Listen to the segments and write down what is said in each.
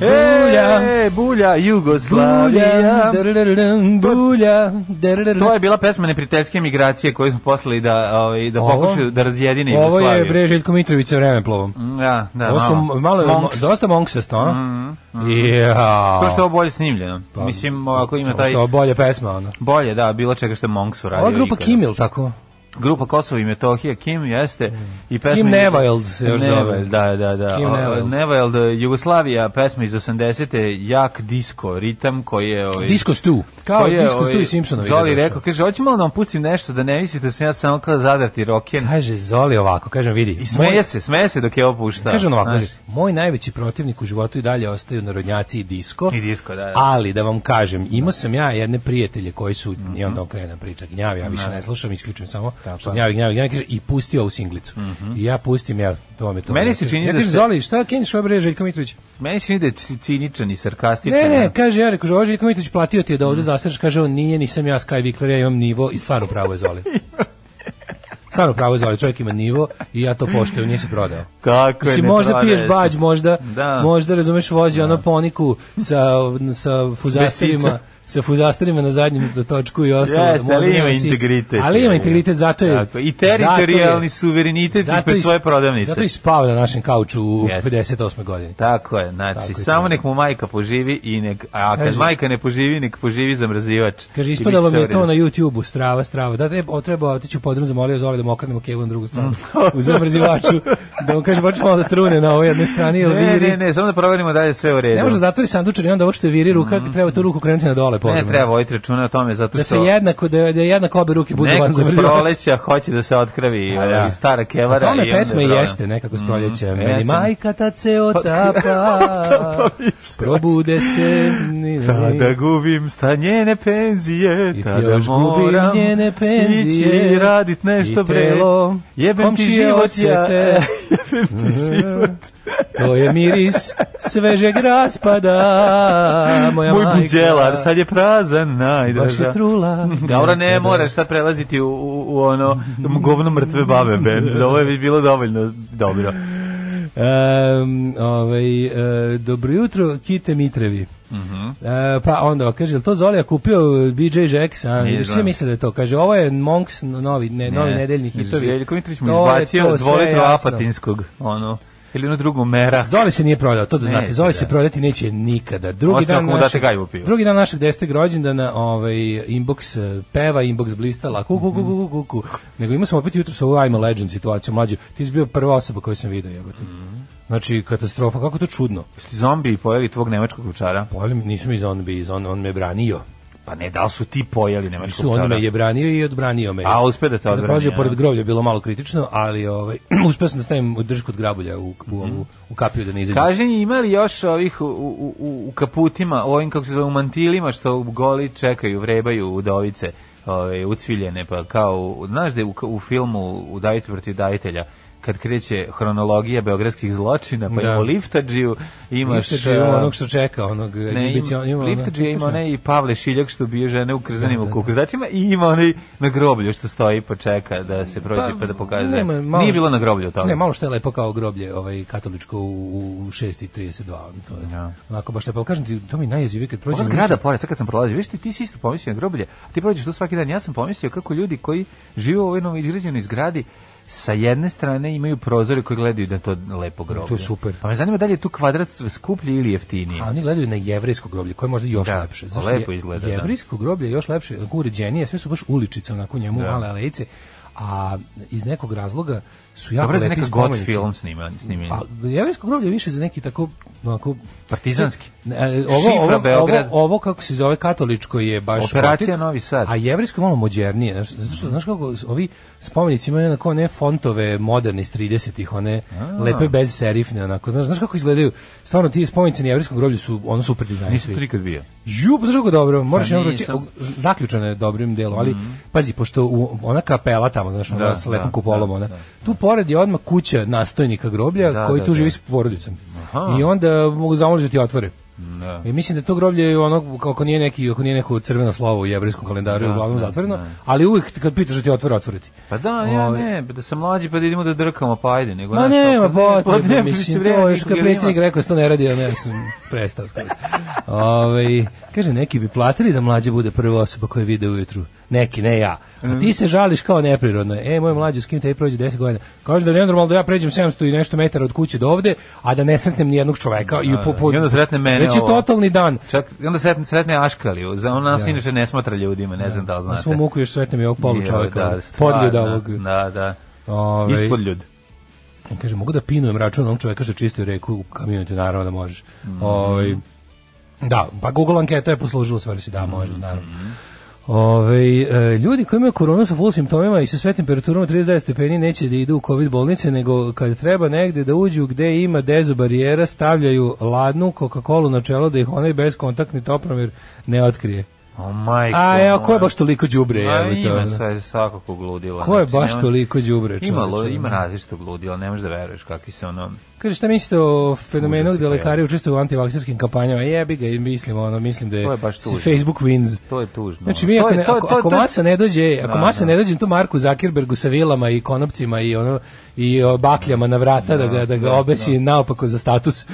Bulja. E, bulja, Jugoslavija. Bulja, bulja, To je bila pesma neprijateljske migracije koju smo poslali da, ovaj, da Ovo? pokušaju da razjedine Ovo Jugoslaviju. je bre Željko Mitrović sa vremeplovom. Da, da, Ovo su malo. malo, Monks. dosta monksasto, a? Mm, Ja. To što je ovo bolje snimljeno. Pa, Mislim, ako ima taj... što je ovo bolja pesma, ono. Bolje, da, bilo čega što je Monks uradio. Ova grupa. Kimil, tako? Grupa Kosovo i Metohija, Kim jeste. I pesma Kim Nevild se još zove. Da, da, da. Kim. Nevild, Jugoslavija, pesma iz 80. Jak disko, ritam koji je... Ovaj, Disco Stu. Kao je, Disco ovaj, Stu i Simpsonovi. Zoli rekao, kaže, hoće malo da vam pustim nešto da ne mislite da sam ja samo kao zadrti roken. Kaže Zoli ovako, kažem vidi. I smeje se, smeje se dok je ovo pušta. Kaže on ovako, kaže, moj najveći protivnik u životu i dalje ostaju narodnjaci i disko. I disko, da, da. Ali da vam kažem, imao sam ja jedne prijatelje koji su i onda okrenem priča gnjavi, ja više ne slušam, isključujem samo što gnjavi, gnjavi, gnjavi, kaže i pustio ovu singlicu. I ja pustim, ja, to vam je to. Meni se čini ja da kažem, se- Zoli, šta keniš ovo bre Željko Mitrović? Meni se čini da je ci- ciničan i sarkastičan. Ne, ne, kaže, ja rekao, ovo Željko Mitrović platio ti je da ovde zasreš, kaže on, nije, nisam ja Sky Vikler, ja imam nivo i stvarno pravo je Zoli. Stvarno pravo je Zoli, čovjek ima nivo i ja to poštujem, nije se prodao. Tako je, možda piješ bađ, možda, Da. možda razumeš, vozi ono poniku sa, sa fuzasterima, Besica. Sa fuzasterima na zadnjem dotočku i ostalo. Jeste, možda ali ima sice. integritet. Ali ima integritet, zato je... Tako, I teritorijalni zato suverenitet zato ispred svoje prodavnice. Zato i spava na našem kauču u Jeste. 58. godini. Tako je, znači, Tako je samo nek mu majka poživi i nek, a kad Kaže- majka ne poživi, nek poživi zamrzivač. Kaže, ispadalo će mi je to na. YouTube-u, strava, strava. Da, treba, treba otići u podrum, zamolio Zoli da mu okrenemo kevu na drugu stranu. u zamrzivaču. Da mu kaže, počne malo da trune na ovoj jednoj strani, jer Ne, viri. ne, ne, samo da proverimo da je sve u redu. Ne može da zatvori sandučar i onda ovo što je viri ruka, treba tu ruku krenuti na dole. Ne povremeno. treba voditi računa o tome, zato Da što... se jednako, da, da jednako obe ruke budu van zamrzivača. proleća hoće da se otkravi A, da. stara kevara. i onda pesma jeste nekako s proljeća. Mm, Meni majka tad se otapa, probude se, Kada gubim sta njene penzije, I gubim moram njene penzije ići radit nešto bre. Jebem ti život ja, jebem ti život. To je miris svežeg raspada, moja Moj majka. buđelar sad je prazan, Baš najdraža. je trula. Dobro, ne moraš sad prelaziti u, u, u ono govno mrtve babe band. Ovo je već bilo dovoljno dobro. Um, ovaj, e, dobro jutro, Kite Mitrevi. E, pa onda kaže, to Zolija kupio BJ Jax, a Nije svi misle da je to. Kaže, ovo je Monks novi, ne, novi Ne, nedeljni hitovi. Željko Mitrović mu izbacio dvolitru apatinskog, ono, ili ono drugu mera. Zoli se nije prodao, to da znate. Neće, Zoli se da. prodati neće nikada. Drugi dan našeg, drugi dan našeg 10. rođendana, ovaj inbox eh, peva, inbox blistala, ku ku ku ku ku, ku. Nego imao sam opet jutro sa ovu I'm a Legend situaciju, mlađu. Ti si bio prva osoba koju sam video, jebote. Znači, katastrofa, kako to čudno. Jeste zombi pojeli tvog nemačkog klučara? Pojeli mi, nisam iz on, iz on, on me branio. Pa ne, da li su ti pojeli nemačkog Su, on me je branio i odbranio me. A, uspe da te Kad sam odbrani, prolazio a? pored groblja, bilo malo kritično, ali ovaj, uspeo sam da stavim držku od grabulja u, u, Mhm. u, u kapiju da ne izađe. Kaži mi, ima li još ovih u, u, u, kaputima, u ovim, kako se zove, u mantilima, što goli čekaju, vrebaju udovice, ove, ucviljene, pa kao, znaš da je u, u filmu Udajitelj protiv dajitelja, kad kreće hronologija beogradskih zločina, pa Da. ima Liftađiju, imaš... Liftadži ima onog što čeka, onog Ne, ima, ima ima onaj i Pavle Šiljak što bije žene u krzanim Da, da, da. kukurdačima i ima onaj na groblju što stoji pa čeka da se prođe pa, da pokaže. nema, malo- Nije bilo na groblju toga. Ne, malo što je lepo kao groblje, ovaj katoličko u, u 6:32, ono to je. Ja. Onako baš lepo, kažem ti, to mi je najjezivije kad Ova prođem. zgrada pored, sad kad sam prolazio, viš ti, ti si isto pomislio na groblje, ti prođeš tu svaki dan, ja sam pomislio kako ljudi koji žive u ovoj novoizgrađenoj zgradi sa jedne strane imaju prozore koji gledaju da je to lepo groblje. To je super. Pa me zanima da li je tu kvadrat skuplji ili jeftiniji. A oni gledaju na jevrejsko groblje, koje je možda još Da, lepše. lepo je- izgleda, da. Jevrejsko groblje je još lepše, uređenije, sve su baš uličice onako njemu, Da. male alejice. a iz nekog razloga su jako Dobro lepi neka god film snima, snimljen. Pa, jevrejsko groblje je više za neki tako, onako, Partizanski. Ne, e, ovo, Šifra, ovo, ovo, Beograd. ovo, kako se zove katoličko je baš Operacija gotik, Novi Sad. A jevrejsko je malo modernije, znaš, zato što znaš kako ovi spomenici imaju onako ne fontove moderne iz 30-ih, one lepe bez serifne, onako, znaš, znaš kako izgledaju, stvarno ti spomenici na jevrejskom groblju su ono super dizajn. Nisam tu nikad bio. Ju, pa znaš kako dobro, moraš Pa nisam. reći, zaključano je dobrim delom, ali pazi, pošto u, ona kapela tamo, znaš, ona Da, s lepom da, kupolom, da, ona, da. Tu pored je odmah kuća nastojnika groblja Da, koji da, tu da. živi s porodicom. Aha. I onda mogu zamoliti da ti otvore. Da. I mislim da to groblje je ono kako nije neki ako nije neko crveno slovo u jevrejskom kalendaru je uglavnom zatvoreno, ali uvijek kad pitaš da ti otvore otvoriti. Pa da, ja Ovaj. ne, da sam mlađi pa da idemo da drkamo, pa ajde. Nego, Ma ne, pa potrebe, ne, mislim, to nikog kad predsjednik rekao da to ne radi, a ne, ja sam prestao. Ove, kaže, neki bi platili da mlađe bude prva osoba koja vide ujutru. Neki, ne ja. A ti se žališ kao neprirodno. E, moj mlađi, s kim te prođe 10 godina. Kaže da je nenormalno da ja pređem 700 i nešto metara od kuće do ovde, a da ne sretnem ni jednog čoveka. I, po, po, I onda sretne mene Već je totalni dan. Čak, i onda sretne, sretne Aškaliju, za on nas inače ne smatra ljudima, ne znam da li Na znate. svom muku još sretnem i ovog polu čoveka. stvarno, podljuda ovog. Da, da. Ovaj, Ispod ljud. Kaže, mogu da pinujem račun onog čoveka što čistio reku u kamioniti, naravno da možeš. Ovaj, da, pa Google anketa je poslužila svrsi, da, može, naravno. Ove, e, ljudi koji imaju koronu sa full simptomima i sa sve temperaturama 39 stepeni neće da idu u covid bolnice, nego kad treba negde da uđu gde ima dezo barijera, stavljaju ladnu Coca-Cola na čelo da ih onaj bezkontaktni topromir ne otkrije. O, majko. A evo, ko je baš toliko đubre? Evo, to, ima sve, svakakog ludila. Ko je znači, baš nema- toliko đubre? Ima, lo- ima ono? različitog ludila, ne možeš da veruješ kakvi se ono... Kaže, šta mislite o fenomenu je gde pojavio. lekari učestvuju u antivakserskim kampanjama? Jebi ga, i mislim, ono, mislim da je, To je baš. Facebook wins. To je tužno. Znači, mi ako, je- ne, je- ako, je- ako je- masa ne dođe, ako Da, masa da. ne dođe tu Marku Zuckerbergu sa vilama i konopcima i ono i bakljama na vrata da, ga da ga da, obesi naopako za status.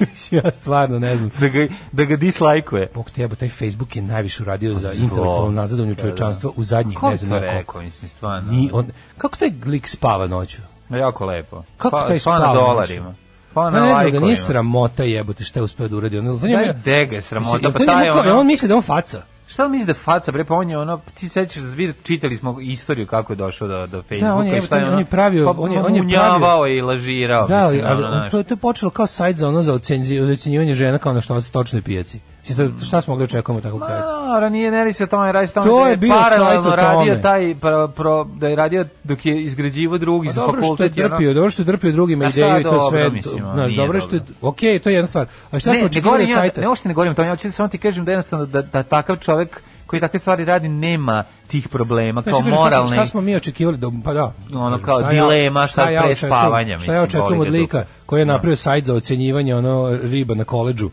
ja stvarno ne znam. Da ga, da ga dislajkuje. Bog te jebo, taj Facebook je najviše uradio za intelektualno nazadovanje čovečanstva u zadnjih ne znam koliko. rekao, mislim, stvarno? Ni on, kako taj lik spava noću? Jako lepo. Kako pa, taj pa na spava dolarima. Pa Ja na ne znam da nije sramota jebote šta je uspeo da uradi. On, on je- Daj de ga je sramota, pa taj jel on misli da je on faca. Šta misliš da je faca, bre, pa on je ono, ti sećaš, vid- čitali smo istoriju kako je došao do, do Facebooka. on je- šta on je ono- pravio- pa on je- on je munjavao i lažirao. Da, ali, mislim, ali ono, on, znaš. to, to je počelo kao sajt za ono za ocenji- ocenjivanje žena kao na što stočnoj pijaci. Da- Šta smo mogli očekujemo takvog sajta? Ma, nije, ne radi se o tome, radi se o tome To da je bio paralelno radio taj, pro, pro, da je radio dok je izgrađivo drugi Pa za dobro što je i drpio, dobro što je drpio drugima ideju i to sve. mislim, Znaš, dobro što je, to je jedna stvar. A šta ne, smo ne očekivali od sajta? ne uopšte ne govorim o tome, ja hoću samo ti kažem da jednostavno da, da takav čovek koji takve stvari radi nema tih problema Znači, kao smo- moralne. šta smo mi očekivali da pa da. Ono kao šta dilema šta sad pre očekujem- spavanja, šta ja očekujem od ga lika koji je napravio sajt za ocenjivanje ono riba na koledžu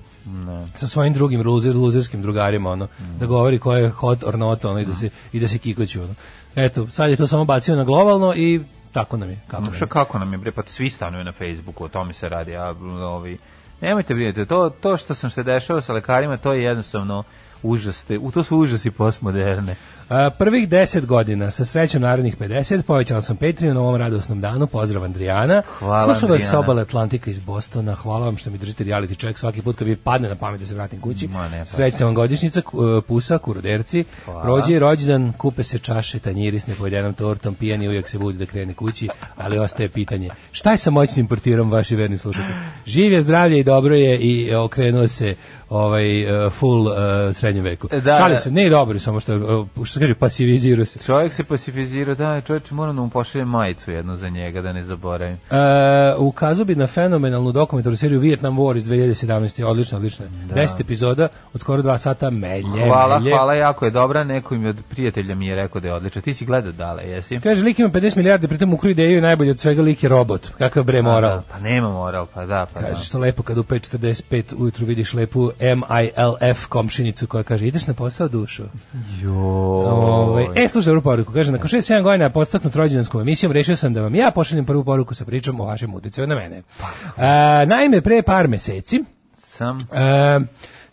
sa svojim drugim luzer, luzerskim drugarima ono da govori ko je hot or not ono i da se i da se kikoću ono. Eto sad je to samo bacio na globalno i tako nam je kako. Šta kako nam je bre, pa svi stanuju na Facebooku, o tome se radi, a ovi Nemojte brinuti, to to što sam se dešava sa lekarima, to je jednostavno užaste. U to su užasi postmoderne. Prvih 10 godina, sa srećom narednih 50, povećala sam Patreon na ovom radosnom danu. Pozdrav Andrijana. Hvala, Slušam vas sa obale Atlantika iz Bostona. Hvala vam što mi držite reality check svaki put kad mi padne na pamet da se vratim kući. Pa. Srećna vam godišnjica, ku- pusa, kuroderci. Hvala. Prođe i rođendan, kupe se čaše, tanjiri s nepojedenom tortom, pijani uvijek se budi da krene kući, ali ostaje pitanje. Šta je sa moćnim portirom vaši verni slušalci? Živ je, zdravlje i dobro je i okrenuo se ovaj uh, full uh, srednjem veku. E, da, Šalim da. se, ne dobro, samo što, uh, što se kaže, pasivizirao se. Čovjek se pasifizira, da, čovječe, moram da mu pošaljem majicu jednu za njega, da ne zaboravim. Uh, ukazao bi na fenomenalnu dokumentarnu seriju Vietnam War iz 2017. Odlična, odlična. 10 epizoda od skoro dva sata melje, Hvala, melje. hvala, jako je dobra, neko im od prijatelja mi je rekao da je odličan. Ti si gledao dale, jesi? Kaže, lik ima 50 milijardi, pritom ukru ideju i najbolje od svega lik je robot. Kakav bre moral. Da, pa nema moral, pa da, pa da. Kaže što lepo kad u 5.45 ujutru vidiš lepu MILF komšinicu koja kaže ideš na posao dušo. Ovaj, e, slušaj ovu poruku. Kaže, nakon 6-7 godina podstaknut rođendanskom emisijom, rešio sam da vam ja pošaljem prvu poruku sa pričom o vašem uticaju na mene. E, naime, pre par meseci, Sam, E,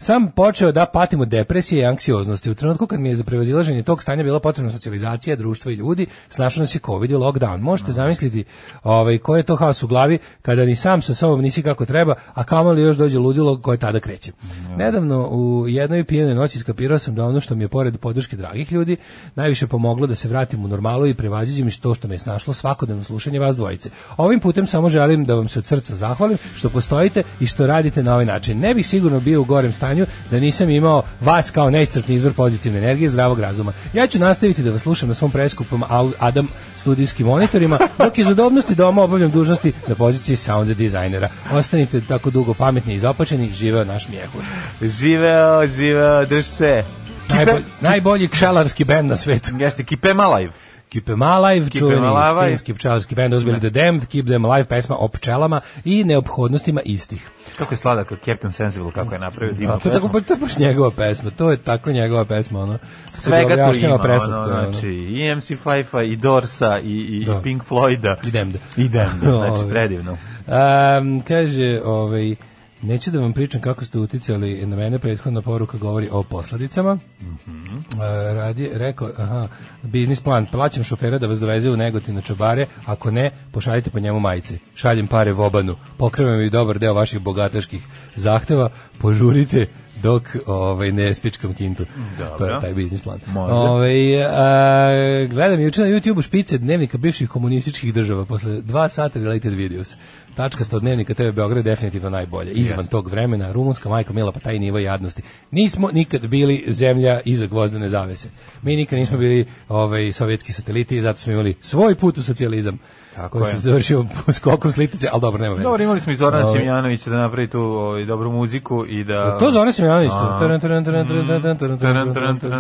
sam počeo da patim od depresije i anksioznosti. U trenutku kad mi je za prevazilaženje tog stanja bila potrebna socijalizacija, društva i ljudi, snašao nas je COVID i lockdown. Možete zamisliti ovaj, koji je to haos u glavi kada ni sam sa sobom nisi kako treba, a kamoli još dođe ludilo koje tada kreće. Nedavno u jednoj pijenoj noći skapirao sam da ono što mi je pored podrške dragih ljudi najviše pomoglo da se vratim u normalu i prevaziđem to što me je snašlo svakodnevno slušanje vas dvojice. Ovim putem samo želim da vam se od srca zahvalim što postojite i što radite na ovaj način. Ne bih sigurno bio u gorem stanju da nisam imao vas kao neiscrpni izvor pozitivne energije i zdravog razuma. Ja ću nastaviti da vas slušam na svom preskupom Adam studijskim monitorima, dok iz udobnosti doma obavljam dužnosti na poziciji sound dizajnera. Ostanite tako dugo pametni i zapačeni, živeo naš mijehur. Živeo, živeo, drž se. Najbolji, najbolji kšelarski bend na svetu. Jeste, Keep Em Alive. Keep Them Alive, Keep čuveni Alive. finski pčelarski bend uzbili The Damned, Keep Them Alive, pesma o pčelama i neophodnostima istih. Kako je sladak Captain Sensible, kako je napravio divnu A to je tako, pesmu. to je baš njegova pesma, to je tako njegova pesma, ono. Svega tu ima, preslatko, ono, znači, i MC Fife-a, i Dorsa, i, i, Da. i Pink Floyda. I Damned. I Damned, znači, Ovaj. predivno. Um, kaže, ovaj, neću da vam pričam kako ste uticali na mene, prethodna poruka govori o posledicama. Mhm. E, radi, rekao, aha, biznis plan, plaćam šofera da vas doveze u Negotin na čabare, ako ne, pošaljite po njemu majice. Šaljem pare vobanu, pokrevam i dobar deo vaših bogataških zahteva, požurite dok ovaj ne spičkam kintu. Dobro. To je taj biznis plan. Ovaj a, gledam juče na YouTubeu špice dnevnika bivših komunističkih država posle dva sata related videos. Tačka od dnevnika TV Beograd definitivno najbolje. Izvan tog vremena, rumunska majka Mila pa taj nivo jadnosti. Nismo nikad bili zemlja iza gvozdene zavese. Mi nikad nismo bili ovaj sovjetski sateliti, zato smo imali svoj put u socijalizam. Tako koji je. se završio skokom slitice, ali dobro, nema veze. Dobro, imali smo i Zorana Ovaj. Simjanovića da napravi tu ovaj, dobru muziku i da... To Zoran Simjanović. to.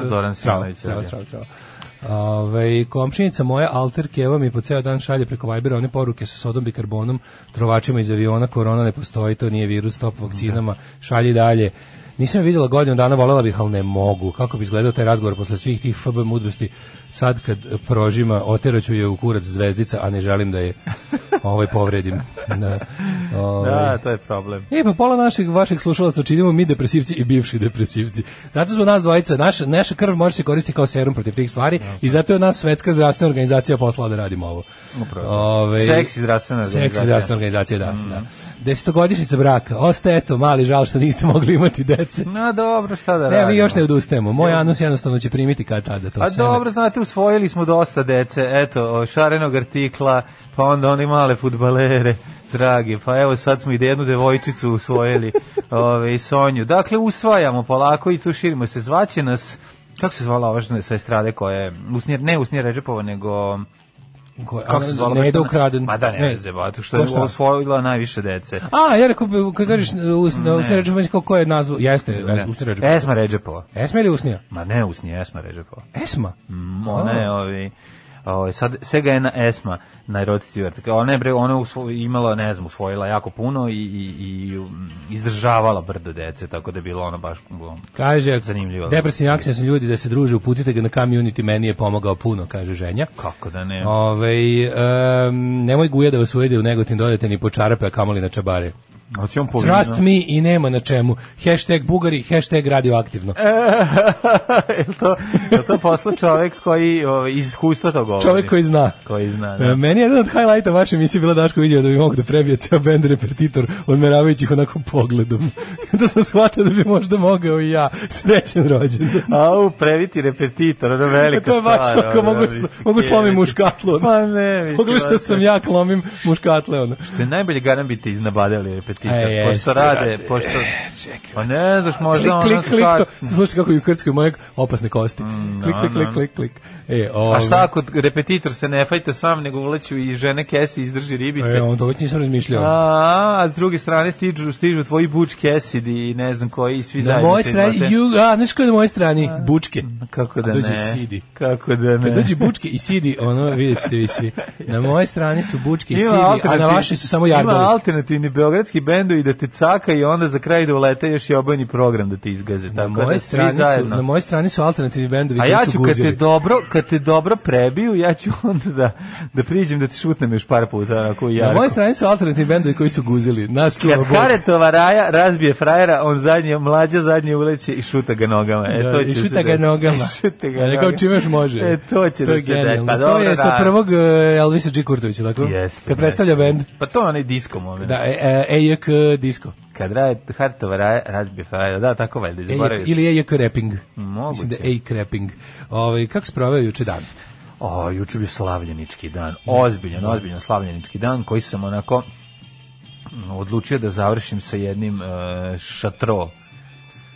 Zoran Strava, Simjanović, strava, da. strava, strava. Ove, komšinica moja Alter Keva mi po ceo dan šalje preko Vibera one poruke sa sodom bikarbonom, trovačima iz aviona, korona ne postoji, to nije virus, stop vakcinama, šalji dalje. Nisam je vidjela godinu dana, volela bih, ali ne mogu. Kako bi izgledao taj razgovor posle svih tih FB mudrosti? Sad kad prožima, oteraću je u kurac zvezdica, a ne želim da je ovaj povredim. Da, ovaj. Da, to je problem. E, pa pola naših vaših slušalaca činimo mi depresivci i bivši depresivci. Zato smo nas dvojica, naša, naša krv može se koristiti kao serum protiv tih stvari i zato je nas svetska zdravstvena organizacija poslala da radimo ovo. Upravo. Ove, Seksi zdravstvena Seksi organizacija. zdravstvena organizacija, da. da. Desetogodišnjica braka. Ostaje eto, mali žal što niste mogli imati dece. No dobro, šta da Ne, radimo? mi još ne odustajemo. Moj anus jednostavno će primiti kad tada to A seme. dobro, znate, usvojili smo dosta dece, eto, šarenog artikla, pa onda oni male futbalere, dragi, pa evo sad smo i jednu devojčicu usvojili, ove, i Sonju. Dakle, usvajamo polako i tu širimo se. Zvaće nas, kako se zvala ova sa estrade koja je, usnjer, ne Usnjer Ređepova, nego... Ko- Kako se zvala? Ne ona? ukraden. Ma da, ne, ne zato što je osvojila najviše dece. A, ja rekao, kad kažeš usne, Ne. usne ređe, kako ko je nazvao? Jeste, Ne. usne ređe. Esma Ređepova. Esma ili usnija? Ma ne Usnija, Esma Ređepova. Esma? Mm, ona je ovi Ovaj sad Sega je na Esma na Rod Stewart. Ona je bre ona usvo- imala ne znam usvojila jako puno i i i um, izdržavala brdo dece tako da je bilo ono baš um, Kaže, Zanimljivo. depresivni akcije su ljudi da se druže, uputite ga na community, meni je pomogao puno, kaže ženja. kako da ne. Ove, um, nemoj guja da vas ujede u negotin, dodajte ni po čarape, a kamoli na čabare. On Trust vino? me i nema na čemu. Hashtag bugari, hashtag radioaktivno. Jel to, jel to posla čovek koji ovaj, iz iskustva to govori? Čovek koji zna. Koji zna, E, da. Meni je jedan od highlighta vaše emisije bila Daško vidio da bi mogu da prebije ceo bend repetitor odmeravajući ih onako pogledom. da sam shvatio da bi možda mogao i ja. Srećen rođendan. Au, previti repetitor, ono velika to je baš stvar, ako mogu, mislim, mogu slomim muškatlu. Pa ne, mislim, Pogledaj što sam ja klomim muškatle. Ono. Što je najbolje garan bi te iznabadali repetitor, E, jeste, pošto rade, pošto... E, čekaj. Pa ne znaš, možda Klik, ono klik, klik, ska- to. Slušaj kako i u Krckoj moje opasne kosti. Klik, klik, klik, klik, klik. E, A ovaj, šta ako repetitor se ne fajte sam, nego uleću i žene kesi izdrži ribice? E, on to već nisam razmišljao. A, a s druge strane stižu, stižu tvoji Butch Cassidy i ne znam koji i svi Na zajedno. mojoj se strani, ju, a, znaš ko je na mojoj strani? Bučke. Kako da A dođe ne? Sidi. Kako da ne? Kad dođe bučke i sidi, ono, vidjet ćete vi svi. Na moje strani su bučke i Ima sidi, a na vašoj su samo Ima jarboli. alternativni beogradski bend bendu i da te caka i onda za kraj da ulete još i obojni program da te izgaze. Na Tako moje da strani su, na moje strani su alternativni bendovi A koji ja ću kad te dobro, kad te dobro prebiju, ja ću onda da da priđem da te šutnem još par puta onako Na moje strani su alternativni bendovi koji su guzili. Čuva Kad Bog. Haretova raja razbije frajera, on zadnje, mlađa zadnje uleće i šuta ga nogama. E, Da, to I će se šuta ga nogama. I šuta ga A ne kao nogama. čime još može. E, to će da je se desi. Pa to je sa da. prvog uh, Elvisa G. Kurtovića, tako? Jeste. Kad predstavlja bend. Pa to je onaj disco moment. Da, e, e, EJK disco. Kad raje Haretova raja razbije frajera, da, tako valjda, zaboravio sam. ili EJK rapping. Moguće. Mislim da je EJK rapping. Ovaj, kako se proveo juče dan? O, juče bio slavljenički dan. Ozbiljan, ozbiljan slavljenički dan koji sam onako odlučio da završim sa jednim uh, šatro.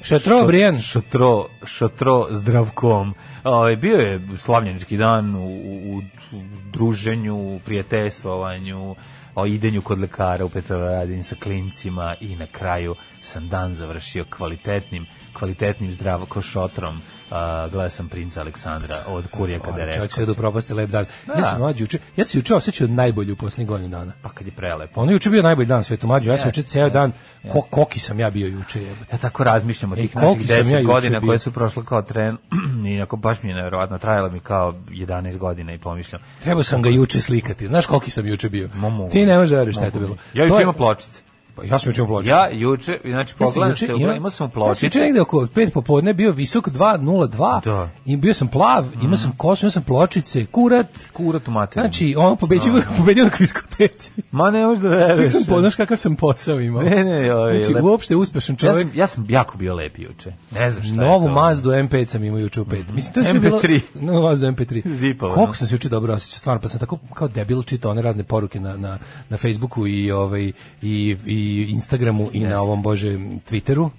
Šatro, Brijan. Šatro, šatro zdravkom. Ovaj bio je slavljenički dan u, u, u druženju, u prijateljstvovanju, o idenju kod lekara u Petrovaradin sa klincima i na kraju sam dan završio kvalitetnim, kvalitetnim zdravkošotrom. Uh, gledao sam princa Aleksandra od Kurijaka Čovjek Dereškovića. će da propasti lep dan. Ja Da. sam mlađi juče, ja se juče osjećao najbolje u posljednjih godinu dana. Pa kad je prelepo. Ono je juče bio najbolji dan svetu mlađu, ja sam juče ceo dan, ko, koki sam ja bio juče. Ja tako razmišljam o tih naših sam 10 ja godina koje su prošle kao tren i ako baš mi je nevjerovatno trajalo mi kao 11 godina i pomišljam. Trebao sam ga juče slikati. Znaš koliki sam juče bio? Ma mogu. Ti ne možeš da veruješ šta je to bilo. Ja juče imam pločice. Pa ja sam juče imao pločice. Ja juče, znači Ja pogledam juče se, imao- imao sam Ja sam juče pločice. negde oko 5 popodne bio visok 2.02 Da. I bio sam plav, imao sam kosu, imao sam pločice, kurat. Kurat u materinu. Znači, ono pobeđio, pobedio na kviskoteci. Ma ne možeš da Kako veruješ. sam poznaš kakav sam posao imao. Ne, ne, ovaj, Znači, lep- uopšte uspešan Ja čovjek. sam, ja sam jako bio lep juče. Ne znam šta je Novu to. Mazdu M5 sam imao juče u 5. Mislim, to je sve bilo... MP3. Novu Mazdu MP3. Zipovo, Koliko no. sam se juče dobro osjećao, stvarno, pa sam tako kao debil čitao one razne poruke na, na, na Facebooku i, ovaj, i, i Instagramu i na ovom, bože, Twitteru.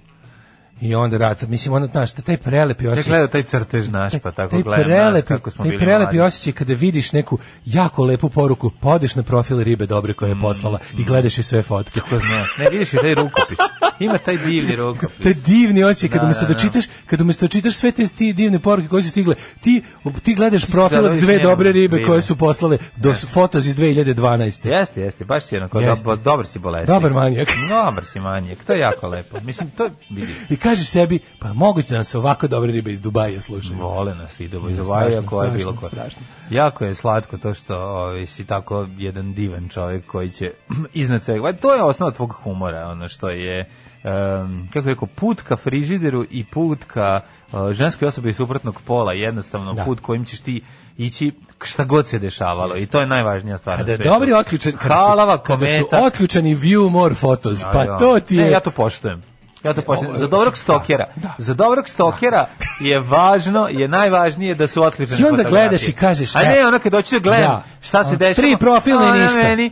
I onda rad, mislim, ono, znaš, taj prelepi osjećaj. gledao taj crtež naš, pa tako taj gledam nas prelepi, kako smo taj bili prelepi mladi. osjećaj kada vidiš neku jako lepu poruku, pa odeš na profil ribe dobre koje je poslala i gledaš i sve fotke. Ko zna. Ne, vidiš i taj rukopis. Ima taj divni rukopis. taj divni osjećaj kada Da, umesto da, da, da. čitaš, kada umesto da čitaš sve te ti divne poruke koje su stigle, ti ti gledaš profil od dve dobre ribe ribe. koje su poslale do fotos iz 2012. Jeste, jeste, baš si dobar, dobar si bolesnik. Dobar manijak. Dobar si manijak, to je jako lepo. Mislim, to vidi. Kažeš sebi, pa moguće da nas ovako dobre ribe iz Dubaja slušaju. Vole nas i do strašno, Dubaja koja je bilo ko. strašno. Jako je slatko to što ovaj, si tako jedan divan čovjek koji će iznad svega. To je osnova tvog humora, ono što je um, kako je rekao, put ka frižideru i put ka uh, ženskoj osobi suprotnog pola, jednostavno Da. put kojim ćeš ti ići šta god se dešavalo i to je najvažnija stvar Kada na svetu. dobri otključan, kada su, kada su kometa. otključani view more photos, Ja, pa ja. to ti je... Ne, ja to poštujem. Ja to poštujem. ovo- Za dobrog stokera. Da. Za dobrog stokera je važno, je najvažnije da su otključene I onda fotografije. gledaš i kažeš, A ne, evo. ono kad hoću da gledam Da. šta se dešava. tri profilne i ništa. Meni, e,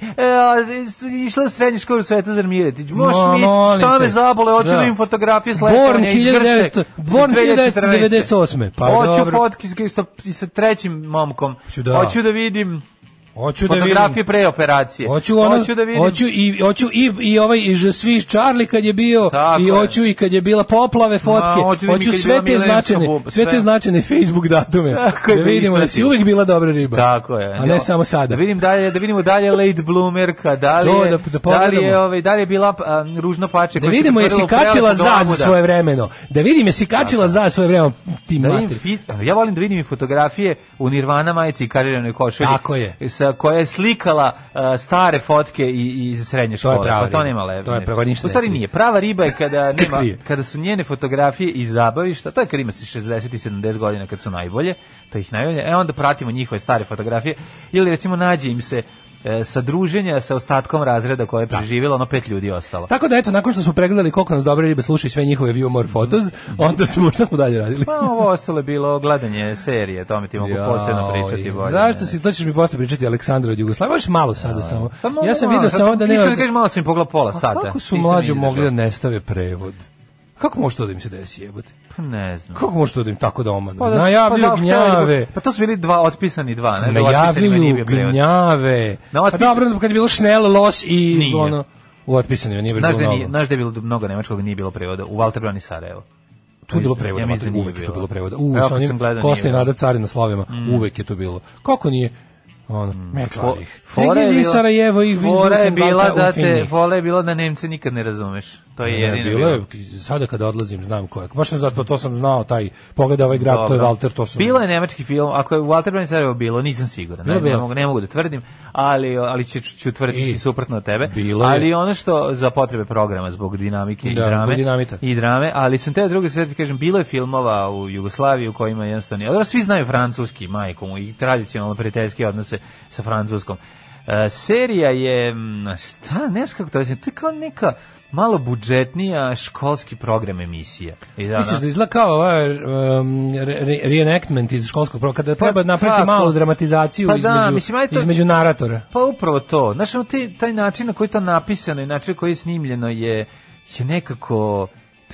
išla u srednju školu Svetozar Miretić. Možeš Ma, misliti šta me zabole, hoću da Da. vidim fotografije Born sletovanja iz 1900 Grče. Born iz 2014. 1998. Pa hoću fotke sa, sa trećim momkom. Da. Hoću da vidim Hoću da vidim. fotografije pre operacije. Hoću ono, hoću da vidim hoću i hoću i i ovaj i je svi Charlie kad je bio Tako i je. hoću i kad je bila poplave fotke. hoću da hoću je sve te značajne, buba, sve te sve. značajne Facebook datume. Tako je, da da vidimo da si uvek bila dobra riba. Tako je. A ne samo sada. Da vidim dalje, da vidimo dalje late bloomerka, da li je, da- da, da li je, ovaj, da li je bila a, ružno pače. Da vidimo jesi pretvorilo u kačila za da. svoje vremeno. Da vidim jesi kačila za svoje vremeno ti Da mater. ja volim da vidim i fotografije u Nirvana majici i kariranoj košulji. Tako je. Sa, koja je slikala a, stare fotke i, iz srednje To je škole. prava pa to nema lepo. To je prava, ništa U stvari nije. Prava riba je kada, nema, kada su njene fotografije iz zabavišta, to je kad ima se 60 i 70 godina kad su najbolje, to ih najbolje, e onda pratimo njihove stare fotografije, ili recimo nađe im se sa druženja sa ostatkom razreda koje je preživjelo, ono pet ljudi ostalo. Tako da eto, nakon što smo pregledali koliko nas dobre ribe slušaju sve njihove view more photos, onda smo, šta smo dalje radili? Pa ovo ostalo je bilo gledanje serije, tome ti mogu posebno pričati bolje. Zašto si, to ćeš mi posle pričati Aleksandra od Jugoslavije, možeš malo sada samo. Pa Ja sam video samo da nema... Iskreno da kažem, malo sam im pogledao pola sata. Kako su izdržao. mogli da ne stave prevod? Kako može to da im se desi jebote? Pa ne znam. Kako može to da im tako da omanu? Pa da- Najavljuju pa da, gnjave. Pa to su bili dva, otpisani dva. Ne, da Najavljuju gnjave. Na Pa otpis- dobro, kad je bilo Schnell, Los i Nije. ono... U otpisanima nije bilo mnogo. znaš da je bilo mnogo nemačkog, nije bilo prevoda. U Walter Brani Sarajevo. Tu je bilo prevoda, Ja mislim da mater, nije uvek je to bilo. prevoda. U, sa onim Kosta i. Mm. Nada Cari na slovima, uvek je to bilo. Kako nije? Ono, ih. Fora je bila- Sarajevo ih Fora je bila da te, fora je bila da Nemce nikad ne razumeš. To je Ne, jedino. bilo je, sada kada odlazim znam ko je. Baš sam zato, to sam znao, taj, pogleda ovaj grad, to je Dobro. Walter, to sam... Bilo je nemački film, ako je Walter Brani Sarajevo bilo, nisam siguran. Ne, ne, bilo. mogu, ne mogu da tvrdim, ali, ali ću, ću tvrditi I- suprotno od tebe. bilo je. ali ono što za potrebe programa, zbog dinamike Da, i drame. zbog dinamita. I drame, ali sam te druge sve kažem, bilo je filmova u Jugoslaviji u kojima jednostavno, ali svi znaju francuski, majkom, i tradicionalno prijateljske odnose sa francuskom. E, serija je, šta, ne znam kako to je, to je kao neka malo budžetnija školski program emisija. I da, Misliš da izgleda kao ovaj um, re, re- reenactment iz školskog programa, kada treba napraviti tako. malu dramatizaciju Pa da, između, mislim, ajde to- između naratora. Pa upravo to. Znaš, ono, ti, taj način na koji je to napisano i način na koji je snimljeno je, je nekako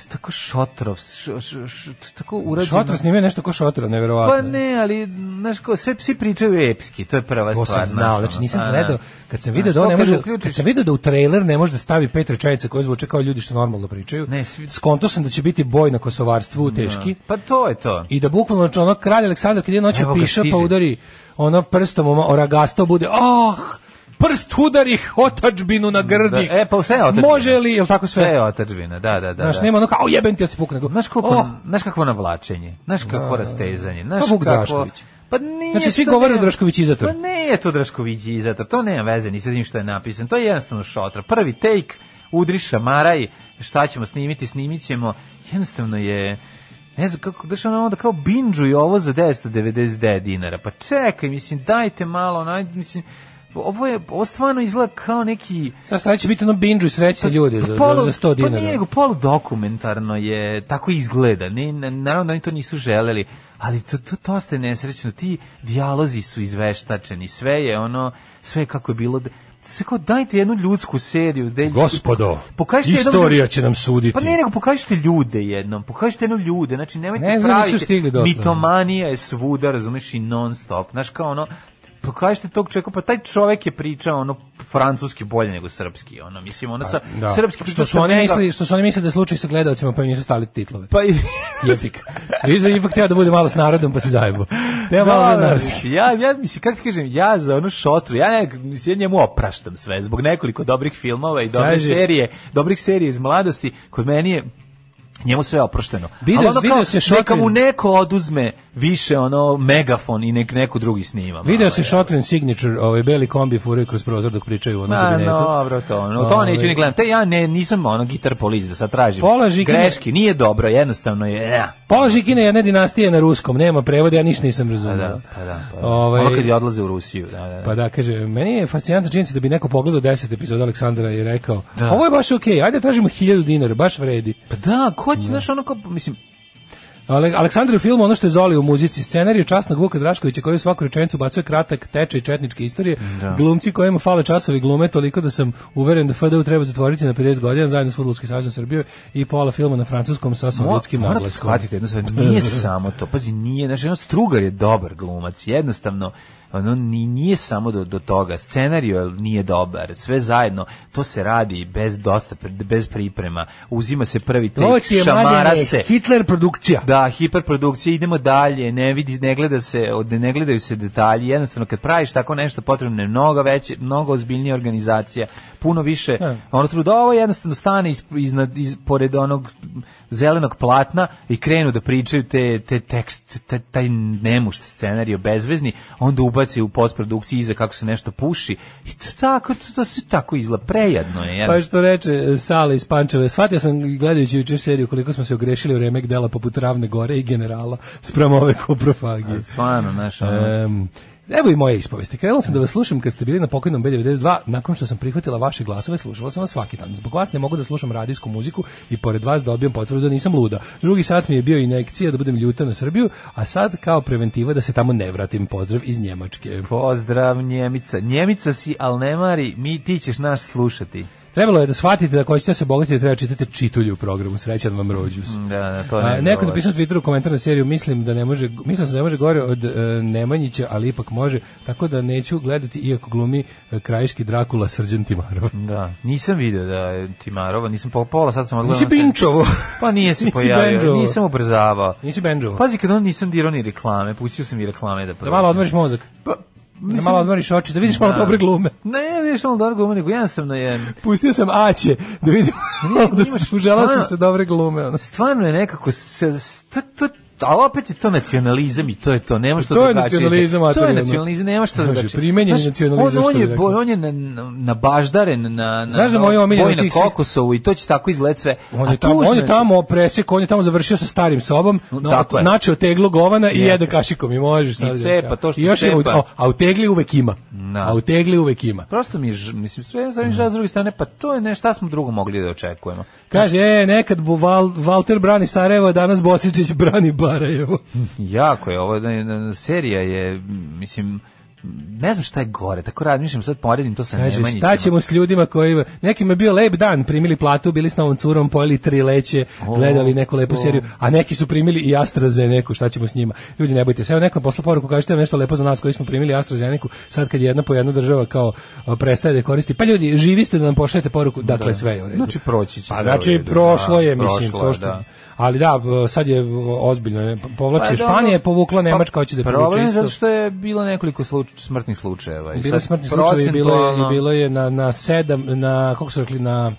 tako šotrov, š, š, š, tako urađeno. Šotra snimio nešto ko šotra, neverovatno. Pa ne, ali, znaš, ko, sve psi pričaju epski, to je prva To stvar. sam znao, znači nisam ono, gledao, kad sam Znaš, da on to ne može, uključiš- kad sam video da u trailer ne može da stavi pet rečenica koje zvuče kao ljudi što normalno pričaju, Ne, svi- skonto sam da će biti boj na kosovarstvu teški, Pa to je to. i da bukvalno znači, ono kralj Aleksandar kad je noću ga, piša pa udari ono prstom o oragasto bude ah prst udari otačbinu na grdi. Da, e, pa sve je otadžbina. Može li, jel tako sve? Sve je otačbina, da, da, da. Znaš, da. nema ono kao, "Au, jebem ti, ja se pukne. Znaš koliko, "Oh, znaš kakvo navlačenje, znaš kakvo rastezanje, znaš Pa kako... Drašković. Pa nije Znači, svi govore o Draškovićizator. Pa nije to Draškovićizator, to nema veze ni sa tim što je napisano, to je jednostavno šotra. Prvi take, udri šamaraj, šta ćemo snimiti, snimit ćemo, jednostavno je... Ne znam kako, daš ono onda kao binđuj ovo za 999 dinara. Pa čekaj, mislim, dajte malo, naj, mislim, ovo je, ovo stvarno izgleda kao neki... Sad sad će biti ono binđu i srećni ljudi za, polu- za 100 dinara. Pa nije nego polu dokumentarno je, tako izgleda. Ne, naravno da oni to nisu želeli, ali to, to, to ste nesrećno. Ti dijalozi su izveštačeni, sve je ono, sve je kako je bilo. Sve kao dajte jednu ljudsku seriju. Gde, Gospodo, pokažite jednom- istorija će nam suditi. Pa ne, nego pokažite ljude jednom, pokažite jednom ljude, znači nemojte Ne znam, nisu praviti, stigli dotle. mitomanija je svuda, razumeš, i non stop, znaš kao ono, pokažite tog čovjeka, pa taj čovjek je pričao ono francuski bolje nego srpski, ono, mislim, ono sa Da. srpski što su oni mislili, što su oni mislili da je slučaj sa gledaocima pa im nisu stavili titlove. pa i Jepik. Viš da je ipak teo da bude malo s narodom pa se zajebo. Teo malo da Da, da, ja, ja, mislim, kako ti kažem, ja za onu šotru, ja, ne, mislim, ja njemu opraštam sve, zbog nekoliko dobrih filmova i dobre Kaži. serije, dobrih serija iz mladosti, kod meni je njemu sve oprošteno. Video- Ali video kao, se neka Šotrin- mu neko oduzme više ono megafon i nek neko drugi snima. Video se. Shotland Signature, ovaj beli kombi furaju kroz prozor dok pričaju u onom Ma, kabinetu. dobro, to, no, to Ovaj, neću ni gledam. Te ja ne, nisam ono gitar polic da sad tražim. Pola Žikine- Greški, nije dobro, jednostavno je, ja. Pola Žikine jedne dinastije na ruskom, nema prevoda, ja ništa nisam Pa razumio. da, pa da, pa da. Ovaj, Ono kad je odlaze u Rusiju, da, da. da. Pa da, kaže, meni je fascinantna činjenica da bi neko pogledao 10 epizoda Aleksandra i rekao, Da. ovo je baš okej, ajde tražimo 1000 dinara, baš vredi. Pa da, ko će, znaš, ono kao, mislim, Aleksandar je u filmu ono što je Zoli u muzici, scenariju časnog Vuka Draškovića koji u svaku rečenicu bacuje kratak tečaj četničke istorije, glumci kojima fale časovi glume toliko da sam uveren da FDU treba zatvoriti na 50 godina zajedno s Fudbalski savezom Srbije i pola filma na francuskom sa sovjetskim morate naglaskom. shvatiti jednu stvar, nije samo to, pazi, nije, znači, ono, Strugar je dobar glumac, jednostavno, ono, ni, nije samo do, do toga, scenario nije dobar, sve zajedno, to se radi bez dosta, bez priprema, uzima se prvi tek, šamara se, Hitler produkcija. Da, hiperprodukcija, idemo dalje, ne vidi, ne gleda se, od- ne gledaju se detalji, jednostavno kad praviš tako nešto potrebno je mnogo veće, mnogo ozbiljnija organizacija, puno više, Da. ono truda, ovo jednostavno stane iz, iznad, iz, pored onog zelenog platna i krenu da pričaju te, te tekst, te, taj nemušt scenarij bezvezni, onda ubaci u postprodukciji iza kako se nešto puši i to tako, to, to se tako izgleda, prejadno je. Pa što reče e, Sale iz Pančeve, shvatio sam gledajući jučer seriju koliko smo se ogrešili u remek dela poput Ravne gore i generala sprem ove koprofagije. Stvarno, znaš, ono, Em, Evo i moje ispovesti. Krenula sam da vas slušam kad ste bili na pokojnom B92, nakon što sam prihvatila vaše glasove, slušala sam vas svaki dan. Zbog vas ne mogu da slušam radijsku muziku i pored vas dobijam potvrdu da nisam luda. Drugi sat mi je bio injekcija da budem ljuta na Srbiju, a sad kao preventiva da se tamo ne vratim. Pozdrav iz Njemačke. Pozdrav Njemica. Njemica si, al ne mari, mi ti ćeš nas slušati. Trebalo je da shvatite da hoćete da se bogatiti, treba čitati čitulju u programu. Srećan vam rođus. Da, da, to A, ne. neko napisao na Twitteru komentar na seriju, mislim da ne može, mislim da ne može gore od e, Nemanjića, ali ipak može, tako da neću gledati iako glumi e, krajiški Drakula Srđan Timarov. Da, nisam video da je Timarova, nisam po pola, sad sam odgledao. Nisi pinčovo. Pa nije se Nisi pojavio, bendžovo. nisam ubrzavao. Nisi benđovo. Pazi, kad on nisam dirao ni reklame, pustio sam i reklame da Da malo odmoriš mozak. Pa, da malo odmoriš oči, da vidiš malo dobre glume. Ne, ne, vidiš malo dobro glume, nego jednostavno je... Pustio sam Aće, da vidim, da sam stvarno- se dobre glume. Ono. Stvarno je nekako... Se, to, to, a opet je to nacionalizam i to je to, nema što To je drugačije. nacionalizam, To je nacionalizam, nema što drugačije. primenjeni Znaš, nacionalizam, On, on je, on je na, na, na baždaren na, na, Znaš da na moj omiljeni na Kokosovu i to će tako izgled sve. On je tamo, on je tamo presek, on je tamo završio sa starim sobom, no, je. načeo teglu govana i jede kašikom i možeš sad. cepa, to što I još cepa. o, a u tegli uvek ima. Da. A u tegli uvek ima. Prosto mi je, mislim, sve sam mi žao s druge strane, pa to je nešto, šta smo drugo mogli da očekujemo. Kaže, e, nekad bu Val, Valter brani Sarajevo, danas Bosičić brani Barajevo. Jako je, ovo serija je, mislim, ne znam šta je gore, tako rad, mislim, sad poredim to sa Kaže, Nemanjićima. šta ćemo s ljudima koji... Nekim je bio lep dan, primili platu, bili s novom curom, pojeli tri leće, O, gledali neku lepu o. seriju, a neki su primili i AstraZeneku, šta ćemo s njima? Ljudi, ne bojte se, evo neko posla poruku, kažete nešto lepo za nas koji smo primili AstraZeneku, sad kad jedna po jedna država kao prestaje da koristi. Pa ljudi, živi ste da nam pošaljete poruku, dakle sve je u redu. Znači, proći će Pa znači, redu, prošlo da, je, mislim, prošlo to što... da. Ali da, sad je ozbiljno, povlači, Pa. Španija je povukla, Pa, Nemačka hoće da povuče isto. zato što je bilo nekoliko sluč, smrtnih slučajeva. I Bilo je sad smrtni slučajevi, bilo je, i bilo je na, na sedam, na, kako su rekli, na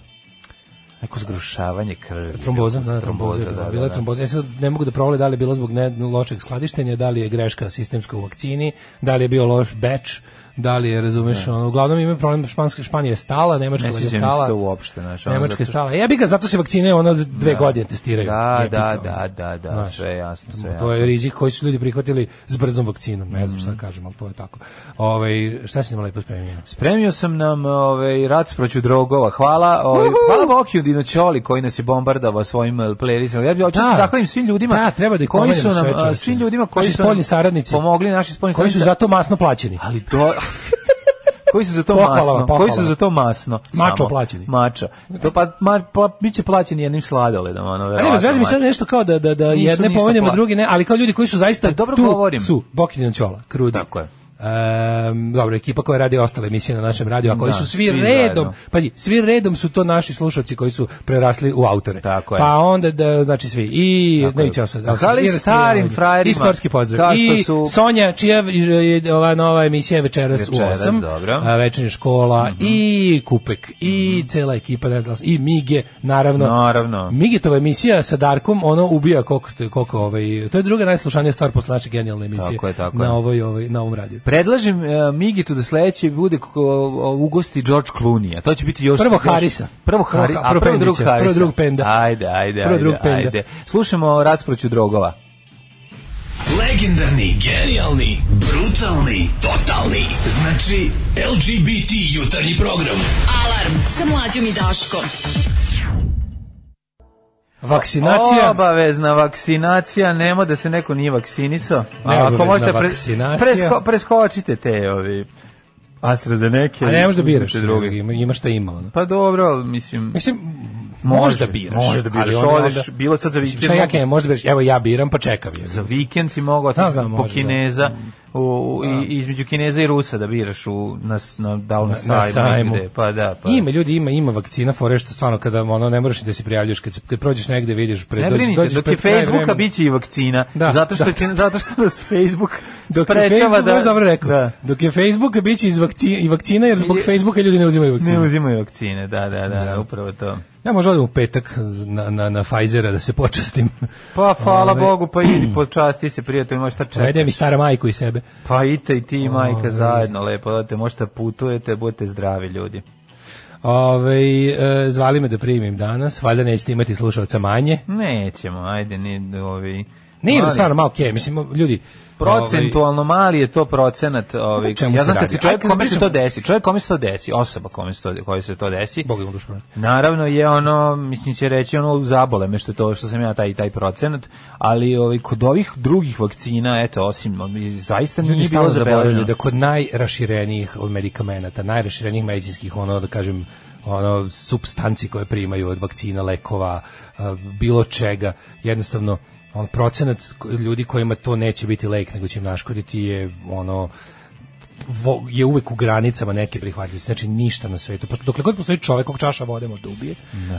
Neko zgrušavanje krvi. tromboza, na tromboza, da, bila je da. tromboza. Ja sad ne mogu da provale da li je bilo zbog ne, lošeg skladištenja, da li je greška sistemska u vakcini, da li je bio loš batch, da li je, razumeš, ono, uglavnom imaju problem, Španska, Španija je stala, Nemačka Ne je stala, to uopšte, znaš. ono, Nemačka je stala. Ja bih ga, zato se vakcine ono dve godine testiraju. Da, da, da, da, da, Znaš, sve jasno, sve je To je jasno. rizik koji su ljudi prihvatili s brzom vakcinom, ne znam Mhm. šta kažem, ali to je tako. Ovaj šta si nam lepo spremio? Spremio sam nam ovaj rat proću drogova. Hvala, ovaj hvala Bokiju Dinoćoli koji nas je bombardovao svojim eh, playlistom. Ja bih hoću da Da. zahvalim svim ljudima Da, treba da koji su nam čoveče. svim ljudima koji Naši su spoljni saradnici. pomogli naši spoljni Koji su zato masno plaćeni. ali to koji su za to Pohvala masno, vam, koji pohvala su za to masno. Mačo samo. plaćeni. Mačo. To pa, ma, pa biće plaćeni jednim sladoledom, ono verovatno. veze mi sad nešto kao da, da, da jedne pomenemo, drugi ne, ali kao ljudi koji su zaista Pa dobro tu govorim. su Bokidin Ćola, Krudi. Tako je. Um, dobro, ekipa koja radi ostale emisije na našem radiju, a koji Da, su svi, svi redom, pazi, svi redom su to naši slušalci koji su prerasli u autore. Tako je. Pa onda, da, znači svi, i, Tako ne je. viće osad, A kao li starim frajerima, i sportski pozdrav, i su- Sonja, čija je ova nova emisija večeras, Večeras, u 8, dobro. A, večernja škola, i Kupek, i cela ekipa, ne znam, i Mige, naravno. Naravno. Migetova emisija sa Darkom, ono ubija koliko koliko ovaj, to je druga najslušanija stvar posle naše genijalne emisije Tako je, tako na je. ovoj, ovoj, na ovom radiju. Predlažem uh, Migitu da sledeće bude ko, o, ugosti George Clooney, a to će biti još... Prvo Harisa. Prvo Harisa, Ha- a prvo prvo drug Harisa. prvo drug Penda. Ajde, ajde, Prvo ajde, drug Penda. ajde. Slušamo rasproću drogova. Legendarni, genijalni, brutalni, totalni. Znači, LGBT jutarnji program. Alarm sa mlađom i Daškom. Vakcinacija. Obavezna vakcinacija, nemo da se neko nije vakcinisao. A ako možete pre, presko, preskočite te ovi AstraZeneca. A ne možeš da biraš, druge. ima, ima šta ima. Ono. Pa dobro, mislim... Mislim, možda biraš. može da biraš, ali odeš, onda- bilo sad za vikend Šta ja kažem, možda biraš, evo ja biram, pa čekam. je. Za vikend si mogao Da, otići znam, po može, Kineza, u, u, i, između Kineza i Rusa da biraš u, na, na, da na, na sajmu, sajmu. negde, pa da, pa. Ima ljudi, ima ima vakcina fore što stvarno kada ono ne moraš da se prijavljuješ kad kad prođeš negde vidiš pred Ne dođeš brinite, dođeš dok je pred Facebooka biće i vakcina, Da, zato, što da. će, zato što nas Facebook Dok sprečava Facebook, da... dobro rekao, Da. dok je Facebook biće iz vakcina, i vakcina, jer zbog Je- Facebooka ljudi ne uzimaju vakcine. Ne uzimaju vakcine, da, da, da, Da. upravo to. Ja možda odem u petak na, na, na Pfizera da se počastim. Pa, hvala Ove, Bogu, pa idi počasti se, prijatelj, možeš Vede čekati. mi stara majku i sebe. Pa idite i ti i majka Ove. zajedno, lepo, odete, možete putujete, budete zdravi ljudi. Ove, e, zvali me da primim danas, valjda nećete imati slušalca manje. Nećemo, ajde, ni, ovi... Nije stvarno malo okej, mislim, ljudi... Procentualno mali je to procenat, ovaj. Ja znam kad se čovjek kome se to desi, čovjek kome se to desi, osoba kome se to kome se to desi. Bog mu. Naravno je ono, mislim će reći ono zabole me što to što sam ja taj taj procenat, ali ovaj kod ovih drugih vakcina, eto osim zaista nije bilo zabeleženo. da kod najraširenijih od medikamenata, najraširenijih medicinskih, ono da kažem, ono substanci koje primaju od vakcina, lekova, a, bilo čega, jednostavno on procenat ljudi kojima to neće biti lek, nego će im naškoditi je ono je uvek u granicama neke prihvatljivosti. Znači ništa na svetu. Pošto dokle god postoji čovek kog čaša vode može da ubije,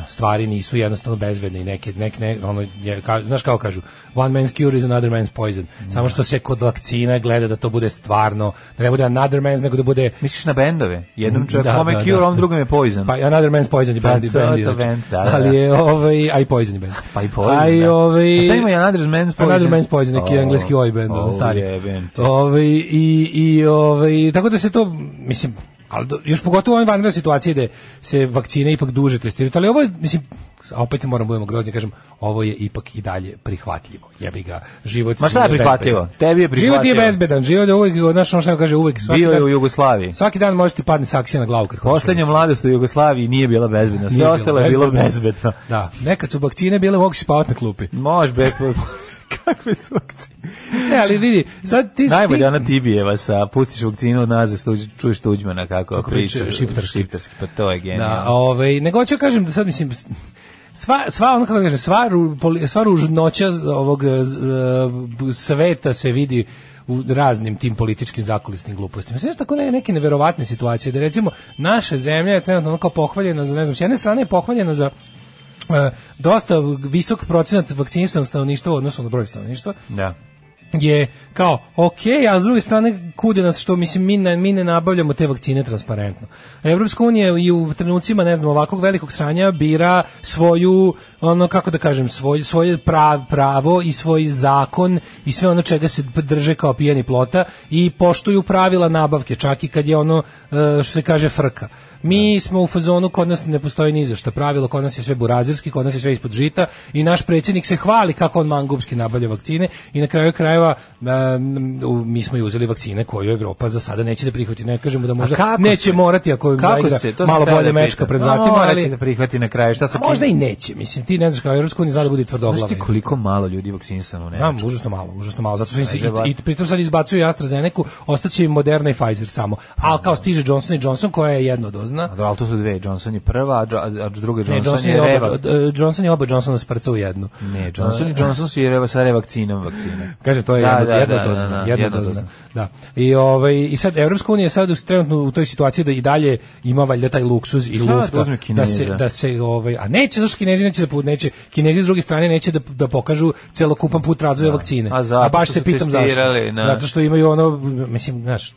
stvari nisu jednostavno bezbedne i neke neke ne, ono je, ka, znaš kako kažu, one man's cure is another man's poison. Samo što se kod vakcina gleda da to bude stvarno, da ne bude another man's nego da bude Misliš na bendove? Jednom Da, čovjeku kome da, Cure, da. ovom drugom je Poison. Pa Another Man's Poison je Pa, band, to- band, to band, da, da. Ali je ovaj, a i Poison je band. Pa i Poison, A i da. ovaj... Šta ima i Another Man's Poison? Another Man's Poison, neki O, engleski oj band, ono o, stari. Ovaj, i, i, ovaj, tako da se to, mislim, ali do- još pogotovo u ovoj vanrednoj situaciji da se vakcine ipak duže testiraju, ali ovo je, mislim, a opet moram budemo grozni, kažem, ovo je ipak i dalje prihvatljivo. Jebi ga, život Ma šta je prihvatljivo? bezbedan. Tebi je Život nije prihvatljivo. bezbedan, život je uvijek, znaš ono što kaže, uvijek, svaki Bio je dan, u Jugoslaviji. svaki dan može ti padne saksija na glavu kad Poslednja mladost u Jugoslaviji nije bila bezbedna. Sve ostalo je bilo bezbedno. Da, nekad su vakcine bile, mogu si spavati na klupi. Može, kakve su vakcine? Ne, ali vidi, sad ti... Najbolje ti, ona Tibijeva sa pustiš vakcinu od nazad, čuješ Tuđmana kako, Kako priča. šiptarski. šiptarski. Pa to je Da, genijalno. ovaj, nego hoću kažem da sad mislim sva sva ono kako da kažem sva ru, poli- sva ružnoća ovog e, sveta se vidi u raznim tim političkim zakulisnim glupostima. Sve tako ne, neke neverovatne situacije da recimo naša zemlja je trenutno kao pohvaljena za ne znam, s jedne strane je pohvaljena za dosta visok procenat vakcinisanog stanovništva u odnosu na broj stanovništva Da. je kao ok, a s druge strane kude nas što mislim mi ne, mi ne nabavljamo te vakcine transparentno. Evropska unija i u trenucima ne znam ovakvog velikog sranja bira svoju ono kako da kažem svoj svoje prav, pravo i svoj zakon i sve ono čega se drže kao pijeni plota i poštuju pravila nabavke čak i kad je ono e, što se kaže frka. Mi smo u fazonu, kod nas ne postoji ni za šta pravilo, kod nas je sve burazirski, kod nas je sve ispod žita i naš predsjednik se hvali kako on mangupski nabavlja vakcine i na kraju krajeva um, mi smo i uzeli vakcine koju Evropa za sada neće da prihvati. Ne kažemo da možda neće se- morati ako Kako se? To malo bolje da mečka pred vratima, ali će da prihvati na kraju. Šta a možda i neće. Mislim, ti ne znaš kao Evropska unija zna da bude tvrdoglava. Znaš ti koliko malo ljudi vakcinisano u Znam, užasno malo, užasno malo, zato što im se i, i pritom sad izbacuju AstraZeneca, ostaće im Moderna i Pfizer samo. A kao stiže Johnson i Johnson koja je jednodozna, A da, ali to su dve. Johnson je prva, a, a druga Ne, Johnson, Johnson je reva. oba, e, Johnson je oba Johnsona sprca u jednu. Ne, Johnson i Johnson su je reva sa revakcinom vakcine. Kaže to je Da, jedno, da, jedno da, dozna, da, da, jedno dozna. Da. I ovaj i sad Evropska unija je sad u- trenutno u toj situaciji da i dalje ima valjda taj luksuz i da lufta da Kineza? se da se ovaj a neće zašto Kinezi neće da neće Kinezi s druge strane neće da da pokažu celokupan put razvoja vakcine. A zato baš što se pitam zašto. da. Zato što imaju ono mislim znaš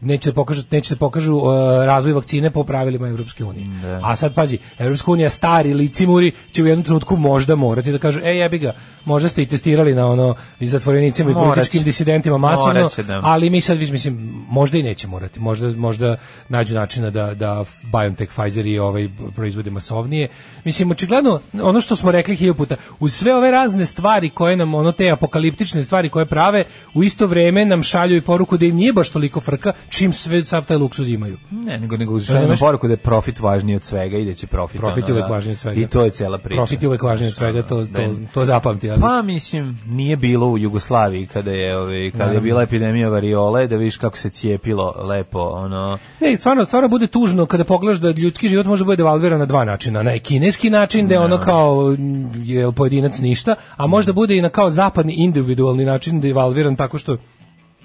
neće da pokažu neće da pokažu uh, razvoj vakcine po pravilima Evropske unije. A sad pazi, Evropska unija stari licimuri će u jednom trenutku možda morati da kažu ej jebi ga, možda ste i testirali na ono i zatvorenicima i političkim disidentima masovno, da. ali mi sad mislim možda i neće morati. Možda možda nađu načina da da BioNTech, Pfizer i ovaj proizvode masovnije. Mislim očigledno ono što smo rekli hiljadu puta, uz sve ove razne stvari koje nam ono te apokaliptične stvari koje prave, u isto vreme nam šalju i poruku da im nije baš toliko frka čim sve sav taj luksuz imaju. Ne, nego nego Razumeš? poruku da je profit važniji od svega i da će profit. Profit je uvek da. važniji od svega. I to je cela priča. Profit je uvek važniji od svega, to, Da. to, to zapamti. Ali... Pa mislim nije bilo u Jugoslaviji kada je ovaj kada je bila epidemija variole da vidiš kako se cijepilo lepo ono Ne, stvarno, stvarno bude tužno kada pogledaš da ljudski život može bude devalviran na dva načina. Na kineski način, da je ono kao je pojedinac ništa, a možda bude i na kao zapadni individualni način devalviran tako što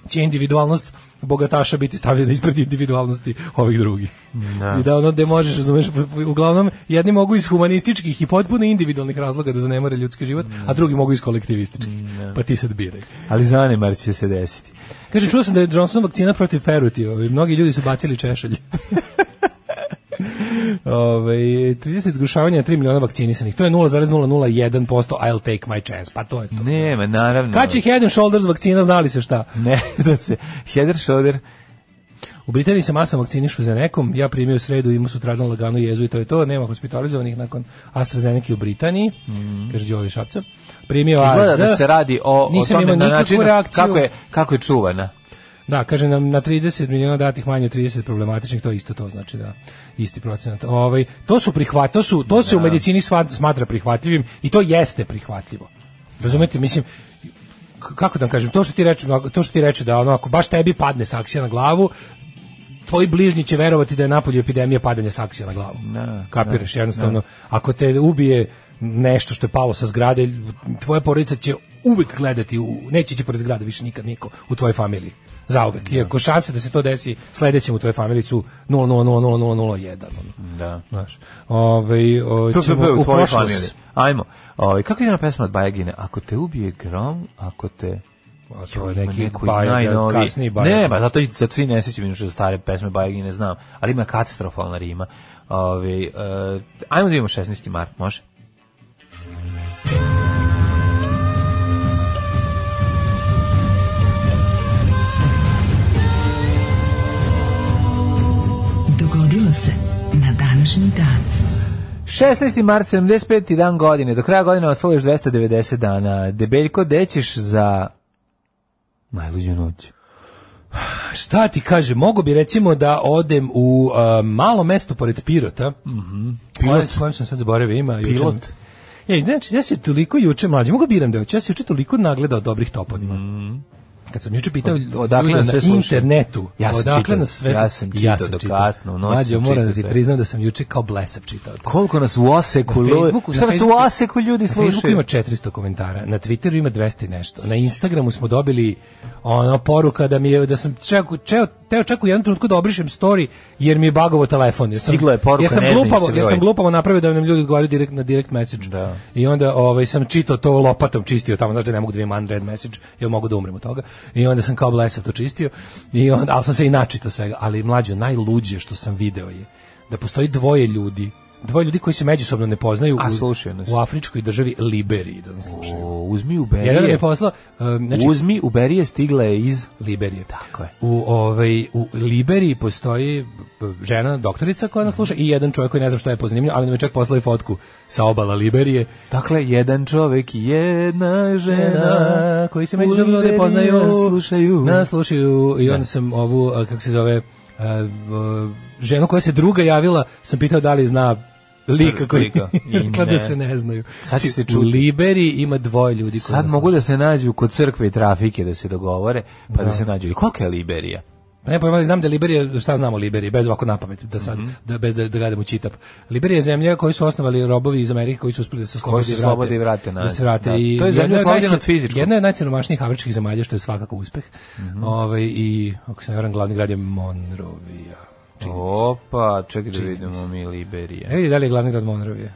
će individualnost bogataša biti stavljena ispred individualnosti ovih drugih. I da ono gde možeš, razumeš, uglavnom jedni mogu iz humanističkih i potpuno individualnih razloga da zanemare ljudski život, a drugi mogu iz kolektivističkih. Pa ti sad biraj. ali zanemar će se desiti. Kaže, čuo sam da je Johnson vakcina protiv peruti, mnogi ljudi su bacili češelj. Ove, 30 zgrušavanja 3 miliona vakcinisanih. To je 0,001%, I'll take my chance. Pa to je to. Nema, naravno. Kad će Head and Shoulders vakcina, znali se šta? ne da se header shoulder U Britaniji se masno vakcinišu za nekom, ja primio u sredu, imao sutradan laganu jezu i to je to, nema hospitalizovanih nakon AstraZeneca u Britaniji, kaže Đovi Šapca. Primio izgleda AZ, da se radi o o tome na način reakciju. kako je kako je čuvana. Da, kaže nam na 30 miliona datih manje od 30 problematičnih, to je isto to znači da isti procenat. Ovaj to su prihvat, to su to se u medicini smatra prihvatljivim i to jeste prihvatljivo. Razumete, mislim kako da vam kažem, to što ti reče, to što ti reče da ono ako baš tebi padne saksija na glavu, tvoji bližnji će verovati da je napolju epidemija padanja saksija na glavu. Da, Kapiraš, jednostavno, ako te ubije nešto što je palo sa zgrade, tvoja porodica će uvek gledati, u, neće ići pored zgrada više nikad niko u tvojoj familiji. Zauvek. Iako šanse da se to desi sledećem u tvojoj familiji su 0,00001. ono. Da. Znaš, ovaj, u prošlost. familiji. Ajmo. Ovaj kako je na pesma od Bajagine? Ako te ubije grom, ako te A to je neki neko Bajag, najnoviji. kasniji Bajag. Ne, ba, zato, zato svi ne sećam inače stare pesme Bajagine, znam. Ali ima katastrofalna rima. Ove, uh, ajmo da vidimo 16. mart, može? Dogodilo se na današnji dan. 16. mart, 75. dan godine. Do kraja godine ostalo još 290 dana. Debeljko, gde ćeš za najluđu noć? Šta ti kaže, mogu bi recimo da odem u uh, malo mesto pored Pirota. Mhm. Pilot, kojem sam sad zaboravio ima. Pilot. E, znači, ja se toliko juče mlađi, mogu biram da hoću, ja se juče toliko nagledao dobrih toponima. Kad sam juče pitao Od- odakle sve na slušaju? internetu, Ja sam odakle čitao, nas sve ja sam čitao do kasno, u noć Mlađo, sam moram čitao da ti sve. priznam da sam juče kao blesav čitao. to. Koliko nas u oseku, Na Facebooku, šta na nas u oseku ljudi Na Facebooku slušaju? ima 400 komentara, na Twitteru ima 200 i nešto. Na Instagramu smo dobili ono poruka da mi je da sam čekao čeo teo čak u jednom trenutku da obrišem story jer mi je bagovo telefon. Ja sam, Stigla je poruka, ja sam glupavo, ja sam glupavo napravio da nam ljudi odgovaraju direkt na direct message. Da. I onda ovaj sam čitao to lopatom čistio tamo, znaš da ne mogu da imam unread message, jer mogu da umrem od toga. I onda sam kao blesav to čistio. I onda, ali sam se i načitao svega. Ali mlađo, najluđe što sam video je da postoji dvoje ljudi Dvoje ljudi koji se međusobno ne poznaju A, u- u afričkoj državi Liberiji da nas slušaju. O, uzmi u Jedan nam je berije. poslao, um, znači, Uzmi u berije stigla je iz... Liberije. Tako je. U, ovaj, u Liberiji postoji uh, žena, doktorica koja nas sluša i jedan čovjek koji ne znam šta je pozanimljivo, ali nam je čak poslao i fotku sa obala Liberije. Dakle, jedan čovek i jedna žena Žena koji se međusobno ne poznaju, slušaju. nas slušaju i onda sam ovu, a, kako se zove, a, a, ženu koja se druga javila, sam pitao da li zna lika koji. I rekla da se ne znaju. Sad će se U čuti. Liberiji ima dvoje ljudi koji Sad mogu da se nađu kod crkve i trafike da se dogovore, pa da, se nađu. I kolika je Liberija? Pa ne pojma, ali znam da Liberija, šta znamo o Liberiji, bez ovako napamet, da sad, Mhm. da, bez da, da gledamo čitap. Liberija je zemlja koju su osnovali robovi iz Amerike koji su uspeli da se oslobode se slobode i vrate Da se vrate. Da. I To je zemlja oslobođena od fizičkog. Jedna je od najsiromašnijih afričkih zemalja, što je svakako uspeh. Mhm. Ovaj, I, ako se ne varam, glavni grad je Monrovija. Opa, čekaj da vidimo mi Liberija. E vidi da li je glavni grad Monrovija.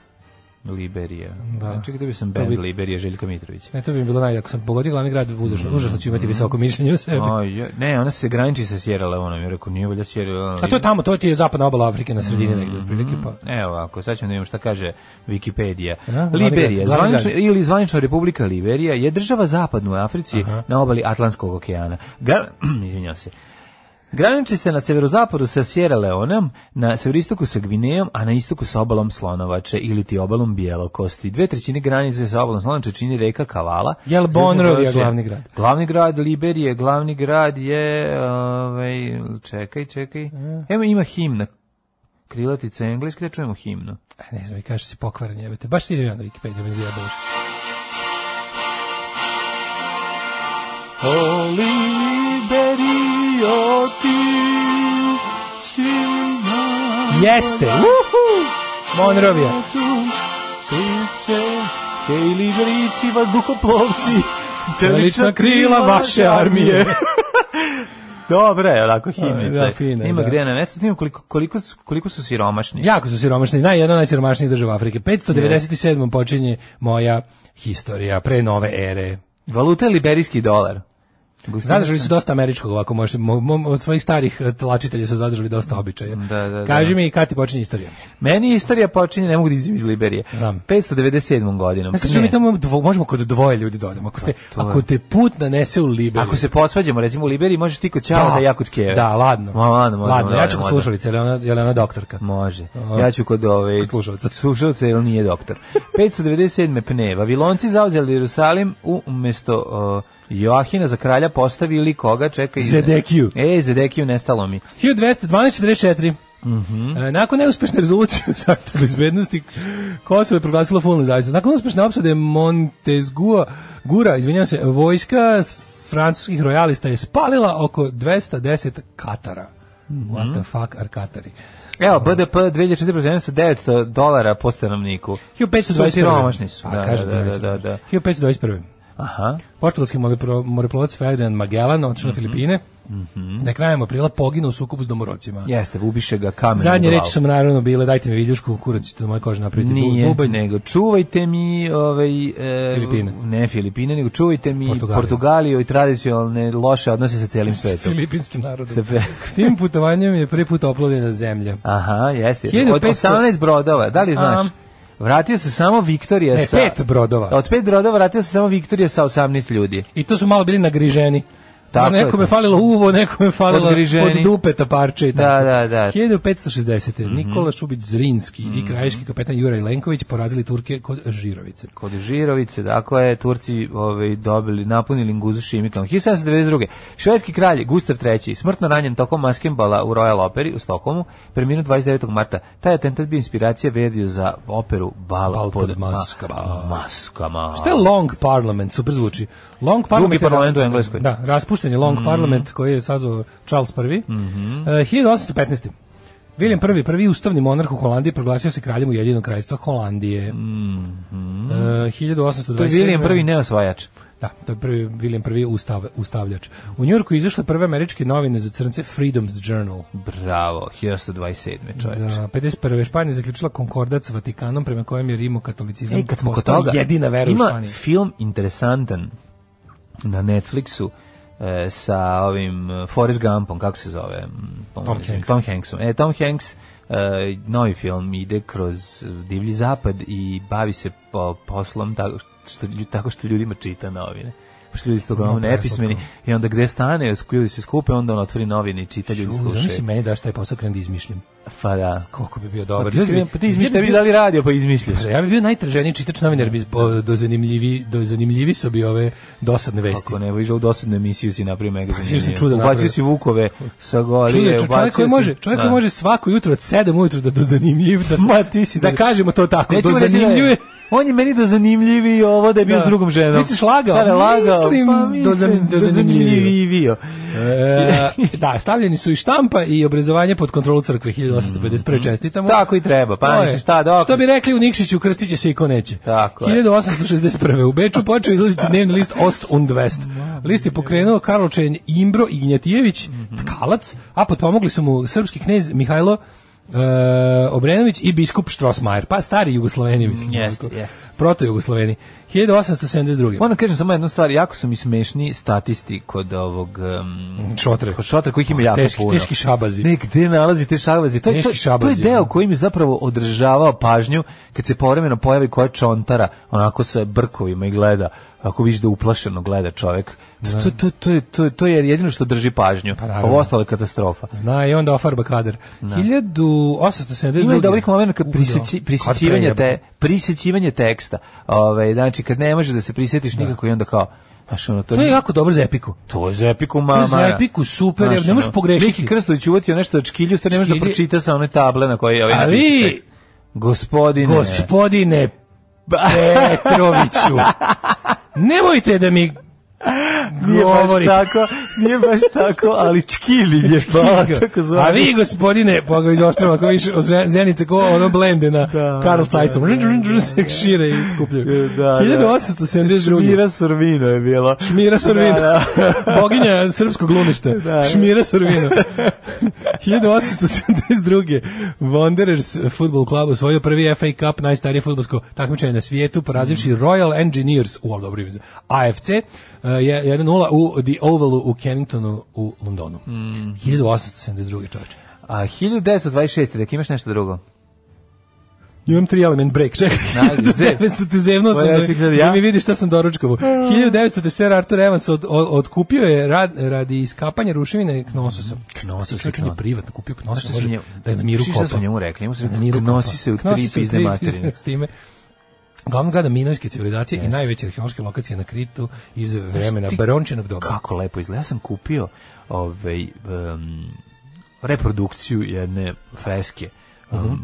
Liberija. Da. Čekaj da bi sam band bi- Liberija Željka Mitrović. Ne, to bi bilo naj, ako sam pogodio glavni grad, užasno, užasno ću imati visoko mišljenje o sebi. Oj, ja- ne, ona se graniči sa Sierra Leoneom. Ja rekao, nije volja Sierra Leone. A to je tamo, to ti je zapadna obala Afrike na sredini negdje, Mhm. otprilike, pa. Evo ovako, sad ćemo da vidimo šta kaže Wikipedia. Aha, glavni Liberija, grad. ili zvanična republika Liberija, je država zapadnu u Africi na obali Atlantskog okeana. Gra, izvinjam se. Graniči se na severozapadu sa Sierra Leoneom, na severistoku sa Gvinejom, a na istoku sa obalom Slonovače ili ti obalom Bijelokosti. Dve trećine granice sa obalom Slonovače čini reka Kavala. Jel Monrovija područje- glavni grad? Glavni grad Liberije, glavni grad je, ovaj, čekaj, čekaj, evo ima himna, krilatica engleska, da čujemo himnu. E, Ne znam, i kaže si pokvaran jebate. Baš ti idem ja na Wikipedia, me zjebao. O Liberio ti si Jeste! Uhu! Monrovija. Price, hej Liberici, vazduhoplovci, Čelična krila vaše armije. Dobra je, onako himnica. Da, fina je, Ima da. gde na mesto, snimam koliko, koliko, su- koliko su siromašni. Jako su siromašni, naj, jedna od najsiromašnijih država Afrike. 597. počinje moja historija, pre nove ere. Valuta je liberijski dolar. Zadržali su dosta američkog, ovako može, mo, mo, od svojih starih eh, tlačitelja su zadržali dosta običaja. Da, da, Kaži da. mi kad ti počinje istorija. Meni istorija počinje, ne mogu da izim iz Liberije. Znam. 597. godinom. Znači, mi tamo dvo, možemo kod dvoje ljudi da odemo. Ako te, to je. ako te put nanese u Liberiju. Ako se posvađamo, recimo u Liberiji, možeš ti kod Ćala da, ja kod Keve. Da, ladno. Ma, ladno, može, ladno. može, ja ću kod slušalice, je li ona, je ona doktorka? Može. Ja ću kod ove Kod slušalca. Slušalca jer nije doktor. 597. pne. Vavilonci zauzeli Jerusalim u umesto o, Joahina za kralja postavili koga? Čekaj. Zedekiju. E, Zedekiju nestalo mi. 1212-44. Mhm. E, nakon neuspešne rezolucije Savjeta bezbednosti, Kosovo je proglasilo full nezavisnost. Nakon uspešne opsade Montezgua, Gura, izvinjam se, vojska francuskih rojalista je spalila oko 210 Katara. Mhm. What the fuck are Katari? Evo, BDP 2014. sa 900 dolara po stanovniku. 1521. Su siromašni su. Pa, Da, da, da, da, da. 1521. Aha. Portugalski moreplovac Ferdinand Magellan Mhm. na Filipine. Da je krajem aprila poginuo u sukobu s domorocima. Jeste, ubiše ga kamen Zadnje glavu. reči su naravno bile dajte mi viljušku, kurac ćete moje kože napraviti Nije, bubanj. nego čuvajte mi ovaj, e, Filipine. ne Filipine, nego čuvajte mi Portugaliju. Portugaliju, i tradicionalne loše odnose sa celim svetom. Filipinskim narodom. Tim putovanjem je prvi put oplovljena zemlja. Aha, jeste. Od 1500 18 brodova, da li znaš? Am. Vratio se samo Viktorija Ne, sa... pet brodova. Od pet brodova vratio se samo Viktorija sa 18 ljudi. I to su malo bili nagriženi. Tako je nekome to. falilo uvo, nekome falilo Odgriženi. od dupeta parče i Da, tako. da, da. 1560. Nikola Šubić Zrinski i krajiški kapetan Juraj Lenković porazili Turke kod Žirovice. Kod Žirovice, dakle, je Turci ovaj, dobili, napunili Nguzu Šimitom. 1792. Švedski kralj Gustav III. smrtno ranjen tokom maskembala u Royal Operi u Stokholmu, preminuo 29. marta. Taj atentat bio inspiracija vedio za operu Bal, Bal pod ma- maskama. maskama. Šta je Long Parliament? Super zvuči. Long Parliament je- parlament u Engleskoj. Da, raspušten je Long Parliament koji je sazvao Charles I. Mm 1815. William I, prvi ustavni monarh u Holandiji, proglasio se kraljem Ujedinjenog kraljstva Holandije. E, 1827. To je William prvi neosvajač. Da, to je prvi William prvi ustav, ustavljač. U Njujorku izašle prve američke novine za crnce Freedom's Journal. Bravo, 1127. čovječ. Da, 51. Španija zaključila konkordat sa Vatikanom prema kojem je rimokatolizam Ej, kad smo kod toga, jedina vera u ima Španiji. film interesantan na Netflixu e, sa ovim e, Forrest Gumpom, kako se zove? M, pomozi mi, Hanks. Tom Hanksom. E, Tom Hanks, e, novi film, ide kroz divlji zapad i bavi se po, poslom tako što, tako što ljudima čita novine. Pošto ljudi su to uglavnom No, nepismeni i onda gde stane, ljudi se skupe, onda on otvori novine i čita, ljudi U, Zamisli slušaju. meni daš taj posao krenem da izmišljam. Pa da. Koliko bi bio Pa dobar. ti, Iskreno, pa ti izmišljaš, ja bi tebi bio- dali radio, pa izmišljaš. Pa Ja bi bio najtraženiji čitač novinar, bi po- do zanimljivi, do zanimljivi su bi ove dosadne vesti. Ako ne, išao u dosadnu emisiju si napravio mega si zanimljivo. čudo Ubacio si Vukove sa golije. Čovjek, čovjek ubacio koji si- može, čovjek koji Da. može svako jutro od 7 ujutro da do zanimljiv, da, Ma ti si da, da- kažemo to tako, Nećemo do da je- zanimljuje. On je meni do zanimljivi ovo da je bio Da. s drugom ženom. Misliš lagao? Sada je lagao. Mislim, pa do mislim, do do zanimljivio. zanimljivio. E, da, stavljeni su i štampa i obrazovanje pod kontrolu crkve 1851. Čestitamo. Tako i treba, pa ne šta dok. Što bi rekli u Nikšiću, krstit će se i ko neće. Tako je. 1861. U Beču počeo izlaziti dnevni list Ost und West. List je pokrenuo Karlovčan Imbro Ignjatijević, tkalac, a potpomogli su mu srpski knez Mihajlo e, Obrenović i biskup Štrosmajer, pa stari Jugosloveni, mislim. Jeste, jeste. Proto Jugosloveni. 1872. Moram da kažem samo jednu stvar, jako su mi smešni statisti kod ovog um, Šotre. kod šotra kojih ima jako Teški- puno. teški šabazi. Ne, gde nalazi te šabazi? To, je- to, Teški to je šabazi, deo da. koji mi zapravo održavao pažnju kad se povremeno pojavi koja čontara onako sa brkovima i gleda ako vidiš da uplašeno gleda čovek. To, to, to, to, to, je- to je jedino što drži pažnju. Pa. Ovo ostalo je katastrofa. Zna i onda ofarba kadar. 1872. Ima i dobrih momenta kad da. Kad te, prejebe. prisećivanje teksta. Ove, znači, kad ne možeš da se prisjetiš nikako i onda kao, znaš, ono, to, To je jako dobro za epiku. To je za epiku To mama. je za epiku super, jer ne možeš ono, pogrešiti. Miki Krstović uvatio nešto od škilju, ste ne možeš da pročita sa one table na koje je ovaj A vi- tekst. Gospodine. Gospodine Petroviću, nemojte da mi Nije baš tako, nije baš tako, ali čkili je pa, tako zove. A vi, gospodine, pa ga izoštrava, ako viš od Zenice, ko ono blende na Da, Karl da, Zeisom, da, se šire i skupljaju. Da, da. 1872. Šmira Sorvino je bilo. Šmira Sorvino. Da, Boginja srpskog glumišta. da. Šmira Sorvino. 1872. Wanderers Football Club osvojio prvi FA Cup, najstarije fudbalsko takmičenje na svijetu, porazivši Royal Engineers u ime, AFC, uh, je 1-0 u The Ovalu u Kenningtonu u Londonu. Mm. 1872. čovječe. A 1926. da imaš nešto drugo? Imam tri element break, čekaj. Najde, zev. 1900 te zevno sam da, da ja? mi vidiš šta sam doručkovo. 1900 te Sir Arthur Evans od, od, otkupio je rad, radi iskapanja ruševine Knososa. Knosos, on je Knos. privatno kupio Znaš Knosos, šta su može njemu- da je na miru Šta kopa. su njemu rekli? Njemu su Da na rekli, "Knosi kopa." se u tri se pizde materine. S time, Glavnog grada Minojske civilizacije i najveće arheološke lokacije na Kritu iz vremena ti- Barončinog doba. Kako lepo izgleda. Ja sam kupio ovaj, um, reprodukciju jedne freske um,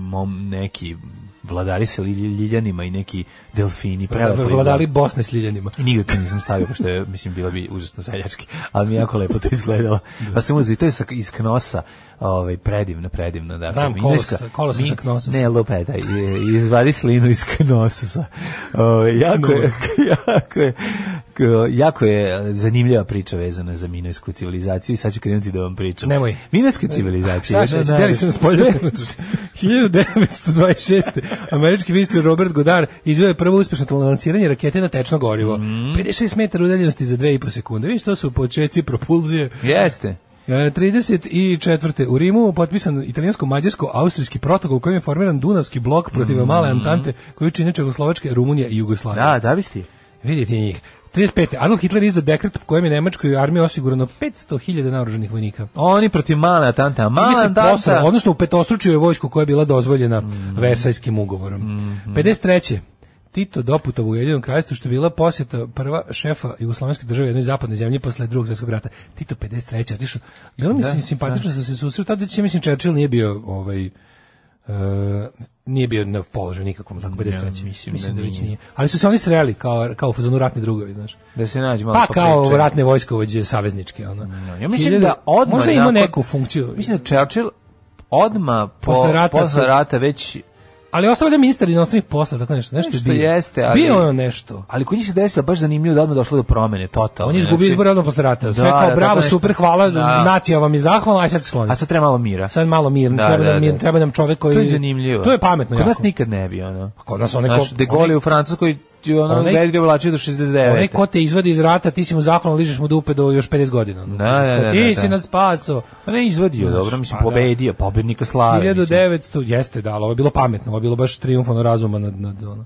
mom, neki vladari sa ljiljanima i neki delfini. prelepo izgleda. Vladali Bosne s ljiljanima. I nigde to nisam stavio, pošto je, mislim, bilo bi užasno seljački, ali mi je jako lepo to izgledalo. Pa sam uzeo, i to je iz knosa, ovaj, predivno, predivno. Da, Znam, kolos- kolos sa knosa. Ne, lupetaj, i- izvadi slinu iz knosa. Ovaj, jako, je, jako, je, jako je zanimljiva priča vezana za minojsku civilizaciju i sad ću krenuti da vam pričam. Nemoj. Minojska civilizacija. Šta će, deli se na spolju. 1926. Američki ministar Robert Godard izveo je prvo uspešno lansiranje rakete na tečno gorivo. 56 metara udaljenosti za 2,5 sekunde. Viš, to su početci propulzije. Jeste. E, 34. u Rimu potpisan italijansko-mađarsko-austrijski protokol kojim je formiran Dunavski blok protiv male Antante koju čine Čegoslovačka, Rumunija i Jugoslavija. Da, da bi ti. Vidite njih. 35. Adolf Hitler izdao dekret po kojem je Nemačkoj armiji osigurano 500.000 naoruženih vojnika. Oni protiv male Atanta. Time Mala se Atanta. poslao, odnosno u petostručio je vojsku koja je bila dozvoljena Mm. Versajskim ugovorom. 53. Tito doputa u Ujedinjenom kraljestvu što je bila posjeta prva šefa jugoslovenske države jednoj zapadnoj zemlji posle drugog svjetskog rata. Tito 53. otišao. Bilo mi se simpatično da se susreo. Tada će mislim Churchill nije bio ovaj e, nije bio na položaju nikakvom tako 53. mislim mislim da da, već nije. Ali su se oni sreli kao kao u fazonu ratni drugovi, znaš. Da se nađe malo Pa pa kao ratne vojskovođe savezničke, ono. Ja mislim Hiljade- da odmah možda ima neku funkciju. Mislim da Churchill odma po, Posle rata posle rata već Ali ostao je ministar inostranih posla, tako nešto, nešto, Nešto je bio. jeste, ali- Bio je nešto. ali kod njih se desilo baš zanimljivo da odmah došlo do promene totalno. On je izgubio znači- izbore odmah posle rata. Sve Da, kao da, bravo, nešto. super, hvala, Da. nacija vam je zahvalna, aj sad se skloni. A sad treba malo mira. Sad malo mir, Da, treba, da, nam mir, da. treba nam čovek koji... To je zanimljivo. To je pametno Kod jako. nas nikad ne bi, ono. Kod nas onaj ko- Znaš, De Gaulle u Francuskoj ono onaj- onaj, ga vlačio do 69. Onaj ko te izvadi iz rata, ti si mu zahvalan, ližeš mu dupe do još 50 godina. Da, da, da, Ti da, si da. nas spaso. Pa ne izvadio, Znaš, dobro, mislim, pa da. pobedio, pobednika slave. mislim. 1900, jeste, da, ali ovo je bilo pametno, ovo je bilo baš triumfano razuma nad, nad ono.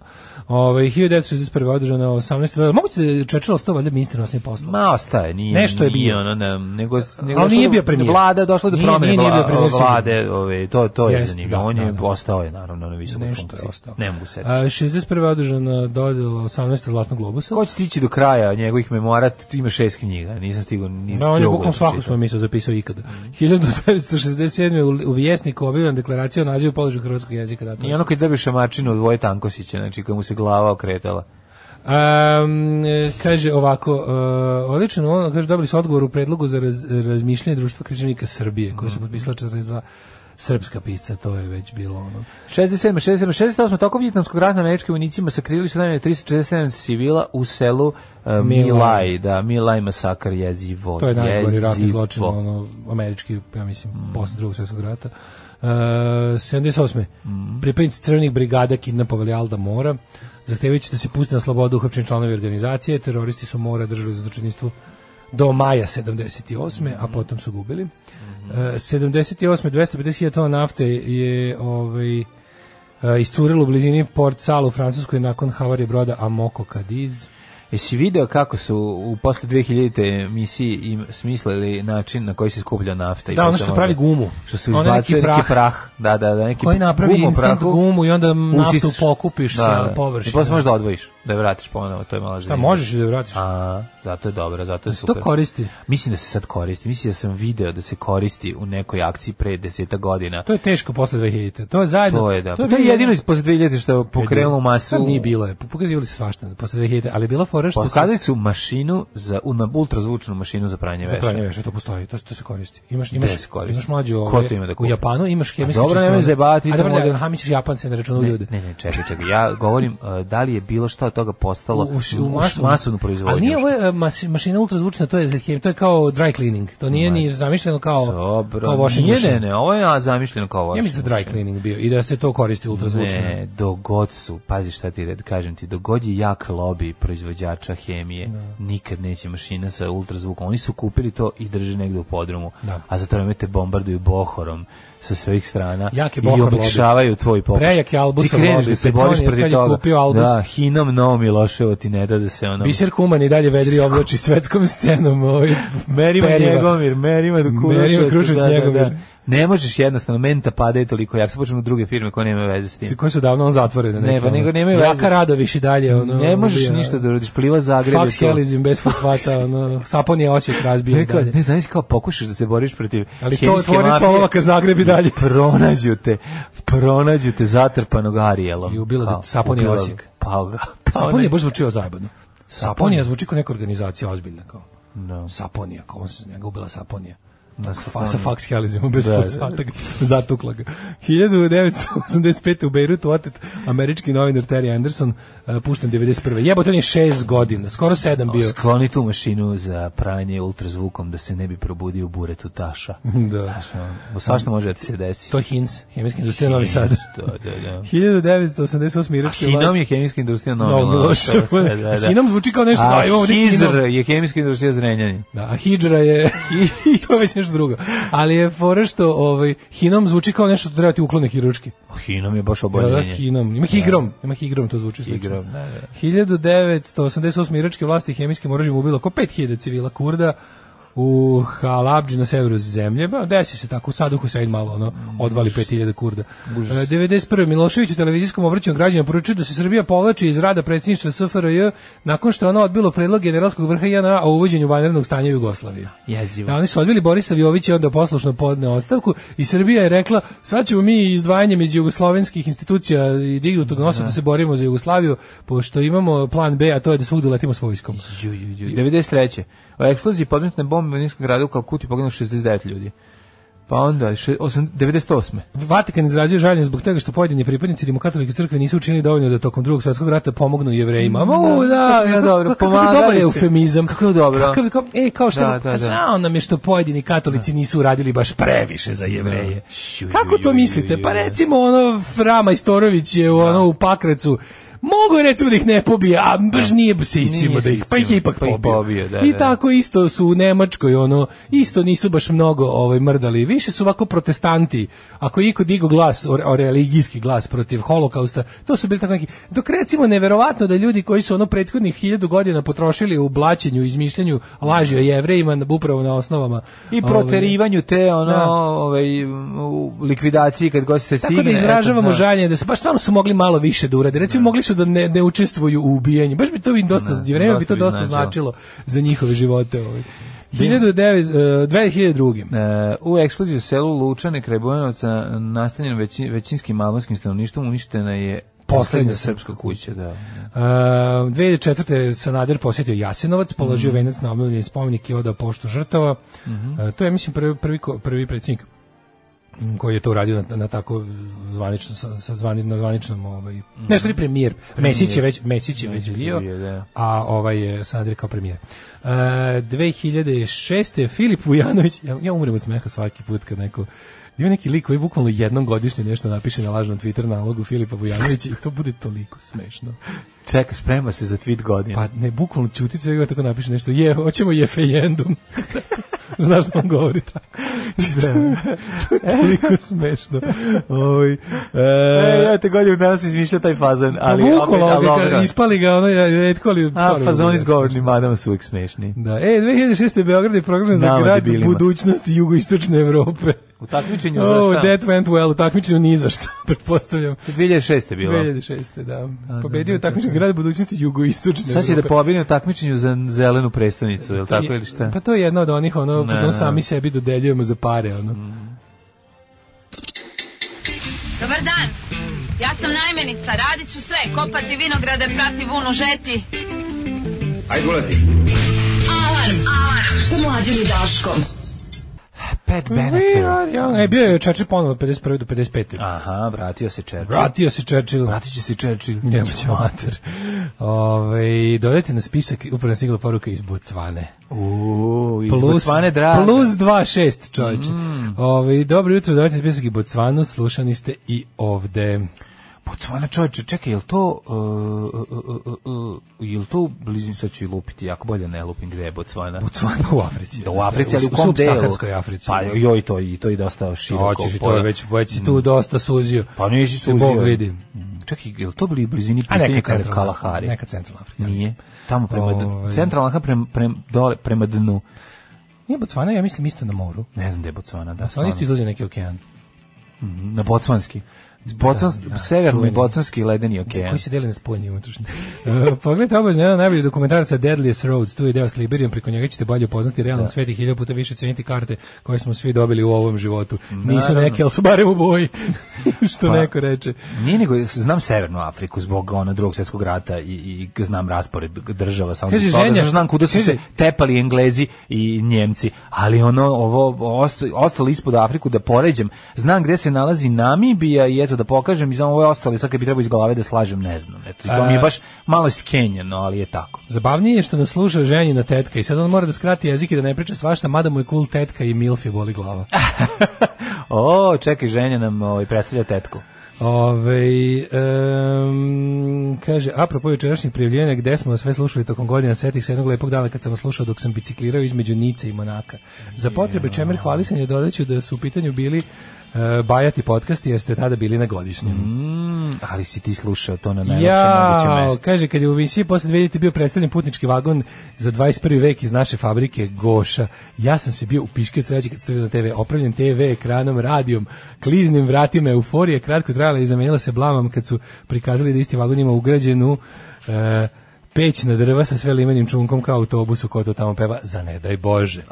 Ove, 1961. održano 18. dolara. Moguće da je Čečelo stao valjda ministar nosnih posla. Ma ostaje, nije. Nešto je nije bio. Ono, ne, nego, nego Ali nije bio premijer. Vlada došla do Nije- promene nije- nije vlade, ove, to, to je Jeste, za njega. da, On je da, da. ostao je, naravno, na visokoj Nešto je funkciji. ostao. Ne mogu se A, 61. održana dodjela 18. zlatnog globusa. Ko će stići do kraja njegovih memora, tu ima šest knjiga, nisam stigao ni Da, on je bukvalno da svaku svoju misao zapisao ikada. 1967. u, Vjesniku objavljena deklaracija o nazivu položaju hrvatskog jezika. Da, I ono koji dobije šamačinu od Voje Tankosića, znači kad mu se glava okretala. Um, kaže ovako, uh, odlično, ono, kaže, dobili su odgovor u predlogu za raz, razmišljanje društva križevnika Srbije, koje su potpisala 42 srpska pisca, to je već bilo ono. 67. 67. 68. tokom vjetnamskog rata američkim vojnicima sakrili su najmanje 347 civila u selu uh, Milaj. Milaj, da, Milaj masakar jezivo. To je najgori ratni zločin, ono, američki, ja mislim, posle drugog svjetskog rata. Uh, 78. Pripadnici crvenih brigada kidnapovali Alda Mora, zahtevajući da se pusti na slobodu uhapšeni članovi organizacije, teroristi su Mora držali za zločinstvo do maja 78. a potom su gubili. Uh, 78. 250.000 tona nafte je ovaj, uh, iscurilo u blizini Port Salu u Francuskoj nakon havarije broda Amoco Cadiz. Jesi video kako su u posle 2000. emisiji im smislili način na koji se skuplja nafta? i Da, ono što pravi gumu. Što se Ono neki izbacuje neki prah. Da, da, da, neki koji napravi gumu instant prahu. gumu i onda naftu pokupiš sa površine. I posle možeš da odvojiš, da je vratiš ponovo, to je malo Šta možeš da vratiš? A, zato je dobro, zato je Se super. to koristi. Mislim da se sad koristi. Mislim da sam video da se koristi u nekoj akciji pre deseta godina. To je teško posle 2000. To je zajedno. To je da. To je, bilo jedino iz posle 2000 što je pokrenulo masu. Sad nije bilo je. Pokazivali su svašta posle 2000, ali je bila fora što Pokazali su mašinu za u na ultrazvučnu mašinu za pranje za veša. pranje veša, to postoji, to, to se koristi. Imaš imaš se koristi? imaš mlađu to ima da u? Japanu imaš hemijski dobro, nemoj A to dobro, da, ha misliš Japance na računu Ne, ljude. ne, ne, čekaj, čekaj. Ja govorim uh, da li je bilo šta od toga postalo u, u, u masovnu, masovnu proizvodnju. Ali nije ovo je, mas- mašina ultrazvučna, to je za hem, to je kao dry cleaning. To nije ni zamišljeno kao Dobro, kao washing nije, ne, ne, ovo je zamišljeno kao washing Ja mislim da dry cleaning bio i da se to koristi ultrazvučno. Ne, dogod su, pazi šta ti red, kažem ti, dogod je jak lobby proizvođača hemije, nikad neće mašina sa ultrazvukom. Oni su kupili to i drže negde u podrumu, Da. a za to vreme te bombarduju bohorom sa svih strana Jak je i bohor omekšavaju tvoj pokuš. Prejak je Albusov Ti kreneš da se boriš protiv toga. kupio Albus. Da, hinom novo Miloševo ti ne da da se ono... Biser Kuman i dalje vedri oblači svetskom scenom. Ovaj, Merima. Njegomir, Merima da Merima Krušević da, da, Njegomir. da. Ne možeš jednostavno, menta pada je toliko jak, sad počnemo druge firme koje nemaju veze s tim. Koje su davno on zatvorene. Ne, neke, pa nego nemaju veze. Jaka Radoviš i dalje. Ono, ne možeš ubija. ništa da uradiš, pliva Zagreb. je to. helizim bez fosfata, ono, sapon je osjek razbio. i Ne, kao, dalje. ne znaš kao pokušaš da se boriš protiv Ali to tvornica olovaka Zagreb i dalje. Pronađu te, pronađu te zatrpanog Arijelom. I ubila ga Kao, Sapon je ubila ga. Osijek. Pa ga. Pa Saponija ne. baš zvučio zajebano. Saponija zvuči kao neka organizacija ozbiljna kao. Da. Saponija, kao on se njega ubila Saponija. Da, Fa, sa fax helizmom bez Da, da. fosfata ga zatukla ga. 1985. u Beirutu otet američki novinar Terry Anderson uh, pušten 91. Jebote, on je šest godina, skoro sedam bio. Skloni tu mašinu za pranje ultrazvukom da se ne bi probudio u buretu taša. Da. Znaš, Svašta može da ti se desi. To je Hins, hemijska industrija Novi Sad. Da, da, da. 1988. A irački Hinom je hemijska industrija No, Novi Miloš. Miloš. Da, da, da. Hinom zvuči kao nešto, A a Hizr je hemijska industrija Zrenjanin. Da, a hidžra je to je već nešto drugo. Ali je fora što ovaj hinom zvuči kao nešto što treba ti uklone hiručki. Hinom je baš Da, da, oboljenje. hinom. Ima higrom, ima higrom, to zvuči slično. Higrom, da, da. 1988. iračke vlasti hemijskim oružjem ubilo oko 5000 civila Kurda u Halabdži na severu zemlje, ba, desi se tako, u Sadu Husein malo ono, odvali 5000 Kurda. E, 91. Milošević u televizijskom obraćanju građana poručio da se Srbija povlači iz rada predsjedništva SFRJ nakon što je ona odbilo predlog generalskog vrha JNA o uvođenju vanrednog stanja u Jugoslaviji. Jezivo. Da, oni su odbili Borisa Jović i onda poslušno podneo ostavku i Srbija je rekla sad ćemo mi izdvajanjem iz jugoslovenskih institucija i dignutog nosa da se borimo za Jugoslaviju, pošto imamo plan B, a to je da svugde letimo s vojskom. Ju, ju, ju. 93. O eksploziji podmetne bombe u Ninskom gradu u Kalkuti poginulo 69 ljudi. Pa onda, še, osam, 98. Vatikan izrazio žaljenje zbog toga što pojedini pripadnici rimokatolike crkve nisu učinili dovoljno da tokom drugog svjetskog rata pomognu jevrejima. Ma, u, da, kako kako- dobro, kako pomagali dobar eufemizam. Kako je dobro. Kakav, kao, e, kao što Da, da, da. žao nam je što pojedini katolici nisu uradili baš previše za jevreje. Ju, Kako to mislite? Pa recimo ono Frama Istorović je u ono u Pakracu Mogu je recimo da ih ne pobije, a baš nije se iscimo da ih, pa ih je ipak pa ih pobio. pobio, da, I da. tako isto su u Nemačkoj, ono, isto nisu baš mnogo ovaj, mrdali. Više su ovako protestanti. Ako je iko digo glas, o, o religijski glas protiv holokausta, to su bili tako neki... Dok recimo neverovatno da ljudi koji su ono prethodnih hiljadu godina potrošili u blaćenju, izmišljanju laži o jevrejima upravo na osnovama... I ovaj, proterivanju te ono Da. ovaj u likvidaciji kad god se stigne. Tako da izražavamo da. žaljenje da su baš stvarno su mogli malo više da urade. Recimo mogli su da ne, ne učestvuju u ubijanju. Baš bi to bi dosta Ne, vreme bi to dosta značilo. značilo za njihove živote ovaj. 1900, e, 2002. E, u eksploziji u selu Lučane kraj Bujanovca nastanjeno veći, većinskim albanskim stanovništvom uništena je Poslednja srpska kuća, da. Uh, 2004. Sanader posjetio Jasenovac, položio Mhm. venac na obnovljeni spomenik i odao poštu žrtava. Uh, to je, mislim, prvi, prvi, prvi predsjednik koji je to uradio na, na tako zvanično sa, sa zvani, na zvaničnom ovaj ne stvari premijer Mesić je već Mesić je već bio bio, da. a ovaj je Sanader kao premijer. Uh, 2006. Filip Vujanović ja, ja umrem od smeha svaki put kad neko ima neki lik koji bukvalno jednom godišnje nešto napiše na lažnom Twitter nalogu Filipa Vujanovića i to bude toliko smešno. Čeka, sprema se za tweet godine. Pa ne, bukvalno ćutice ga tako napiše nešto, je, hoćemo je fejendum. Znaš da on govori tako. Da. toliko smešno. Oj, E, e, ja te godinu danas izmišljao taj fazan, ali... ali, opet, bukvalno, ali ovdje, dobro. ispali ga, ono, ja, redko, ali... A, s govornim madama su uvijek smešni. Da, e, 2006. Beograd je proglašen za Nama, grad debilima. budućnosti jugoistočne Evrope. U takmičenju za Oh, šta? that went well, u takmičenju ni za što, pretpostavljam. 2006. je bilo. 2006. da. Pobedio je takmičenje grad budućnosti jugoistočne Sad će da pobine u takmičenju za zelenu prestonicu, je li tako je- ili šta? Pa to je jedna od onih, ono, Ne, ne, ne. sami sebi dodeljujemo za pare, ono. Dobar dan. Ja sam najmenica, radit ću sve, kopati vinograde, prati vunu, žeti. Ajde, ulazi. Alarm. Alarm. Sa mlađom i Daškom. Pat We are young. E, bio je Churchill ponovo 51. do 55. Aha, vratio se Churchill. Vratio se Churchill. Vratit će se Churchill. Njemu će mater. Ove, dodajte na spisak, upravo stigla poruka iz Bocvane. Uuu, iz Plus, Botswane draga. plus 2,6 čovječe. Ove, dobro jutro, dodajte na spisak i Bocvanu, slušani ste i ovde. Botswana čovječe, čekaj, je li to, uh, uh, uh, uh, uh, je li to blizin, sad ću i lupiti, jako bolje ne lupim gde je Botswana. Bocvana u Africi. Da, u Africi, ali u kom delu? Africi. Pa joj, to, i to i dosta široko. Hoćeš i to je već, već si tu dosta suzio. Pa nisi suzio. Bog vidi. Mm, Čekaj, je li to bili blizini pustinje centralna Kalahari? Neka centralna Afrika. Nije. Tamo prema, Ovaj. centralna Afrika prema, prema, dole, prema dnu. Nije Botswana, ja mislim isto na moru. Ne znam gde je Botswana, da. Stvarno. isto izlazi neki okean. Na Botswanski. Bocans, Da, da, severni bocanski ledeni okean. Koji se deli na spoljni i unutrašnji. Uh, pogledajte obavezno jedan najbolji dokumentarac Deadliest Roads, tu je deo s Liberijem, preko njega ćete bolje upoznati realno svet i hiljadu puta više ceniti karte koje smo svi dobili u ovom životu. Nisu Naravno. neke, ali su barem u boji, što Pa, neko reče. Nije nego, znam Severnu Afriku zbog ona drugog svjetskog rata i, i znam raspored država, samo Kaže ženja- što znam kuda su se tepali Englezi i Njemci, ali ono, ovo, osta- ostalo ispod Afriku da poređam, znam gde se nalazi Namibija i eto da pokažem i je ostalo i sad kad bi trebao iz glave da slažem, ne znam, eto, i to mi je A- baš malo skenjeno, ali je tako. Zabavnije je što nas sluša ženjina tetka i sad on mora da skrati jezik i da ne priča svašta, mada mu je cool tetka i milf je boli glava. o, čekaj, ženja nam ovaj, predstavlja tetku. Ove, um, kaže, apropo jučerašnjih prijavljenja, gde smo sve slušali tokom godina, setih se jednog lepog dana kad sam vas slušao dok sam biciklirao između Nice i Monaka. Za potrebe čemer hvalisanja dodaću da su u pitanju bili e, bajati podcasti jer ste tada bili na godišnjem. Mm, ali si ti slušao to na najlepšem mogućem Ja, mestu. kaže kad je u emisiji posle 2000 bio predstavljen putnički vagon za 21. vek iz naše fabrike Goša. Ja sam se bio u piške od sreće kad stavio na TV, opravljen TV ekranom, radijom, kliznim vratima, euforija kratko trajala i zamenila se blamam kad su prikazali da isti vagon ima ugrađenu e, peć na drva sa sve limenim čunkom kao autobusu ko to tamo peva za ne daj Bože.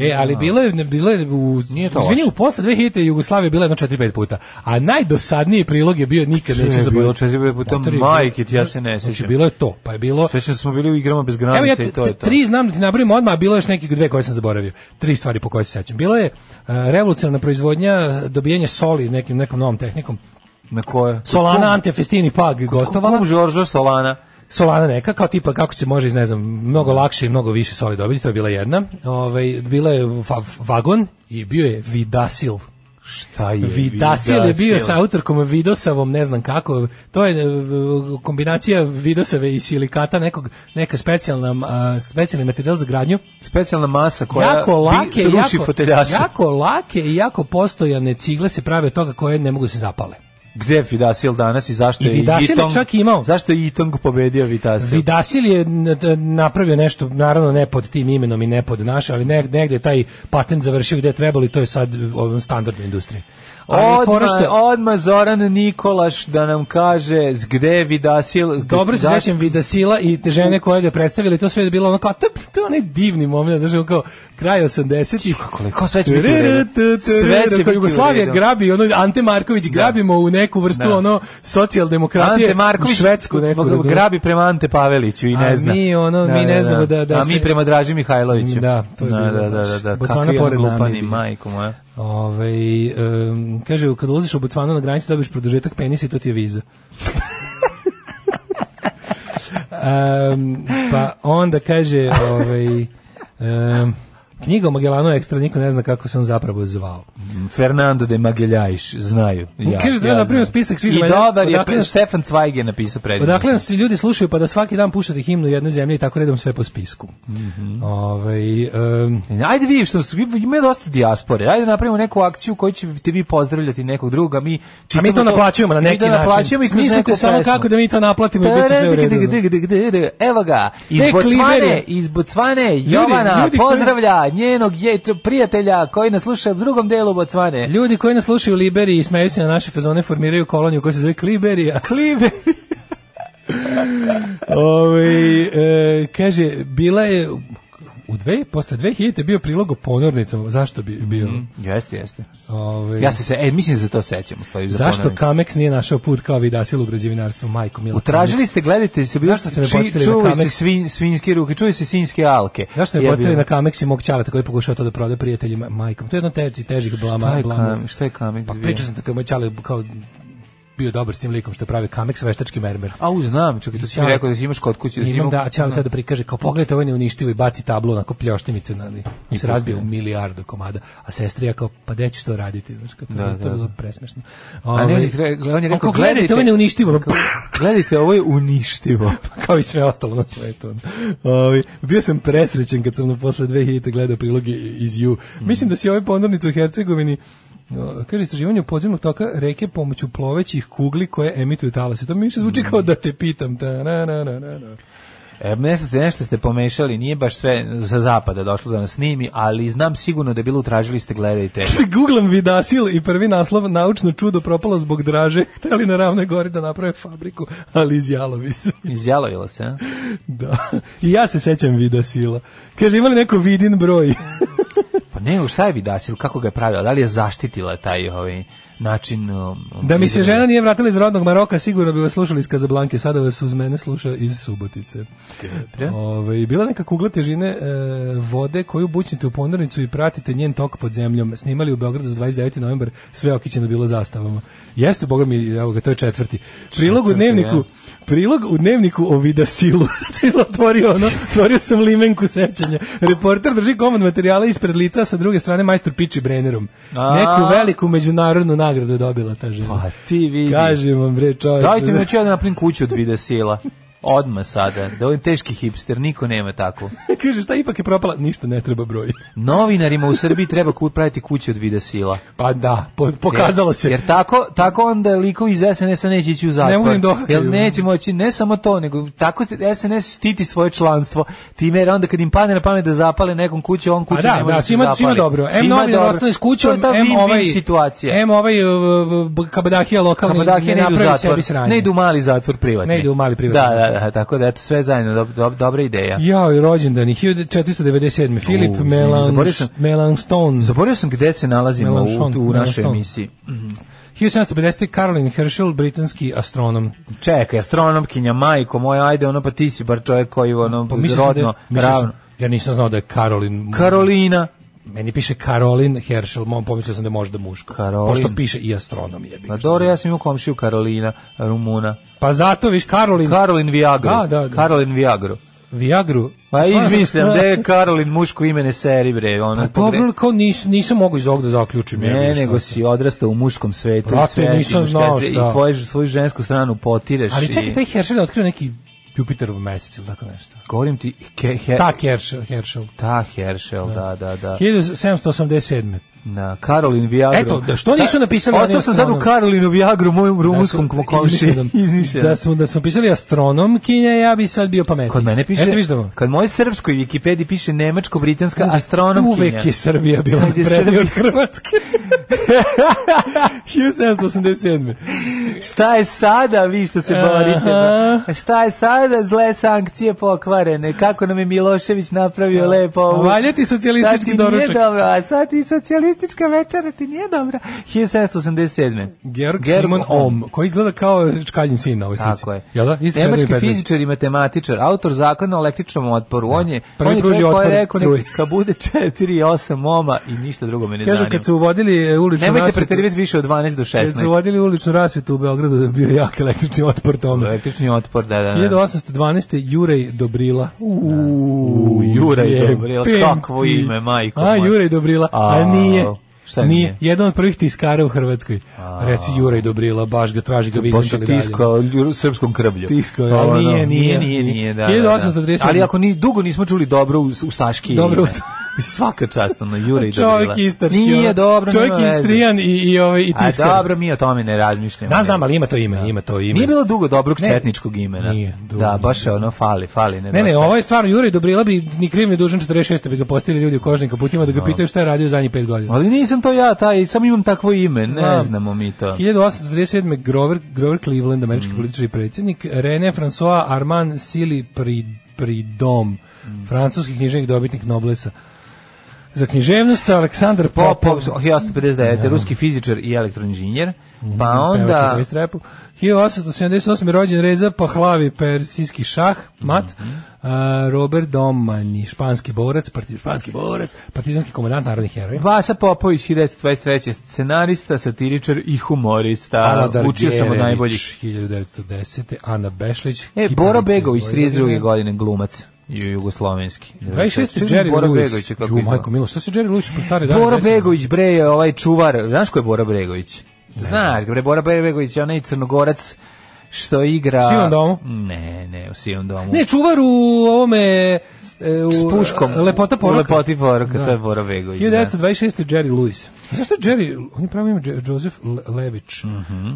e, ali bilo je, bilo je u, Nije to izvini, u posle 2000 Jugoslavije bilo je jedno 4-5 puta. A najdosadniji prilog je bio nikad neću bilo zaboraviti. četiri pet puta, Matori, majke ti, ja se ne Znači, sećam. bilo je to, pa je bilo... Svećam se smo bili u igrama bez Evo ja i to je to. tri znam da ti nabrojim odmah, a bilo je još nekih dve koje sam zaboravio. Tri stvari po koje se sećam. Bilo je uh, revolucionarna proizvodnja, dobijanje soli nekim nekom novom tehnikom. Na koje? Solana Ante Festini Pag gostovala. Kum Žoržo Solana. Solana neka, kao tipa kako se može iz, ne znam, mnogo lakše i mnogo više soli dobiti, to je bila jedna. Ovaj, bila je va- vagon i bio je Vidasil. Šta je? Vidasil je bio sa autorkom Vidosavom, ne znam kako, to je e, kombinacija Vidosave i silikata, nekog, neka specijalna, a, specijalni materijal za gradnju, Specijalna masa koja jako lake, jako, jako lake i jako postojane cigle se prave od toga koje ne mogu da se zapale. Gde je Vidasil danas i zašto I je Vidasil je Itong, čak imao. Zašto je Itong pobedio Vidasil? Vidasil je napravio nešto, naravno ne pod tim imenom i ne pod naše, ali neg- negde je taj patent završio gde je trebalo i to je sad u ovom standardnoj industriji. Fora što je- odmah Zoran Nikolaš da nam kaže gde je Vidasil. Dobro se zašto- sećam Vidasila i te žene koje ga predstavili, to sve je bilo ono kao, to, to je onaj divni moment, znači kao kraj 80-ih. Kako, sve će biti. Sve će biti Jugoslavija grabi, ono, Ante Marković grabimo u neku vrstu, Da. ono, socijaldemokratije, Ante Marković švedsku neku, grabi prema Ante Paveliću i ne A zna. mi, ono, mi ne znamo da- da A mi prema Draži Mihajloviću. Da, to je da, da, da, da, da. Kakvi on glupani, majko moja. Ove, um, kaže, kad ulaziš u Botswana na granici dobiš produžetak penisa i to ti je viza. um, pa onda kaže, ovaj, um, knjiga o Magellanu ekstra, niko ne zna kako se on zapravo zvao. Fernando de Magelhães, znaju. Ja, Kaže, treba napravimo znam. spisak svih I dobar je, Odakle Stefan Zweig je napisao predivno. Odakle svi ljudi slušaju pa da svaki dan puštate himnu jedne zemlje i tako redom sve po spisku. Ovaj, um, Ajde vi, što ima dosta dijaspore, ajde napravimo neku akciju koju ćete vi pozdravljati nekog druga, mi a mi to naplaćujemo na mi neki to način. neku samo pesmu. kako da mi to naplatimo i bit će sve u redu. Evo ga, iz E, Bocvane, kliberi. iz Bocvane, Jovana ljudi njenog je, prijatelja koji nas sluša u drugom delu Bocvane. Ljudi koji nas slušaju u Liberiji i smeju se na naše fazone formiraju koloniju koja se zove Kliberija. Klibe. Ovaj e, kaže, bila je u dve, posle 2000 je bio prilog o ponornicama. Zašto bi bio? Jeste, jeste. Ovaj, Ja se se, e, mislim da se to sećam u stvari. za Zašto. Kamex nije našao put kao Vidasil u građevinarstvu, majko Mila? Utražili ste, gledajte, se bilo, Zašto ste me podsjetili na čuvaj se Kamex? svin, svinjske ruke, čuvaj se svinjske alke. Zašto Jebi postavili na Kamex i mog ćaleta koji pokušao to da prode prijateljima majkom? To je jedno teži, težih blama. Šta je blama. Kamex? Šta je Kamex Pa bio? pričao sam tako je moj kao bio dobar s tim likom što pravi Kamex veštački mermer. A u, znam, čekaj, to si mi rekao da si imaš kod kuće. Da Imam da, Ćale da prikaže kao pogledajte ovaj neuništivo i baci tablu onako pljoštimice na i se razbije u milijardu komada, a sestrija kao pa gde ćeš to raditi, znači kao to, Da, je- to da, je bilo da. presmešno. A ne, on je, Ovaj, on je rekao, kao, gledajte ovo je neuništivo, Gledajte, ovo je uništivo. kao i sve ostalo na svetu. Ovaj bio sam presrećen kad sam na posle 2000 gledao priloge iz ju. Mislim da si ovaj ponornica u Hercegovini kaže istraživanje podzemnog toka reke pomoću plovećih kugli koje emituju talase. To mi više zvuči kao da te pitam. Ta, na, na, na, na. E, nešto ste, nešto ste pomešali, nije baš sve sa zapada došlo da nas snimi, ali znam sigurno da je bilo utražili ste gledajte. Googlam Vidasil i prvi naslov naučno čudo propalo zbog draže. Hteli na ravnoj gori da naprave fabriku, ali izjalovi se. Izjalovilo se, a? Da. I ja se sećam Vidasila. Kaže, imali neko vidin broj? Ne, šta je Vidasil, kako ga je pravila? Da li je zaštitila taj ovaj način... um, Da mi se izrade? žena nije vratila iz rodnog Maroka, sigurno bi vas slušali iz Kazablanke, sada vas uz mene sluša iz Subotice. Ove, bila neka kugla težine e, vode koju bućnite u ponornicu i pratite njen tok pod zemljom. Snimali u Beogradu za 29. novembar, sve okićeno bilo zastavama. Jeste, boga mi, evo ga, to je četvrti. Prilog u Četvrti, dnevniku, ja. prilog u dnevniku o Vidasilu. Otvorio ono, otvorio sam limenku sećanja. Reporter drži komad materijala ispred lica, sa druge strane majstor piči Brennerom. A. Neku veliku međunarodnu nagradu je dobila ta žena. Pa ti vidi. Kažem vam, bre, čovječe. Dajte mi ću ja da napravim kuću od vide sila. Odma sada. Da ovaj teški hipster, niko nema tako. Kaže, šta ipak je propala? Ništa ne treba broj. Novinarima u Srbiji treba ku- praviti kuće od vide sila. Pa da, po- pokazalo se. Jer tako, tako onda likovi iz SNS-a neće ići u zatvor. Ne dohvatiti. Jer neće moći, ne samo to, nego tako se SNS štiti svoje članstvo. Time jer onda kad im padne na pamet da zapale nekom kuću, on kuću A da, ne može da, se svima, zapali. svima dobro. M novinar ostane s To kućom, je ta M ovaj, situacija. M ovaj uh, kabadahija lokalni Kabadahije ne ne idu u sebi sranje. Ne idu u mali zatvor privatni. Ne idu u mali privatni Da, da. Da, tako da eto sve zajedno dob, dob, dobra ideja. Jao, i rođendani, 1497. Filip U, izvini, zaboravio sam- Melanchthon. Zaboravio sam gde se nalazimo u, u našoj emisiji. 1750. Caroline Herschel, britanski astronom. Čekaj, astronomkinja, majko moja, ajde, ono pa ti si bar čovjek koji ono Pa da rodno, sam- ravno. Ja nisam znao da je Caroline... Karolina. Meni piše Caroline Herschel, mom pomislio sam da je možda muško. Caroline. Pošto piše i astronom je. Pa dobro, ja sam imao komšiju Karolina, Rumuna. Pa zato, viš, Caroline... Karolin Viagro. Da, da, da. Karolin Viagro. Viagru. Pa izmišljam da je Karolin muško ime ne seri bre, ono. Pa dobro, kao nis, nisam mogu iz ovog da zaključim. Ne, ga, nego si odrastao u muškom svetu Brate, i sve. nisam znao šta. I tvoje, svoju žensku stranu potireš. Ali čekaj, taj Herschel je otkrio neki Jupiterov mesec ili tako nešto. Govorim ti, ke, he, Ta Herschel. Herschel. ta Herschel, da, da, da. 1787. Na Karolin Viagro. Eto, da što nisu napisali Ostao sam sad u? Karolinu Viagru, mojom rumunskom Da komši. Da smo da smo pisali astronomkinja, ja bi sad bio pametniji. Kod mene piše, Eto da kad moj srpskoj Wikipediji piše nemačko-britanska astronomkinja. Uvek je Srbija bila prednija od Hrvatske. 1787. Šta je sada, vi što se borite? ba? Šta je sada, zle sankcije pokvarene? Kako nam je Milošević napravio lepo ovu... A valja ti socijalistički Sad ti doručak. Nije dobro, a sad ti socijalistička večera ti nije dobra. 1787. Georg Georg Simon Ohm. Koji izgleda kao čkaljin sin na ovoj slici. Tako je. Jel da? Isti Nemački fizičar i matematičar, autor zakona o električnom otporu. On je, Prvi on je čovjek koji je rekao neka bude 4 i 8 oma i ništa drugo me ne Kažu zanima. kad su uvodili e, uličnu Nemojte rasvetu, preterivati više od 12 do kad su 16. uvodili uličnu rasvetu u Beogradu da je bio jak električni otpor tome. Električni otpor, da, da, da. 1812. Jurej Dobrila. Uuu, Juraj jebem Dobrila, kakvo ime, majko A. Jurej Dobrila, a, A, nije. Šta nije? nije? Jedan od prvih tiskara u Hrvatskoj. Reci Juraj Dobrila, baš ga traži ga Baš je vizantali dalje. tiskao srpskom krvlju. Tiskao Pa, ali ono, nije, nije. nije, nije, da, da, 1837. da. Ali ako ni, dugo nismo čuli dobro u, u Staški Dobro. ime. Svaka čast, ono, Jure i Dobrila. Čovjek istarski. Nije dobro, Čovjek istrijan i, i, ovaj, i A tiskar. dobro, mi o tome ne razmišljamo. Znam, znam, ali ima to ime, ima to ime. Nije bilo dugo dobrog Ne. četničkog imena. Nije, dugo Da, baš je ono, fali, fali. Ne, ne, ovo je stvarno Juraj Dobrila bi ni kriv ni dužan 46. bi ga postavili ljudi u kožnim kaputima da ga pitaju šta je radio zadnjih pet godina. Ali nisam to ja, taj, sam imam takvo ime, ne Znam. znamo mi to. 1837. Grover, Grover Cleveland, američki Mm. političar i predsjednik, René François Armand Sili Pri, Pridom, Mm. francuski književnik dobitnik Noblesa. Za književnost Aleksandar Popov, Popov, 1859. ruski fizičar i elektroinženjer. Pa pevač onda... u West Rapu. 1878. rođen Reza Pahlavi, persijski šah, mat. Mhm. A, Robert Domani, španski borac, parti, španski borac, partizanski komandant narodnih heroja. Vasa Popović, 1923. scenarista, satiričar i humorista. Aladar Učio sam od najboljih. 1910. Ana Bešlić. E, Boro iz Begović, 32. Vojvodine. godine, glumac. Ju- Jugoslovenski. 26. Čekaj, Jerry Bora Lewis. Begović je kako Ju, majko Milo, šta se Jerry Lewis po stari dan? Bora? Begović, bre, je ovaj čuvar. Znaš ko je Bora Begović? Znaš, bre, Bora Begović je onaj crnogorac što igra... U Sivom domu? Ne, ne, u Sivom domu. Ne, čuvar u ovome e, u, S puškom. Lepota poruka. lepoti poruka, to je Bora Begović, da. 1926. Jerry Lewis. Zašto je Jerry, on je pravo ime Joseph Le- Lević.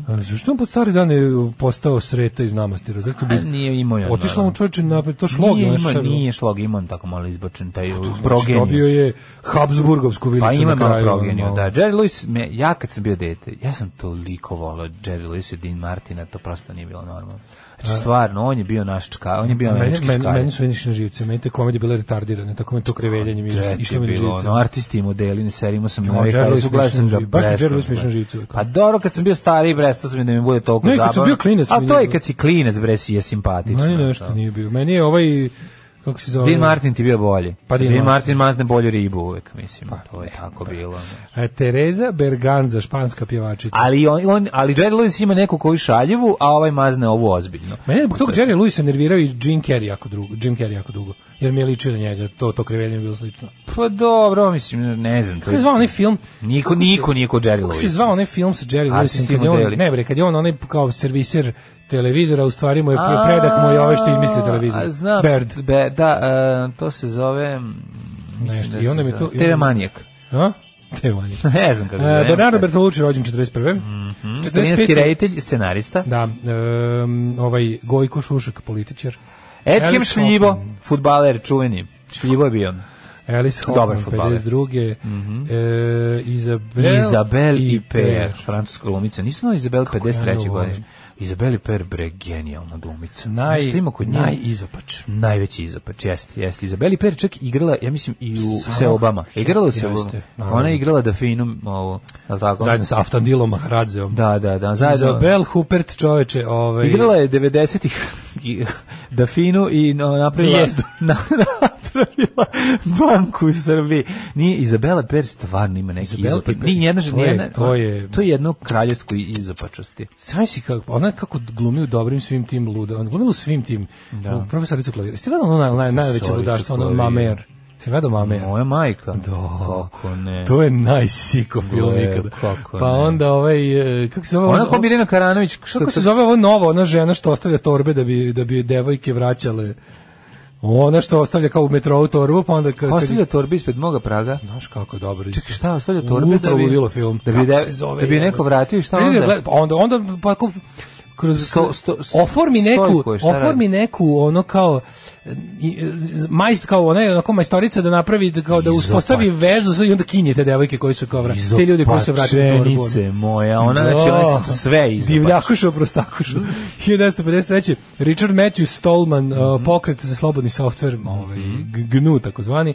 A Zašto on pod stari dan je postao sreta iz namastira? Zato bi A nije imao je Otišla mu čovječe na to šlog. Nije bilo? nije šlog, imao on tako malo izbačen, taj Znači, progeniju. dobio je Habsburgovsku vilicu Pa ima na malo kraju. progeniju, ono, da. Jerry Lewis, me, ja kad sam bio dete, ja sam toliko volao Jerry Lewis i Dean Martina, to prosto nije bilo normalno. Znači, stvarno, on je bio naš čka, on je bio Meni, američki meni, čkar. meni su na živce, meni te komedije bile retardirane, tako me to kreveljenje mi išlo mi na živce. ono, artisti i modeli na seriji, sam Jo, na Jerry Lewis VHS-u, gledao sam ga. Baš mi Jerry živce. Pa dobro, kad sam bio stariji, prestao sam da mi bude toliko Ne, zabavno. kad sam bio klinac A to je kad si klinac, bre, si je simpatično. Meni nešto to. nije bio. Meni je ovaj, kako se zove? Dean Martin ti bio bolji. Pa Dean Dean Martin. Mazne bolju ribu uvek, mislim. to je tako bilo. ne. E, Tereza Berganza, španska pjevačica. Ali on, on ali Jerry Lewis ima neku koju šaljivu, a ovaj mazne ovu ozbiljno. Mene zbog toga Jerry Lewis nervirao i Jim Carrey jako dugo, Jim Carrey jako dugo. Jer mi je ličio na njega, to to kreveljenje je bilo slično. Pa dobro, mislim, ne znam. Kako se zvao onaj film? niko, niko nije kod Jerry Kako se Lewis. zvao onaj film sa Jerry Lewisom? Ne bre, kad je on onaj kao serviser televizora, u stvari mu je pre- predak mu je ovaj što izmislio televizor. Znam, Bird. Be, da, e, to se zove... mm, Nešto, da i onda mi to- TV Manijak. A? Te manje. ne znam kako se E, zove. Bernardo Bertolucci rođen 41. Mhm. Italijanski 45. reditelj, scenarista. Da, em, ovaj Gojko Šušak, političar. Edhem Šljivo, futbaler čuveni. Šljivo je bio. Alice Dobar Hoffman, fudbaler. 52. e, Izabel, Izabel i Per, francuska glumica. Nisam znao Izabel 53. ja godine. volim. Izabel i Per, bre, genijalna glumica. Naj, šta ima kod nje? najizopač. Najveći izopač, jeste, jeste. Izabeli Per čak igrala, ja mislim, i u Samo- Seobama. Igrala u Seobama. Ona je igrala Dafinu, ovo, je li tako? Zajedno sa Aftandilom Maharadzeom. Da, da, da, zajedno. Izabel Hupert čoveče, ovaj... Igrala je 90-ih i- Dafinu i no, napravila, na, napravila banku u Srbiji. Nije, Izabela Per stvarno ima neki. Per- Nije jedna, to je- to je- to je jedno kraljevsko izopačosti. Sami si kako, ona kako glumi u dobrim svim tim luda, ona glumi u svim tim, da. profesoricu klavira. Ste gledali ono naj, naj, najveće Profesoricu ludaštvo, Ste gledao Mamer? Moja majka. Da. Kako ne. To je najsiko film ikada. kako Pa ne. onda ovaj, e, kako se zove? Ona ovo- kao Mirjana Karanović. Što Kako se zove ovo novo, ona žena što ostavlja torbe da bi, da bi devojke vraćale Ona što ostavlja kao u metrou torbu, pa onda kad... Ostavlja torbe ispred moga praga. Znaš kako je dobro. Čekaj, šta ostavlja torbe da bi- ludilo film. da bi se zove, da bi neko vratio i šta onda? pa onda, onda pa kroz Sto- sto- oformi neku stojko oformi neku ono kao i- majst kao ona je onako majstorica da napravi da kao da uspostavi Izopač. vezu i onda kinje te devojke koji su kao vra- te ljudi koji su vratili u. Izopačenice moja, ona znači ona je sve izopač. Divljakušo, prostakušo. 1953. Richard Matthew Stallman, uh, pokret za slobodni softver, ovaj, G- GNU takozvani,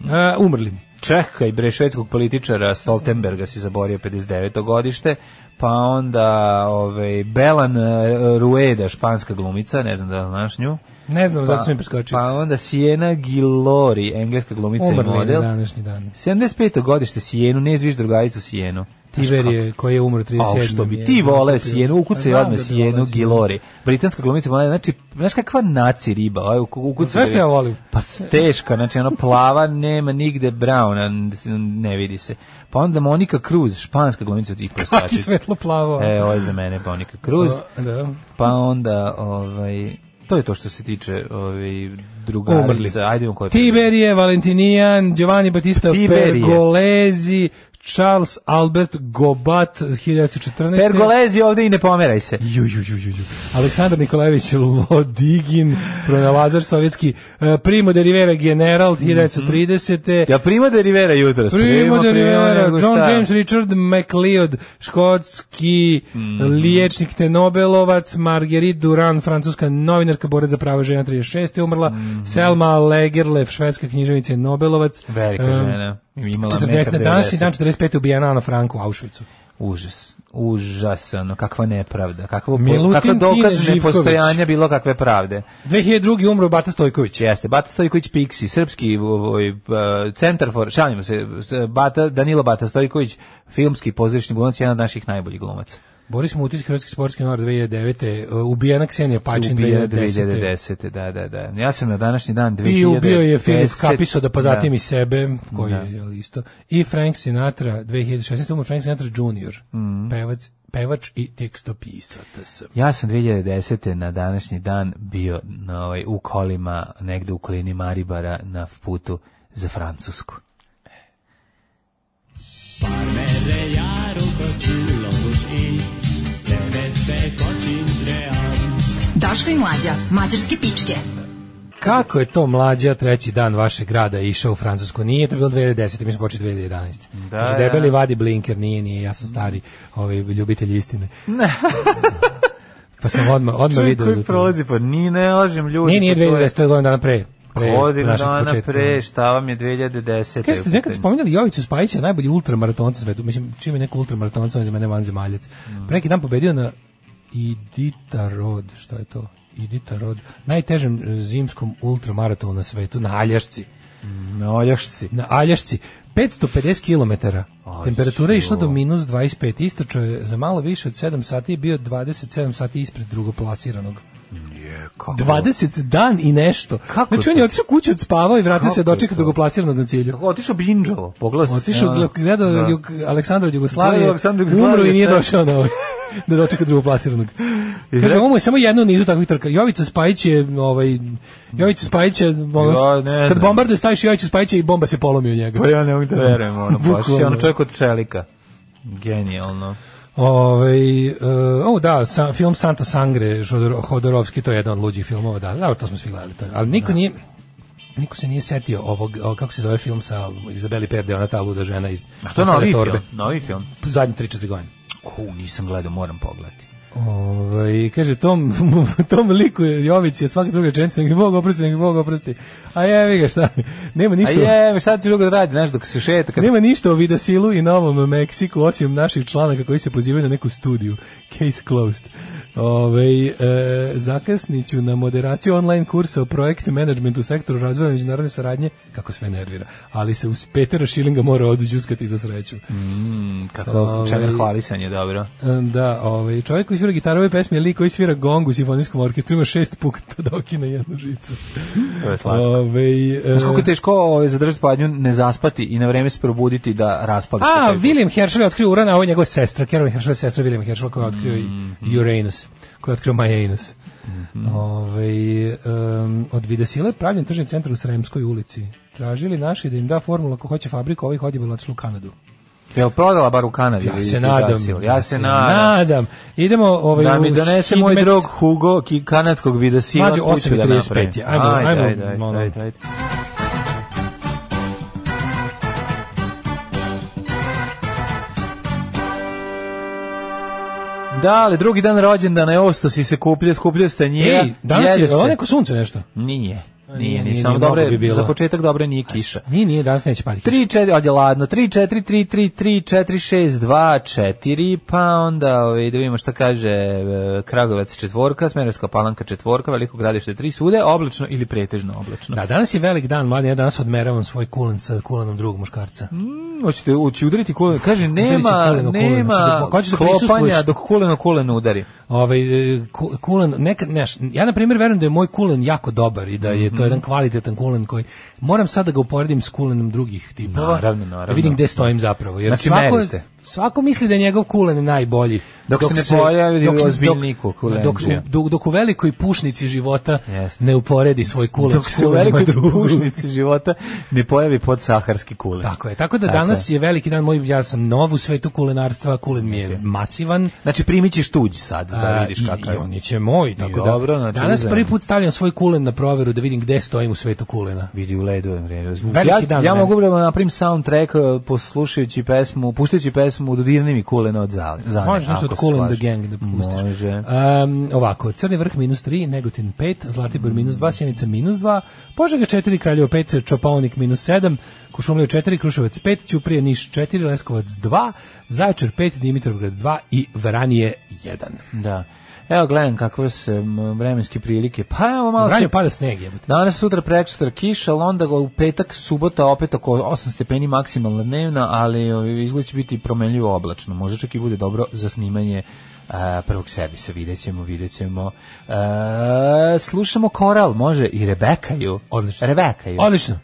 uh, umrli. Čekaj, bre, švedskog političara Stoltenberga si zaborio 59. godište, pa onda ovaj, Belan eh, Rueda, španska glumica, ne znam da znaš nju. Ne znam, zato sam mi preskočio. Pa onda Siena Gilori, engleska glumica i Umrli model. na današnji dan. 75. godište Sijenu, ne zviš drugaricu Sijenu. Tiver je, koji je umro 37. A što bi ti voleo Sijenu, ukucaj Pa odmah da Sijenu. Gilori. Britanska glumica, je, znači, znaš kakva naci riba, ovaj, ukucaj. Sve što ja volim. Pa teška, znači ona plava, nema nigde brauna, ne vidi se. Pa onda Monika Cruz, španska glumica i Kaki prostačica. svetlo plavo. E, ovo je za mene Monika Cruz. Da. Pa onda, ovaj, to je to što se tiče ovaj, drugarica. Ajde, Tiberije, Valentinijan, Giovanni Battista Tiberije. Pergolezi, Charles Albert Gobat, 1914. Pergolezi ovde i ne pomeraj se. Ju, ju, ju, ju, ju. Aleksandar Nikolajević Lodigin, pronalazar sovjetski, eh, Primo de Rivera general, 1930. Ja prima de Rivera jutros. Primo de Rivera, nego John šta. James Richard McLeod, škotski Mhm. liječnik te Nobelovac, Marguerite Duran, francuska novinarka, borac za prava žena 36. umrla, Selma Lagerlef, švedska književnica i Nobelovac. Mhm. Velika žena. Imala 40, na današnji 1,90. dan 45. ubijena Ana Frank u Auschwitzu. Užas. Užasano, kakva nepravda, kakvo, kakva dokaz nepostojanja bilo kakve pravde. 2002. umro Bata Stojković. Jeste, Bata Stojković Pixi, srpski ovaj, centar for, šalimo se, Bata, Danilo Bata Stojković, filmski pozorišni glumac, jedan od naših najboljih glumaca. Boris Mutić, hrvatski sportski novar 2009. uh, ubijena Ksenija Pačin Ubija 2010. 2010. Da, da, da. Ja sam na današnji dan 2010. I ubio je Filip Kapiso da pozatim Da. i sebe, koji Da. je isto. I Frank Sinatra 2016. umro Frank Sinatra Jr. Mhm. Pevac, pevač i tekstopisac. Ja sam 2010. na današnji dan bio na ovaj, u kolima negde u kolini Maribara na putu za Francusku. Daško i mlađa, mađarske pičke. Kako je to mlađa treći dan vašeg grada išao u Francusku? Nije to bilo 2010. Mi smo počeli 2011. Da, Kaže, da. debeli vadi blinker, nije, nije, ja sam stari ovaj, ljubitelj istine. pa sam odmah, odmah Čovjek video. koji da prolazi, pa ni ne lažem ljudi. Nije, nije pa to je 2010, to je godinu dana pre. pre Godinu našeg dana početka. pre, šta vam je 2010. Kaže, ste nekad spominjali Jovicu Spajića, najbolji ultramaratonca svetu. Mislim, čim je neko ultramaratonca, on je za mene vanzemaljac. Mm. Pre neki dan pobedio na Idita Rod, šta je to? Idita Rod, najtežem e, zimskom ultramaratonu na svetu, na Aljašci. Na Oljašci. Na Aljašci. 550 km. Temperatura je išla do minus 25. Istočo je za malo više od 7 sati je bio 27 sati ispred drugoplasiranog. Kako? 20 dan i nešto. Kako znači on je otišao kući od spavao i vratio se da dočeka drugoplasiranog na cilju. Kako otišao binđovo, pogledaj. Otišao, gled- gledao da. Aleksandra od Jugoslavije, umro i nije došao na ovaj, da dočeka drugoplasiranog. I Kaže, ovo je samo jedno nizu takvih trka. Jovica Spajić je, ovaj, Jovica Spajić je, ono, Ja, ne kad znam. bombarduje staviš Jovića Spajića i bomba se polomi u njega. Pa ja ne mogu da verujem, ono, baš je ono čovjek od čelika. Genijalno. Ovaj, uh, oh da, sa, film Santa Sangre Hodor, Hodorovski, to je jedan od luđih filmova, da, da, to smo svi gledali. To, ali niko nije, niko se nije setio ovog, ovog, kako se zove film sa Izabeli Perde, ona ta luda žena iz A što novi torbe. film? Novi film? Zadnje 3-4 godine. U, nisam gledao, moram pogledati. Ovaj kaže tom tom liku je Jović je svaka druga rečenica nek mi Bog oprosti, nek mi Bog oprosti. A jevi ga šta? Nema A ništa. je, šta ti drugo da radi, znaš, dok se šeta, kad Nema ništa o Vidasilu i Novom Meksiku osim naših članaka koji se pozivaju na neku studiju. Case closed. Ove, e, zakasniću na moderaciju online kursa o projekt managementu u sektoru razvoja međunarodne saradnje, kako sve nervira, ali se uz Petera Šilinga mora oduđuskati za sreću. Mm, kako, čemer hvalisanje, dobro. E, Da, ovaj, čovjek koji svira gitarove pesme je lik koji svira gong u simfonijskom orkestru, ima šest pukta da okine jednu žicu. To je slatko. Ovaj, e, kako je teško ovaj, zadržati padnju, ne zaspati i na vreme se probuditi da raspali A, William Herschel je otkrio Uran, a ovo je njegova sestra, Carolyn Herschel je sestra William Herschel koja je otkrio i Uranus, koja je otkrio Majanus. Ovaj, em, od Videsila je pravljen tržni centar u Sremskoj ulici. Tražili naši da im da formulu ako hoće fabriku, ovih otišli u Kanadu. Jel prodala bar u Kanadi? Ja se nadam. zasil? Ja se nadam. nadam. Idemo ovaj, Da mi donese moj drug Hugo ki kanadskog vidasila kuću da 8:35 napravim. je. Ajmo, ajmo, ajde, ajde, ajde, ajde. Da, ali drugi dan rođendana je osto si se kuplje, skuplje stanjira. Ej, danas je, ovo neko sunce nešto. Nije. Nije, nije, samo dobre, bi bilo. za početak dobre nije kiša. Nije, nije, danas neće pati kiša. 3 4 odje ladno 3 4 3 3 3 4 6 2 4 pa onda ovaj da vidimo šta kaže e, Kragovac četvorka, Smederevska Palanka četvorka, Veliko Gradište 3 sude, oblačno ili pretežno oblačno. Da, danas je velik dan, mladen, ja danas odmeravam svoj kulen sa kulenom drugog muškarca. Mm, Hoćete ući udariti kulen. Kaže nema kulen o kulen, nema hoćeš da klopanja prisustvuješ. dok kulen o kulen udari. Ovaj e, ku- kulen nekad neš, ja na primjer verujem da je moj kulen jako dobar i da je To jedan kvalitetan kulen koji moram sad da ga uporedim s kulenom drugih tipova. Naravno, naravno. Da vidim gde stojim zapravo. Jer Znači, svako, merite. Svako misli da je njegov kulen najbolji. Dok se ne pojavi ozbiljniji kulenđija. dok, dok, dok u velikoj pušnici života Jeste. ne uporedi svoj kulen Dok s se u velikoj pušnici života ne pojavi pod saharski kulen. Tako je. Tako da Tako danas je veliki dan moj, ja sam nov u svetu kulenarstva, kulen mi je masivan. Znači primit ćeš tuđ sad da vidiš kakav I on je će moj, tako da. dobro, znači danas prvi put stavljam svoj kulen na proveru da vidim gde stojim u svetu kulena. vidi u ledu je. Veliki Ja, dan ja mogu da napravim soundtrack uh, poslušajući pesmu, puštajući pesmu Dodirni mi kulena od zale. zane, Možeš nešto od se Cool and slažeš. the Gang da pustiš. Može. Um, ovako, Crni vrh minus 3, Negotin 5, Zlatibor minus 2, Sjenica minus 2, Požega 4, Kraljevo 5, Čopaonik minus 7, Kušumljev 4, Kruševac 5, Ćuprije Niš 4, Leskovac 2, Zaječar 5, Dimitrovgrad 2 i Vranije 1. Da. Evo gledam kakve se m, vremenske prilike. Pa evo malo Vranju se... pada sneg, jebote. Danas, sutra, prekosutra kiša, ali onda ga u petak, subota opet oko 8 stepeni maksimalna dnevna, ali izgled će biti promenljivo oblačno. Može čak i bude dobro za snimanje a, prvog servisa. Vidjet ćemo, vidjet ćemo. A, slušamo koral, može i Rebekaju. Odlično. Rebekaju. Odlično.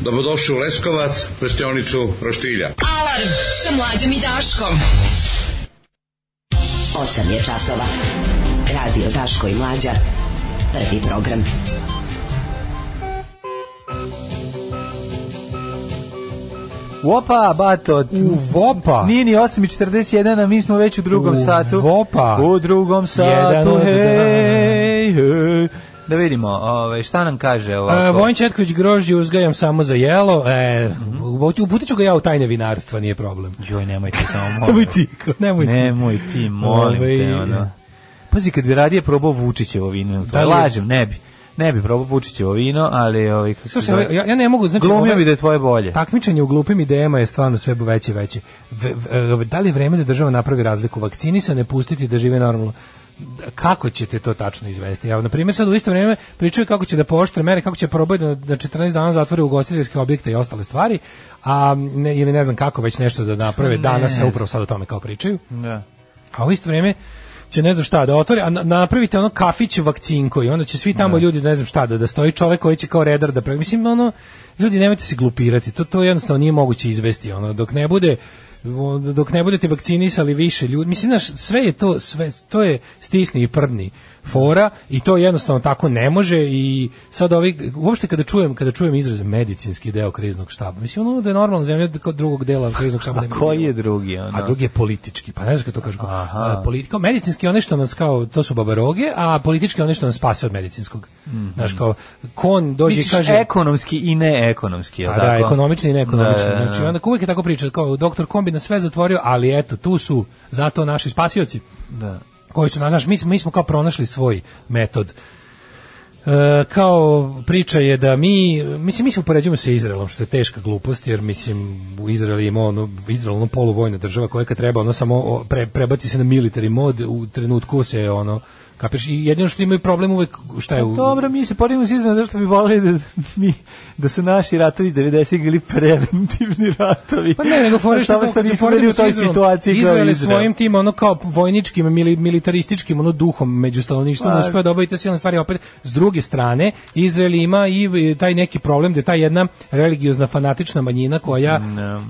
Dobrodošli u Leskovac, prštionicu Roštilja. Alarm sa mlađom i Daškom. 8 je časova. Radio Daško i Mlađa. Prvi program. Opa, bato. U vopa. Nije ni 8.41, a mi smo već u drugom U satu. vopa. U drugom satu, Jedan hej, hej. Da vidimo, ovaj, šta nam kaže ovako. E, Vojin Četković grožđe uzgajam samo za jelo. E, uputit ću ga ja u tajne vinarstva, nije problem. Joj, nemojte samo, molim. Nemoj ti, nemoj ti. Nemoj ti, molim te, Ovaj, ono. Pazi, kad bi radije probao Vučićevo vino, to Da li- lažem, ne bi. Ne bi probao Vučićevo vino, ali ovaj, kako se Slušaj, zove, ja, ja ne mogu, znači... glumio ove- bi da je tvoje bolje. Takmičenje u glupim idejama je stvarno sve veće i veće. V, v, da li je vreme da država napravi razliku? Vakcinisane pustiti da žive normalno. Kako ćete to tačno izvesti? Ja, na primjer, sad u isto vrijeme pričaju kako će da pooštre mere, kako će probati da, da 14 dana zatvore ugostiteljske objekte i ostale stvari, a ne, ili ne znam kako već nešto da naprave. Ne Danas, znam. upravo sad o tome kao pričaju. Da. A u isto vrijeme će ne znam šta da otvori, a na- napravite ono kafić vakcinko i onda će svi tamo ljudi ne znam šta da da stoji čovjek koji će kao redar da pravi. Mislim ono ljudi nemojte se glupirati. To to jednostavno nije moguće izvesti ono dok ne bude dok ne budete vakcinisali više ljudi, mislim znaš, sve je to sve to je stisni i prdni fora i to jednostavno tako ne može i sad ovi uopšte kada čujem kada čujem izraz medicinski deo kriznog štaba, mislim ono da je normalna zemlja kod drugog dela kriznog štaba A koji je drugi? Ono? A drugi je politički, pa ne znam kako to kažu. A, politika, medicinski ono što nas kao, to su babaroge, a politički ono što nas spase od medicinskog. Znaš, kao, kon dođe Misliš kaže... ekonomski i neekonomski, je li A da, tako? ekonomični i neekonomični. Da, da, da. Znači, onda uvijek je tako priča, kao doktor Kombi na sve zatvorio, ali eto, tu su zato naši spasioci Da. Koji su, znaš, mi, smo- mi smo kao pronašli svoj metod. E, kao priča je da mi, mislim, mi se upoređujemo sa Izraelom, što je teška glupost, jer mislim, u Izraelu ima ono, Izrael ono poluvojna država koja kad treba, ono samo pre, prebaci se na military mod, u trenutku se ono, kapiš, i jedino što imaju problem uvek, šta je u... Dobro, mi se poredimo s Izraelom zašto bi volili da, mi, da su naši ratovi iz 90 bili preventivni ratovi. Pa ne, nego fore što se nismo bili u toj situaciji kao Izrael svojim tim ono kao vojničkim mili, militarističkim ono duhom među stanovništvom Pa- uspeo da obavi te silne stvari. Opet s druge strane Izrael ima i taj neki problem da je ta jedna religiozna fanatična manjina koja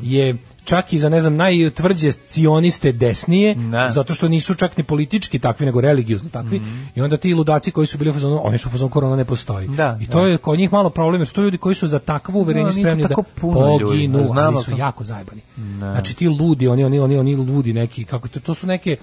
je čak i za ne znam najtvrđe cioniste desnije Da. zato što nisu čak ni politički takvi nego religiozno takvi i onda ti ludaci koji su bili u fazonu oni su u fazonu korona ne postoji Da, i to da. je kod njih malo problem jer su to ljudi koji su za takvo uverenje No, spremni da ljudi, poginu znamo ali su jako zajebani Znači ti ludi, oni oni oni oni ludi neki kako to to su neke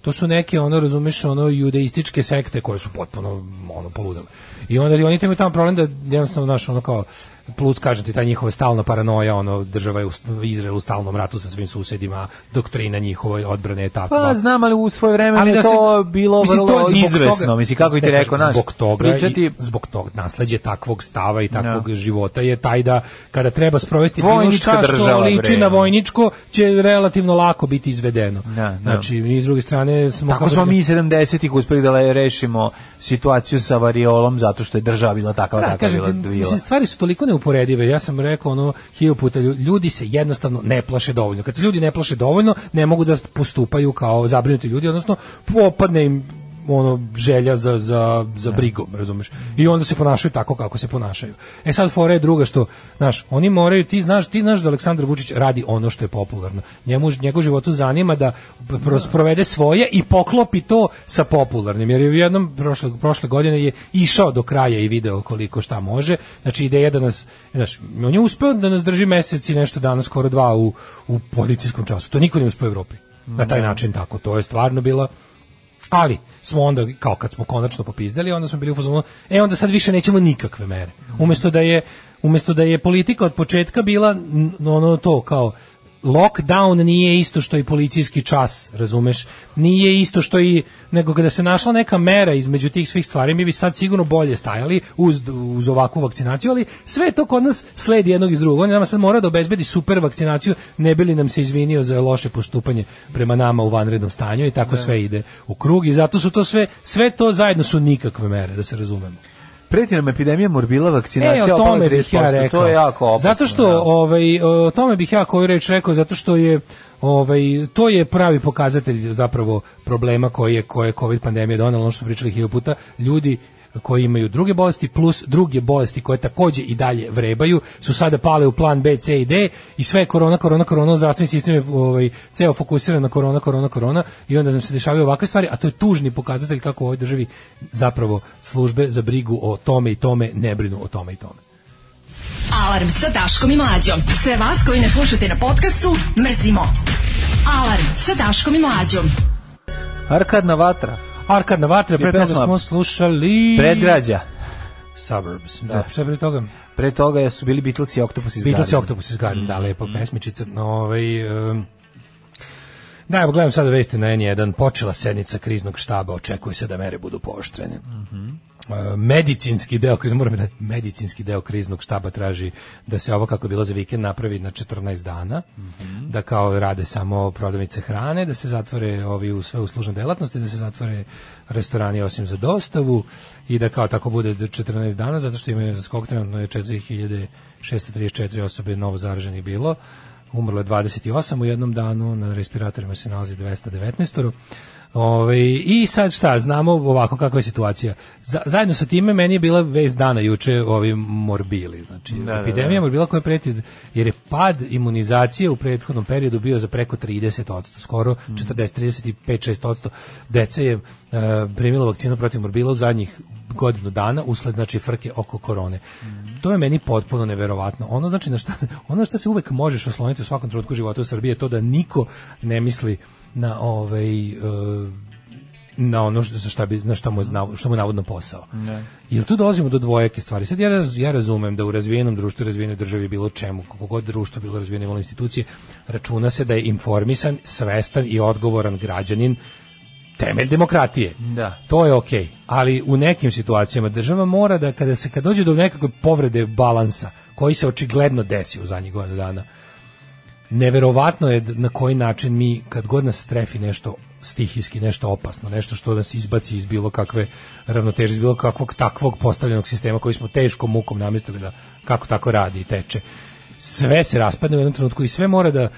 to su neke ono razumeš ono judeističke sekte koje su potpuno ono poludele. I onda i oni imaju tamo problem da jednostavno naš ono kao plus kažem ti ta njihova stalna paranoja, ono država je u Izrael u stalnom ratu sa svim susedima, doktrina njihove odbrane je takva. Pa znam, ali u svoje vreme Ali je da se- to bilo mislim, vrlo to je izvesno. toga- mislim, kako bi ti ne, rekao, naš, zbog toga pričati... i zbog tog nasleđe takvog stava i takvog Ja. života je taj da kada treba sprovesti bilo Vojnička šta što država, liči na vojničko će relativno lako biti izvedeno. Da, da. Znači, mi s druge strane smo Tako smo da- mi 70-ih uspeli da rešimo situaciju sa variolom zato što je država bila takva Da, takva kažem bila. mislim, stvari su toliko neuporedive. Ja sam rekao ono hiljadu puta, lju- ljudi se jednostavno ne plaše dovoljno. Kad se ljudi ne plaše dovoljno, ne mogu da postupaju kao zabrinuti ljudi, odnosno popadne im ono želja za, za, za brigom, razumeš? I onda se ponašaju tako kako se ponašaju. E sad fora je druga što, znaš, oni moraju, ti znaš, ti znaš da Aleksandar Vučić radi ono što je popularno. Njemu, njegov životu zanima da pro- provede svoje i poklopi to sa popularnim, jer je u jednom prošle, prošle godine je išao do kraja i video koliko šta može. Znači ideja da nas, znaš, on je uspeo da nas drži mesec i nešto dana, skoro dva u, u policijskom času. To niko nije uspeo u Evropi. Na taj način tako. To je stvarno bila ali smo onda, kao kad smo konačno popizdali, onda smo bili u fazonu, e onda sad više nećemo nikakve mere. Umesto da je, umesto da je politika od početka bila ono to kao lockdown nije isto što i policijski čas, razumeš? Nije isto što i nego kada se našla neka mera između tih svih stvari, mi bi sad sigurno bolje stajali uz, uz ovakvu vakcinaciju, ali sve to kod nas sledi jednog iz drugog. On nama sad mora da obezbedi super vakcinaciju, ne bi li nam se izvinio za loše postupanje prema nama u vanrednom stanju i tako sve ide u krug i zato su to sve, sve to zajedno su nikakve mere, da se razumemo. Preti nam epidemija morbila, vakcinacija, E, o tome bih 30%, ja rekao. To je jako opasno. Zato što, da. ovaj, o tome bih ja koju reč rekao, zato što je ovaj to je pravi pokazatelj zapravo problema koji je koje je covid pandemija donela ono što pričali hiljadu puta ljudi koji imaju druge bolesti plus druge bolesti koje takođe i dalje vrebaju su sada pale u plan B, C i D i sve je korona, korona, korona, zdravstveni sistem je ovaj, ceo fokusiran na korona, korona, korona i onda nam se dešavaju ovakve stvari, a to je tužni pokazatelj kako u ovoj državi zapravo službe za brigu o tome i tome ne brinu o tome i tome. Alarm sa Daškom i Mlađom. Sve vas koji ne slušate na podcastu, mrzimo. Alarm sa Daškom i Mlađom. Arkadna vatra, Arkadna vatra, pre toga smo slušali... predgrađa. Suburbs, da, šta je pre toga? Pre toga su bili Beatles i Octopus iz Beatles i. Octopus iz Garden, da, lepa pesmičica. Ovaj, um, da, evo gledam sada vesti na N1, počela sednica kriznog štaba, očekuje se da mere budu pooštrene. Uh, medicinski deo kriznog, moram da medicinski deo kriznog štaba traži da se ovo kako je bilo za vikend napravi na 14 dana, da kao rade samo prodavnice hrane, da se zatvore ovi u sve uslužne delatnosti, da se zatvore restorani osim za dostavu i da kao tako bude do 14 dana, zato što imaju za skok trenutno je 4634 osobe novo zaraženih bilo, umrlo je 28 u jednom danu, na respiratorima se nalazi 219 Ove, I sad šta, znamo ovako kakva je situacija. Za, zajedno sa time meni je bila vest dana juče ovi morbili. Znači, da, epidemija da. morbila koja preti, jer je pad imunizacije u prethodnom periodu bio za preko 30%, skoro 40, 35-6% dece je uh, primilo vakcinu protiv morbila u zadnjih godinu dana usled znači frke oko korone. To je meni potpuno neverovatno. Ono znači na šta ono što se uvek možeš osloniti u svakom trenutku života u Srbiji je to da niko ne misli na ovaj e, na ono što za šta bi na šta mu je nav- što mu navodno posao. Jel tu dolazimo do dvojake stvari. Sad ja, raz- ja razumem da u razvijenom društvu, razvijenoj državi bilo čemu, kako god društvo bilo razvijeno imalo institucije, računa se da je informisan, svestan i odgovoran građanin temelj demokratije. Da. To je okej, ali u nekim situacijama država mora da kada se kad dođe do nekakve povrede balansa koji se očigledno desi u zadnjih godinu dana, neverovatno je na koji način mi kad god nas strefi nešto stihijski, nešto opasno, nešto što nas izbaci iz bilo kakve ravnoteže, iz bilo kakvog takvog postavljenog sistema koji smo teškom mukom namestili da kako tako radi i teče. Sve se raspadne u jednom trenutku i sve mora da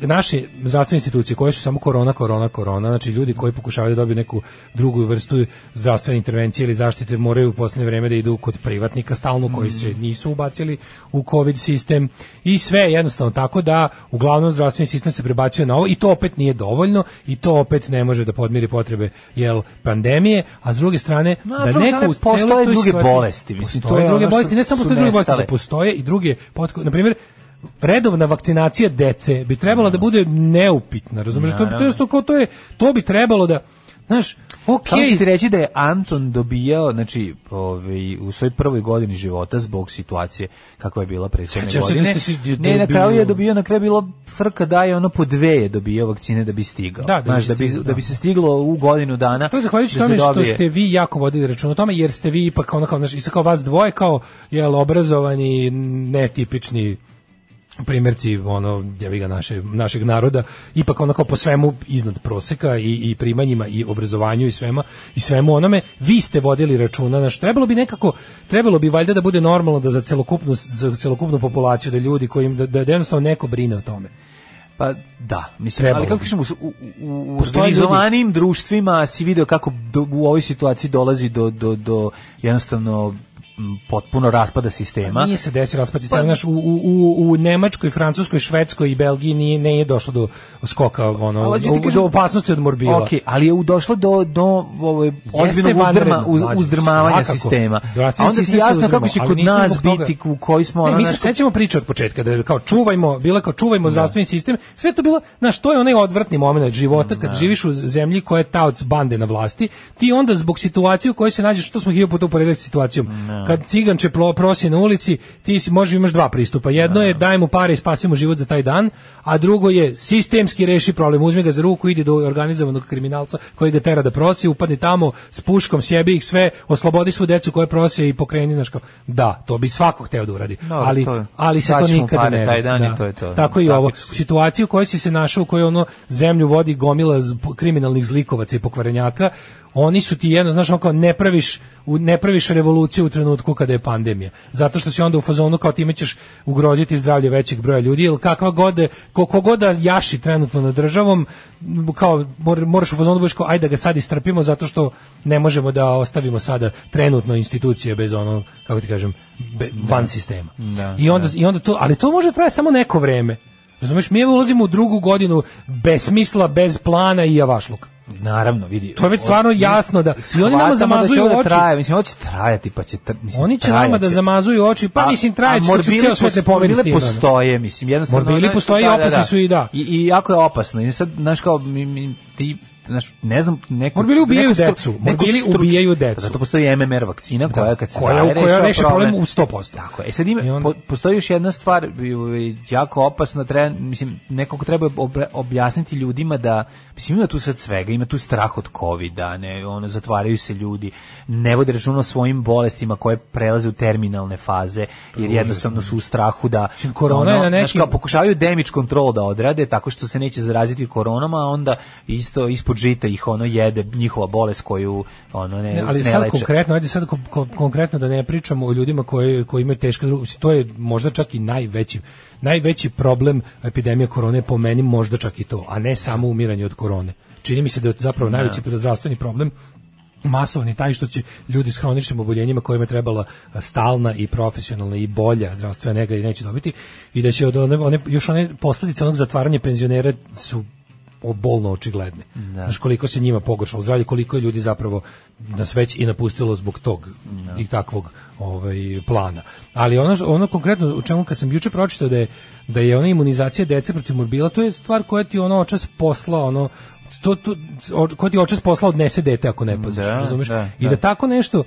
naše zdravstvene institucije koje su samo korona, korona, korona, znači ljudi koji pokušavaju da dobiju neku drugu vrstu zdravstvene intervencije ili zaštite moraju u poslednje vreme da idu kod privatnika stalno koji se nisu ubacili u covid sistem i sve je jednostavno tako da uglavnom zdravstveni sistem se prebacuje na ovo i to opet nije dovoljno i to opet ne može da podmiri potrebe jel pandemije, a s druge strane No, da neko u postoje toj druge bolesti, mislim, to je druge što bolesti, ne samo postoje druge bolesti, postoje i druge na primjer redovna vakcinacija dece bi trebala da bude neupitna, razumeš? To, to, to, to, to je to bi trebalo da Znaš, okej. Ću ti reći da je Anton dobijao, znači, ovaj, u svojoj prvoj godini života zbog situacije kakva je bila prethodne godine. si Ne, na kraju je dobio- na kraju je bilo frka da je ono po dve je dobio vakcine da bi stigao. Da, da Znaš, da, bi, da da. bi se stiglo u godinu dana. To je zahvaljujući da tome što dobije. ste vi jako vodili račun o tome, jer ste vi ipak ono kao, znaš, kao vas dvoje kao jel, obrazovani, netipični primjerci ono jebi ga naše našeg naroda ipak onako po svemu iznad proseka i, i primanjima i obrazovanju i svema i svemu onome vi ste vodili računa na što trebalo bi nekako trebalo bi valjda da bude normalno da za celokupnu za celokupnu populaciju da ljudi kojim da, da jednostavno neko brine o tome. Pa da, mislim, Trebalo ali kako kažemo, u, u, organizovanim društvima si video kako do, u ovoj situaciji dolazi do, do, do jednostavno potpuno raspada sistema. Nije se desio raspad sistema, Pa- znaš, u, u, u, u Nemačkoj, Francuskoj, Švedskoj i Belgiji nije, nije došlo do skoka, ono, Ali do, kažem- do opasnosti od morbila. Ok, ali je došlo do, do ovaj, uzdrma, uz, uzdrmavanja svakako. sistema. A onda ti jasno uzdrmao, kako će kod nas toga- biti, u koji smo... Ne, ono, mi se sećamo priče od početka, da je kao čuvajmo, bila kao čuvajmo zdravstveni sistem, sve to bilo, znaš, to je onaj odvrtni moment života kad živiš u zemlji koja je taoc bande na vlasti, ti onda zbog situacije u kojoj se nađeš, što smo hiljadu puta uporedili sa situacijom, Kad ciganče plo- prosi na ulici, ti si možda imaš dva pristupa. Jedno je daj mu pare i spasi mu život za taj dan, a drugo je sistemski reši problem. Uzmi ga za ruku, idi do organizovanog kriminalca koji ga tera da prosi, upadni tamo s puškom, sjebi ih sve, oslobodi svu decu koje prose i pokreni znaš kao. Da, to bi svako hteo da uradi. Dobro, ali, to je- ali se to nikada ne taj dan i da. to je to. Tako i Tako ovo. će se- U kojoj si se našao, u kojoj ono zemlju vodi gomila kriminalnih zlikovaca i pokvarenjaka, oni su ti jedno, znaš, ono kao ne praviš, ne praviš revoluciju u trenutku kada je pandemija. Zato što si onda u fazonu kao time ćeš ugroziti zdravlje većeg broja ljudi, ili kakva god, da- ko, ko god da jaši trenutno nad državom, kao mor- moraš u fazonu da budeš kao ajde da ga sad istrpimo zato što ne možemo da ostavimo sada trenutno institucije bez ono, kako ti kažem, be- van sistema. Da, I onda i onda to, ali to može trajati samo neko vreme. Razumeš, mi evo ulazimo u drugu godinu bez smisla, bez plana i javašluka. Naravno, vidi. To je već stvarno jasno da i oni nama da će zamazuju da oči. Traje, mislim, ovo će trajati, pa će... tra- Mislim, Oni će nama da zamazuju oči, pa A- mislim se morbili ceo svet ne pos- pomeri s tim. postoje, mislim, jednostavno... Morbili postoje i opasni su i da. I, I jako je opasno. I sad, znaš, kao, mi, mi, ti, znaš, ne znam, neko... Morbili ubijaju neko decu, morbili ubijaju decu. Zato postoji MMR vakcina koja kad se koja, daje, koja reši problem u 100%. Tako. E sad ima, onda- po- postoji još jedna stvar ovaj, jako opasna, treba, mislim, nekog treba objasniti ljudima da, mislim, ima tu sad svega, ima tu strah od covida, ne, ono, zatvaraju se ljudi, ne vode računa o svojim bolestima koje prelaze u terminalne faze, jer jednostavno su u strahu da, korona je na znaš, nekim- kao, pokušavaju damage control da odrade, tako što se neće zaraziti koronama, a onda isto ispod žita ih ono jede njihova bolest koju ono ne, Ne, ali ne sad leče. konkretno, ajde sad ko- ko- konkretno da ne pričamo o ljudima koji koji imaju teške to je možda čak i najveći najveći problem epidemije korone po meni možda čak i to, a ne samo umiranje od korone. Čini mi se da je zapravo najveći zdravstveni problem masovni taj što će ljudi s hroničnim oboljenjima kojima je trebala stalna i profesionalna i bolja zdravstvena nega i neće dobiti i da će od one, one još one posljedice onog zatvaranja penzionera su o- bolno očigledne. Znaš koliko se njima pogoršalo zdravlje, koliko je ljudi zapravo nas već i napustilo zbog tog i takvog ovaj plana. Ali ono ono konkretno u čemu kad sam juče pročitao da je da je ona imunizacija dece protiv morbila, to je stvar koja ti ono očas posla, ono to, to, ko ti očas posla odnese dete ako ne paziš, Da, razumeš? da, I da. da tako nešto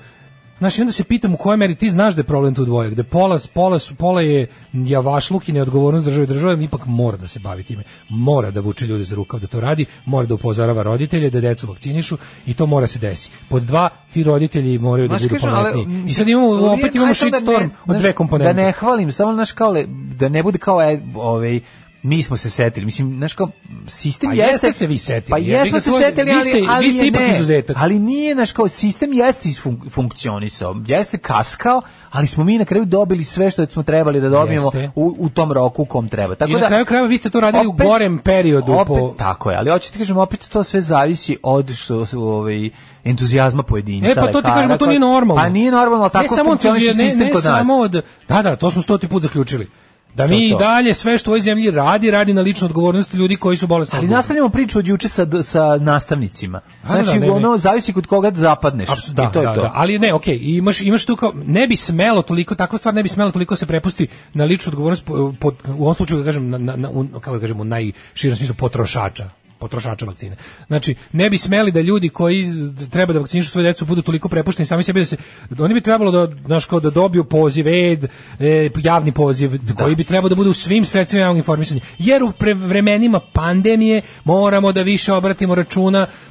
Znaš, i onda se pitam u kojoj meri ti znaš da je problem tu dvoje, gde pola, pola, su, pola je javašluk i neodgovornost države države, ipak mora da se bavi time. Mora da vuče ljude za rukav da to radi, mora da upozorava roditelje da decu vakcinišu i to mora se desi. Pod dva, ti roditelji moraju da budu kažem, pametniji. I sad imamo, opet imamo da shitstorm ne- od dve komponente. Da ne hvalim, samo znaš kao da ne bude kao e, ovaj mi smo se setili. Mislim, znaš kao sistem Pa jeste jeste se vi setili, Pa jesmo se setili, ali, ste- ali vi ste je ipak ne. izuzetak. Ali nije naš kao sistem jeste funkcionisao. Jeste kaskao, ali smo mi na kraju dobili sve što smo trebali da dobijemo u, u tom roku u kom treba. Tako I na da kraju krajeva vi ste to radili u gorem periodu Opet, po- tako je, ali hoću ti kažem, opet to sve zavisi od što su ovaj entuzijazma pojedinca. E pa to ti kažemo, to nije normalno. Pa nije normalno, ali tako ne funkcioniše entuzija- ne- sistem ne kod nas. samo od, da, da, to smo stoti put zaključili. Da mi i dalje sve što u ovoj zemlji radi, radi na ličnu odgovornost ljudi koji su bolesni. Ali nastavljamo priču od juče sa, sa nastavnicima. A, da, Znači, ne, ne. ono, zavisi kod koga zapadneš. Apsu- da, I to da, je to. da, ali ne, okej, imaš imaš tu kao ne bi smelo toliko takva stvar ne bi smelo toliko se prepusti na ličnu odgovornost po, po- u ovom slučaju da kažem na, na, na kako da kažem u najširem smislu potrošača potrošača vakcine. Znači, ne bi smeli da ljudi koji treba da vakcinišu svoje decu budu toliko prepušteni sami sebi da se oni bi trebalo da znaš kao da dobiju poziv ed, e, javni poziv koji bi trebao da bude u svim sredstvima javnog informisanja. Jer u vremenima pandemije moramo da više obratimo računa na, na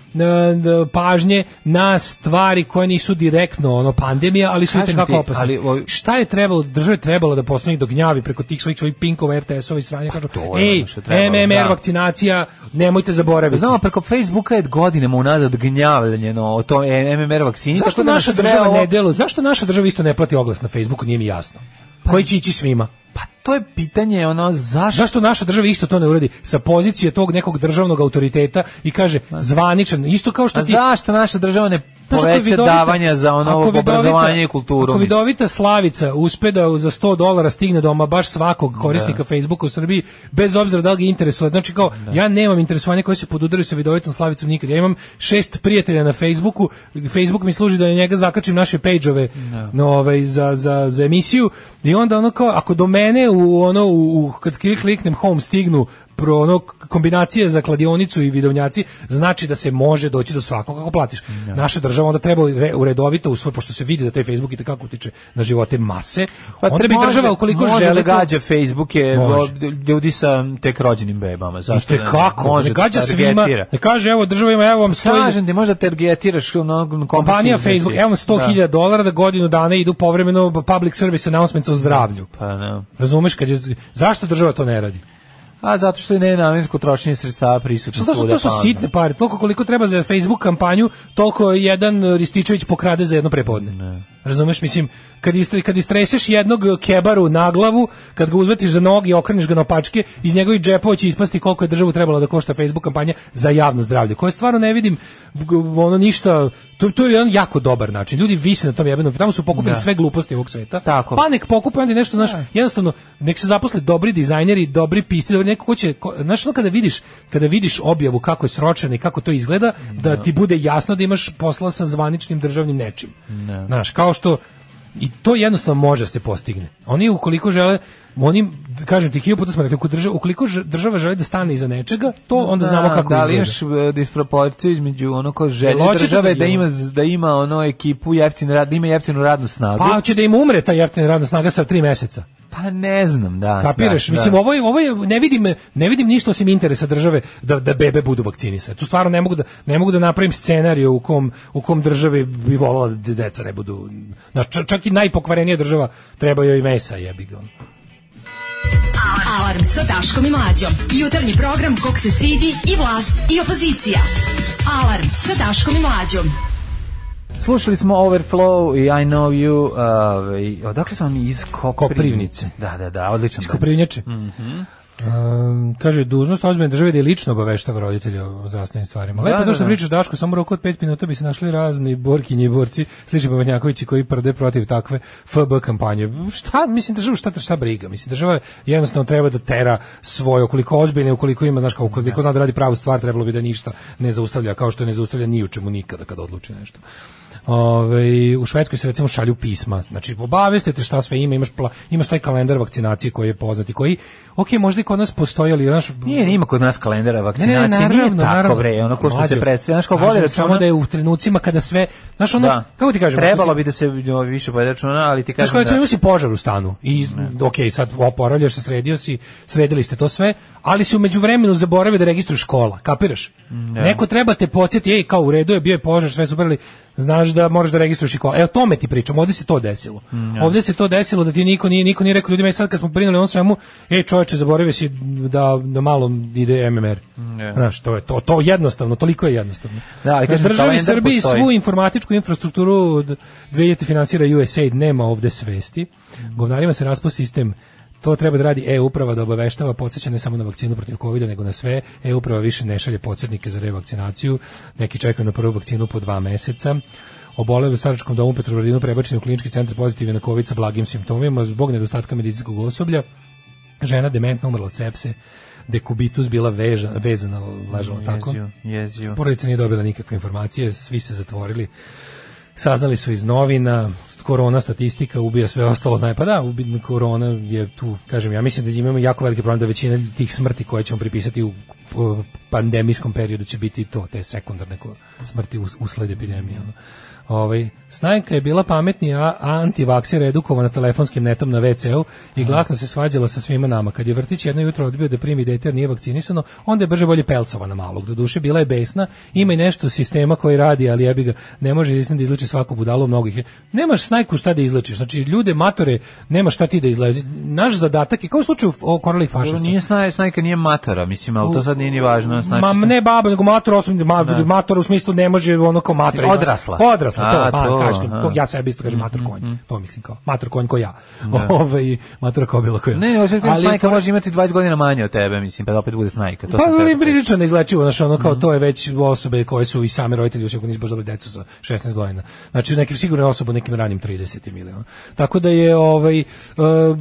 pažnje na stvari koje nisu direktno ono pandemija, ali su i tekako ti, opasne. ali, o- Šta je trebalo, država je trebalo da poslednjih do gnjavi preko tih svojih svojih pinkova, RTS-ova i sranja, kažu, Pa to je ej, trebalo, MMR da. vakcinacija, nemojte zaboraviti. Znamo, preko Facebooka je godinama unazad gnjavljeno o tom MMR vakcini. Zašto da naša država ovo- ne deluje? Zašto naša država isto ne plati oglas na Facebooku, nije mi jasno. Koji će ići svima? Pa to je pitanje, ono, zašto? Zašto naša država isto to ne uradi sa pozicije tog nekog državnog autoriteta i kaže zvaničan, isto kao što A ti zašto naša država ne poveća vidovita- davanja za ono obrazovanje i kulturu? Ako vidovita Slavica uspe da za 100 dolara stigne doma baš svakog korisnika Facebooka u Srbiji, bez obzira da li ga interesuje. Znači kao, ja nemam interesovanja koje se podudaraju sa vidovitom Slavicom nikad. Ja imam šest prijatelja na Facebooku, Facebook mi služi da na njega zakačim naše pejđove no, ovaj, za, za, za emisiju i onda ono kao, ako do mene u ono, u, u- kad klik- kliknem home stignu pro, ono, kombinacije za kladionicu i vidovnjaci znači da se može doći do svakog kako platiš. Naša država onda treba re- uredovito usvoj, pošto se vidi da taj Facebook i kako utiče na živote mase, onda te bi može- država ukoliko može želi da to- gađa Facebook je Može. ljudi sa tek rođenim bebama. Zašto kako? Može ne da gađa svima. Ne kaže evo država ima evo vam 100 Kažem ti možda targetiraš ono kompanija Facebook evo vam 100.000 dolara da godinu dana idu povremeno public service announcements o zdravlju. Pa ne. Razumeš kad je zašto država to ne radi? A zato što je nenamensko trošenje sredstava prisutno to su, to su sitne pare, toliko koliko treba za Facebook kampanju, toliko jedan Rističević pokrade za jedno prepodne. Razumeš, mislim, kad, istre, kad istreseš jednog kebaru na glavu, kad ga uzvetiš za noge i okreneš ga na opačke, iz njegovih džepova će ispasti koliko je državu trebalo da košta Facebook kampanja za javno zdravlje, koje stvarno ne vidim ono ništa, to, to je jedan jako dobar način. Ljudi vise na tom jebenom, tamo su pokupili Da. sve gluposti ovog sveta. Tako. Pa nek pokupe onda nešto, znaš, jednostavno, nek se zaposle dobri dizajneri, dobri pisci, dobri neko ko će, ko, znaš, ono kada vidiš, kada vidiš objavu kako je sročena i kako to izgleda, da ti bude jasno da imaš posla sa zvaničnim državnim nečim. Znaš, kao što i to jednostavno može da se postigne. Oni ukoliko žele oni, kažem ti, hiljadu puta smo rekli, ukoliko država, ukoliko ž- država želi da stane iza nečega, to onda znamo kako da li izgleda. imaš e, disproporciju između ono ko želje države da da ima? ima da ima ono ekipu jeftin rad, da ima jeftinu radnu snagu? Pa će da im umre ta jeftina radna snaga sa tri meseca. Pa ne znam, da. Kapiraš? da, Mislim, da. ovo je, ovo je, ne vidim, ne vidim ništa osim interesa države da, da bebe budu vakcinisane. Tu stvarno ne mogu da, ne mogu da napravim scenariju u kom, u kom državi bi volala da deca ne budu, znaš, čak, čak i najpokvarenija država treba joj mesa jebi ga. Alarm sa Daškom i Mlađom. Jutarnji program kog se stidi i vlast i opozicija. Alarm sa Daškom i Mlađom. Slušali smo Overflow i I Know You, ovaj, odakle su oni iz Koprivnice? Da, da, da, odličan. band. Koprivnjače. Um, kaže, dužnost ozbiljne države da je lično obaveštava roditelja o zdravstvenim stvarima. Lepo Da, to što da, da. pričaš, Daško, samo u roku od pet minuta bi se našli razni borkinji i borci, slični Pavanjakovići koji prde protiv takve FB kampanje. Šta, mislim, država šta, šta briga? Mislim, država jednostavno treba da tera svoje, ukoliko ozbiljne, ukoliko ima, znaš, kao, ukoliko zna da radi pravu stvar, trebalo bi da ništa ne zaustavlja, kao što ne zaustavlja ni u čemu nikada kad odluči nešto. Ove, u Švedskoj se recimo šalju pisma. Znači, obavestite šta sve ima, imaš, pla- imaš taj kalendar vakcinacije koji je poznat i koji, ok, možda i kod nas postoji, ali, znaš, Nije, ima kod nas kalendara ne, vakcinacije, ne, naravno, nije tako naravno. bre, ono ko što se predstavlja, znaš kao vodi samo da je u trenucima kada sve, znaš ono, Da. kako ti kažem, Trebalo bi da se više povede računa, ali ti Znaš kažem kao recimo da... imao si požar u stanu i ok, sad oporavljaš se, sredio si, sredili ste to sve, ali si umeđu vremenu zaboravio da registruješ škola, kapiraš? Neko treba te podsjeti, ej, kao u redu je, bio je požar, sve super, ali znaš da moraš da registruješ i škola. Evo tome ti pričam, ovde se to desilo. Ovde se to desilo da ti niko nije, niko nije rekao ljudima, i sad kad smo brinuli o ovom svemu, ej čoveče, zaboravio si da, da malo ide MMR. Znaš, to je to, to jednostavno, toliko je jednostavno. Da, ali kažem, državi Srbiji postoji. svu informatičku infrastrukturu od 2000 finansira USAID, nema ovde svesti. Govnarima se raspao sistem To treba da radi e-uprava da obaveštava, podsjeća ne samo na vakcinu protiv covid nego na sve. E-uprava više ne šalje podsjetnike za revakcinaciju. Neki čekaju na prvu vakcinu po dva meseca. Oboleli u staračkom domu Petrovaradinu prebačeni u klinički centar pozitivni na covid sa blagim simptomima zbog nedostatka medicinskog osoblja. Žena dementna umrla od sepse, dekubitus bila veža, vezana, ležala tako. Jezio. Porodica nije dobila nikakve informacije, svi se zatvorili. Saznali su iz novina, korona statistika ubija sve ostalo. Naj, pa da, ubi, korona je tu, kažem, ja mislim da imamo jako veliki problem da većina tih smrti koje ćemo pripisati u pandemijskom periodu će biti to, te sekundarne smrti us- usled epidemije. Ovaj, Snajka je bila pametnija, a antivaksir edukovana telefonskim netom na WC-u i glasno se svađala sa svima nama. Kad je vrtić jedno jutro odbio da primi dete jer nije vakcinisano, onda je brže bolje pelcovana malog. Do duše bila je besna, ima i nešto sistema koji radi, ali jebi ga, ne može izlično da izleči svaku budalu mnogih. Nemaš snajku šta da izlečiš. Znači, ljude, matore, nema šta ti da izleči. Naš zadatak je, kao u slučaju o koralih fašista. Nije snaj, snajka nije matora, mislim, ali to sad nije ni važno. Znači, Ma ne baba, nego mator, osim, ma, mator u smislu ne može ono kao mator. ima- Odrasla. Odrasla, to, A, pa, to, kažem, aha. ja sebi isto kažem mator konj, to mislim kao, mator konj ko ja. Ovaj, mator kao bilo ko ja. Ne, ne, hoćeš da Ali snajka fora- može imati 20 godina manje od tebe, mislim, pa da opet bude snajka. To Pa ali da kažem. prilično neizlečivo, znači ono kao to je već osobe koje su i sami roditelji uopšte nisu baš dobili decu sa 16 godina. Znači nekim sigurno osoba nekim ranim 30 miliona. Tako da je ovaj uh,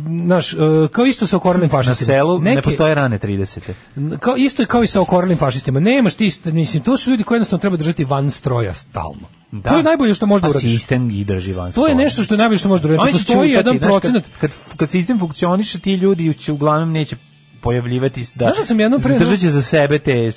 naš uh, kao isto sa okorelim Na fašistima. selu ne Neke- postoje rane 30. kao isto kao i sa okorelim fašistima. Nemaš ti mislim to su ljudi koji jednostavno treba držati van stroja stalno. Da. To je najbolje što možeš da Pa uradiš. sistem i drži van To je nešto što je najbolje što možeš da će Postoji jedan procenat Kad, kad, kad sistem funkcioniše, ti ljudi će uglavnom neće pojavljivati da Znaš da sam jedno pre- zadržat će za sebe te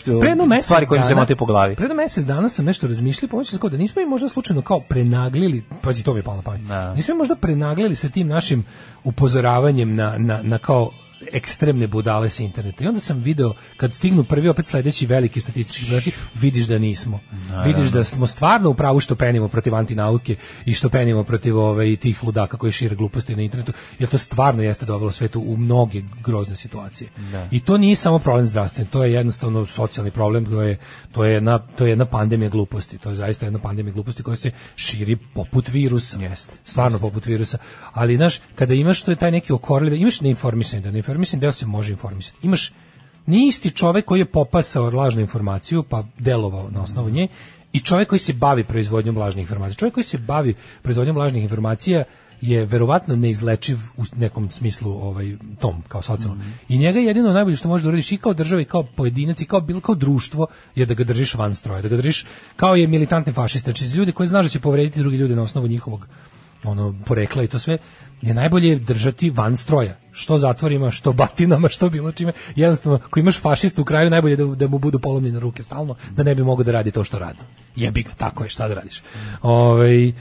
stvari kojim se mote po glavi. Pre mesec dana sam nešto razmišljao, pomoći kao da nismo i možda slučajno kao prenaglili, pazi to je palo na pamet. Da. Nismo možda prenaglili sa tim našim upozoravanjem na, na, na kao ekstremne budale sa interneta. I onda sam video, kad stignu prvi opet sledeći veliki statistički podaci, vidiš da nismo. Vidiš da smo stvarno u pravu što penimo protiv antinauke i što penimo protiv ove, i tih ludaka koji šire gluposti na internetu, jer to stvarno jeste dovelo svetu u mnoge grozne situacije. I to nije samo problem zdravstven, to je jednostavno socijalni problem, to je, to je, jedna, to je jedna pandemija gluposti, to je zaista jedna pandemija gluposti koja se širi poput virusa. Jeste. Stvarno poput virusa. Ali, znaš, kada imaš to je taj neki okorli, da imaš neinformisanje, da neinformisanje deo se može informisati. Imaš nije isti čovek koji je popasao lažnu informaciju, pa delovao na osnovu nje, i čovek koji se bavi proizvodnjom lažnih informacija. Čovek koji se bavi proizvodnjom lažnih informacija je verovatno neizlečiv u nekom smislu ovaj tom kao socijalno. I njega jedino najbolje što možeš da uradiš i kao država i kao pojedinac i kao bilo kao društvo je da ga držiš van stroja, da ga držiš kao je militantne fašiste, znači za ljude koji znaš da će povrediti drugi ljude na osnovu njihovog ono porekla i to sve je najbolje držati van stroja što zatvorima, što batinama, što bilo čime. Jednostavno, ako imaš fašistu u kraju, najbolje da, da mu budu polomljene ruke stalno, da ne bi mogao da radi to što radi. Jebi ga, tako je, šta da radiš. Ovaj, e,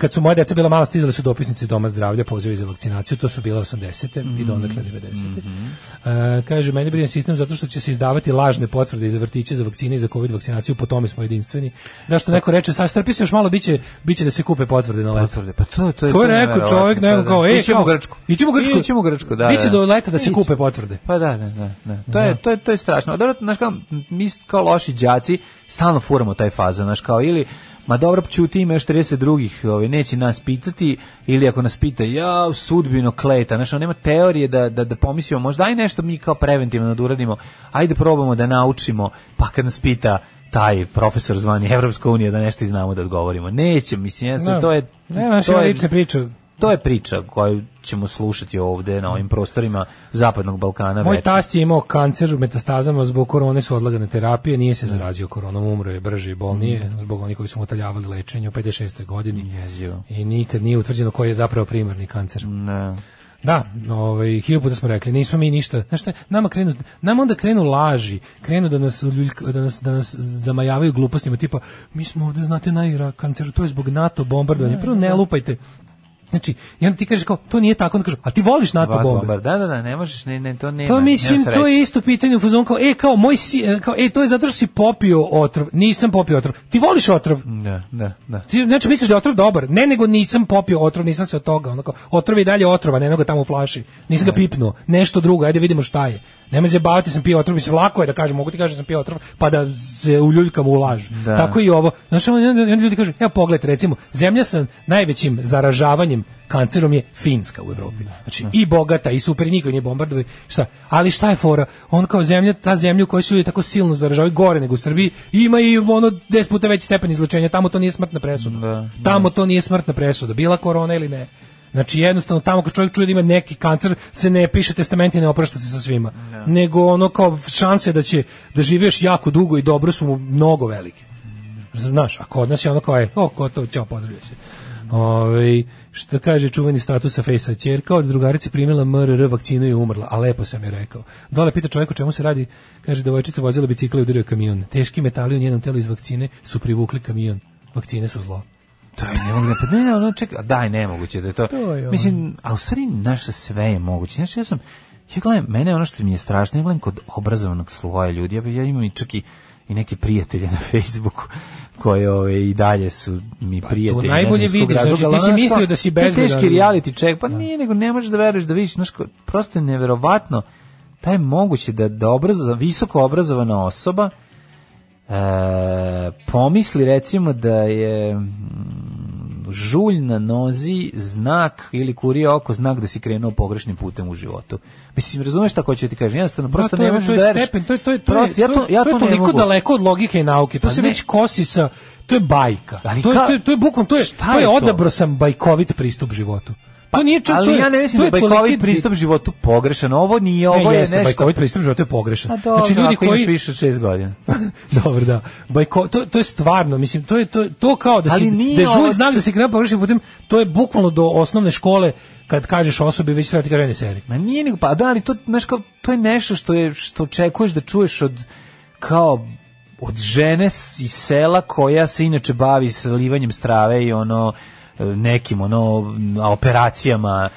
kad su moje deca bila mala, stizali su dopisnici Doma zdravlja, pozivi za vakcinaciju, to su bile 80. i donekle 90. E, kaže, meni brine sistem zato što će se izdavati lažne potvrde za vrtiće, za vakcine i za covid vakcinaciju, po tome smo jedinstveni. Da što neko reče, sad strpi se još malo, biće, biće da se kupe potvrde na leto. Potvrde, pa to, to je... To je rekao čovjek, nego kao, ej, Ićemo u kao. Ićemo u Grčku. Ićemo u Grčku, da. Biće da. do leta da se kupe potvrde. Pa da, da, da, da. To je to je to je strašno. Dobro, znaš kao mi kao loši đaci stalno furamo taj fazon, znaš kao ili Ma dobro, ćuti ima još 30 drugih, ovaj, neće nas pitati, ili ako nas pita, ja, sudbino kleta, znaš, nema teorije da, da, da pomislimo, možda aj nešto mi kao preventivno da uradimo, ajde probamo da naučimo, pa kad nas pita taj profesor zvani Evropska unija da nešto i znamo da odgovorimo. Neće, mislim, ja sam, Da. to je... Nema to što je- lične priče. To je priča koju ćemo slušati ovde na ovim prostorima Zapadnog Balkana Moj večno. tast je imao kancer u metastazama, zbog korone su odlagane terapije, nije se zarazio koronom, umro je brže i bolnije, zbog onih koji su mu otaljavali lečenje u 56. godini. Jezivo. I nikad nije utvrđeno koji je zapravo primarni kancer. Ne. Da, ovaj hiljadu puta smo rekli, nismo mi ništa. Znaš šta, nama krenu, nama onda krenu laži, krenu da nas da nas da nas zamajavaju glupostima tipa mi smo ovde znate najra kancer, to je zbog NATO bombardovanja. Prvo ne lupajte. Znači, i onda ti kaže kao, to nije tako, onda kažu, a ti voliš NATO Vas bombe? Da, da, da, ne možeš, ne, ne, to nema. Pa mislim, to je isto pitanje u fazonu kao, e, kao, moj si, e, kao, e, to je zato što si popio otrov. Nisam popio otrov. Ti voliš otrov? Da, da, da. Ti znači misliš da je otrov dobar? Ne, nego nisam popio otrov, nisam se od toga. Onako, otrov je dalje otrova, ne nego tamo u flaši. Nisam ga pipnuo. Nešto drugo, ajde vidimo šta je. Nema se baviti sam pio otrov, mislim lako je da kažem, mogu ti kažem da sam pio otrov, pa da se uljuljkam u laž. Da. Tako i ovo. Znaš, onda ljudi kažu, evo pogledajte, recimo, zemlja sa najvećim zaražavanjem kancerom je Finska u Evropi. Znači, i bogata, i super, i niko nije bombardovi. Šta? Ali šta je fora? On kao zemlja, ta zemlja u kojoj su ljudi tako silno zaražavaju, gore nego u Srbiji, ima i ono 10 puta veći stepen izlečenja, tamo to nije smrtna presuda. Da, Tamo to nije smrtna presuda, bila korona ili ne. Znači jednostavno tamo kad čovjek čuje da ima neki kancer se ne piše testament i ne oprašta se sa svima. Nego ono kao šanse da će da živi još jako dugo i dobro su mu mnogo velike. Znaš, a kod nas je ono kao je, o, ko to, ćao, pozdravljaj se. Ove, što kaže čuveni status sa Fejsa Ćerka od drugarice primila MRR vakcinu i umrla, a lepo sam je rekao. Dole pita čovjek o čemu se radi, kaže devojčica vozila bicikla i udario kamion. Teški metali u njenom telu iz vakcine su privukli kamion. Vakcine su zlo. Daj, ne mogu da, pa ne, ono, čekaj, daj, nemoguće da je to. To je. Mislim, a u stvari naša sve je moguće. Znaš, ja sam, ja gledam, mene ono što mi je strašno, ja gledam kod obrazovanog sloja ljudi, ja, ja imam i čak i, i neke prijatelje na Facebooku koje ove, i dalje su mi prijatelji. Pa najbolje znam iz kog vidiš, znači, ti si mislio da si to je bezbedan. Teški reality check, pa nije, nego ne možeš da veruješ da vidiš, znaš, prosto je neverovatno da je moguće da, da obrazo, visoko obrazovana osoba pomisli recimo da je mm, žulj na nozi znak ili kurije oko znak da si krenuo pogrešnim putem u životu. Mislim, razumeš šta hoću ti kažem? Jednostavno, prosto to ne je, možeš to je da veriš. stepen, to je to je to je, Prosto, ja to, ja to, je ne toliko mogu. daleko od logike i nauke. To Pa se ne. već kosi sa to je bajka. Ali to, je, to, je, to je bukvalno to je to je je to? odabro sam bajkovit pristup životu. Pa nije čak, ali to je- ja ne mislim da je bajkovit pristup životu pogrešan. Ovo nije, Ne, ovo je jeste, nešto... bajkovit pristup životu je pogrešan. A dobro, znači ljudi ako imaš koji više od šest godina. Dobro, da. Bajko, to, to je stvarno, mislim, to je to, to kao da Ali si nije dežuj ovo- da si krenuo pogrešnim putem, to je bukvalno do osnovne škole kad kažeš osobi već treba ti krene seri. Ma nije nego, pa da, ali to, znaš, kao, to je nešto što, je, što očekuješ da čuješ od, kao, od žene iz sela koja se inače bavi slivanjem strave i ono, nekim, ono, operacijama,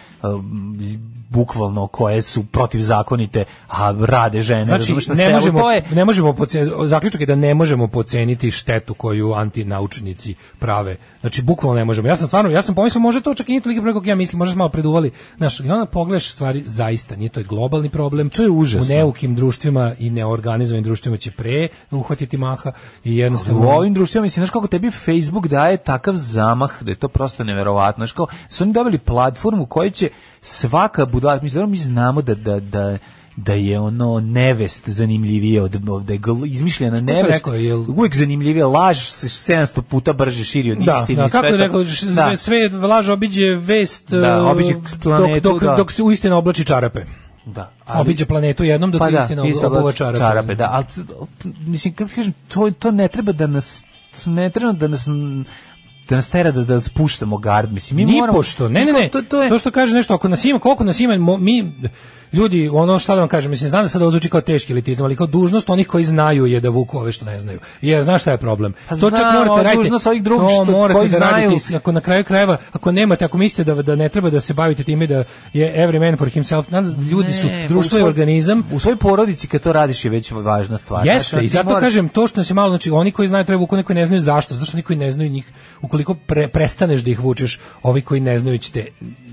bukvalno koje su protivzakonite, a rade žene. Znači, ne selu. možemo, to je, ne možemo poceniti, zaključak je da ne možemo poceniti štetu koju antinaučnici prave. Znači, bukvalno ne možemo. Ja sam stvarno, ja sam pomislio, može to čak i nije toliko preko ja mislim, možda smo malo preduvali. Znaš, i onda pogledaš stvari, zaista, nije to je globalni problem. To je užasno. U neukim društvima i neorganizovanim društvima će pre uhvatiti maha i jednostavno... U ovim društvima, mislim, znaš kako tebi Facebook daje takav zamah da je to prosto neverovatno. Znaš kao, su oni dobili platformu koja će svaka budala, mislim, dobro, mi znamo da, da, da, da je ono nevest zanimljivije od, da je izmišljena nevest rekao, jel- uvijek zanimljivije laž se 700 puta brže širi od Da, istine da, i sve kako je rekao, Da. sve laž obiđe vest Da, uh, obiđe planetu, dok, dok, da. dok se u istina oblači čarape. Da, Obiđe planetu jednom dok pa da, istina obuva oblači čarape. čarape. Da, ali mislim kako kažem, to to ne treba da nas ne treba da nas da nas tera da da spuštamo gard, mislim mi moramo pošto, ne, ne, ne, To, to je to što kaže nešto, ako nas ima, koliko nas ima, mi, ljudi, ono šta da vam kažem, mislim, znam da sad ovo zvuči kao teški elitizam, ali kao dužnost onih koji znaju je da vuku ove što ne znaju. Jer, znaš šta je problem? Pa to čak znam, morate raditi, dužnost ovih drugih to što- morate koji da znaju. radite, ako na kraju krajeva, ako nemate, ako mislite da, da ne treba da se bavite time da je every man for himself, znam, ljudi su, Ne, društvo u je organizam, U svojoj porodici kad to radiš je već važna stvar. Jeste, Znači, i zato moraš- kažem to što je malo, znači oni koji znaju treba vuku, neki koji ne znaju zašto, zato što oni koji ne znaju njih, ukoliko pre, prestaneš da ih vučeš, ovi koji ne znaju će te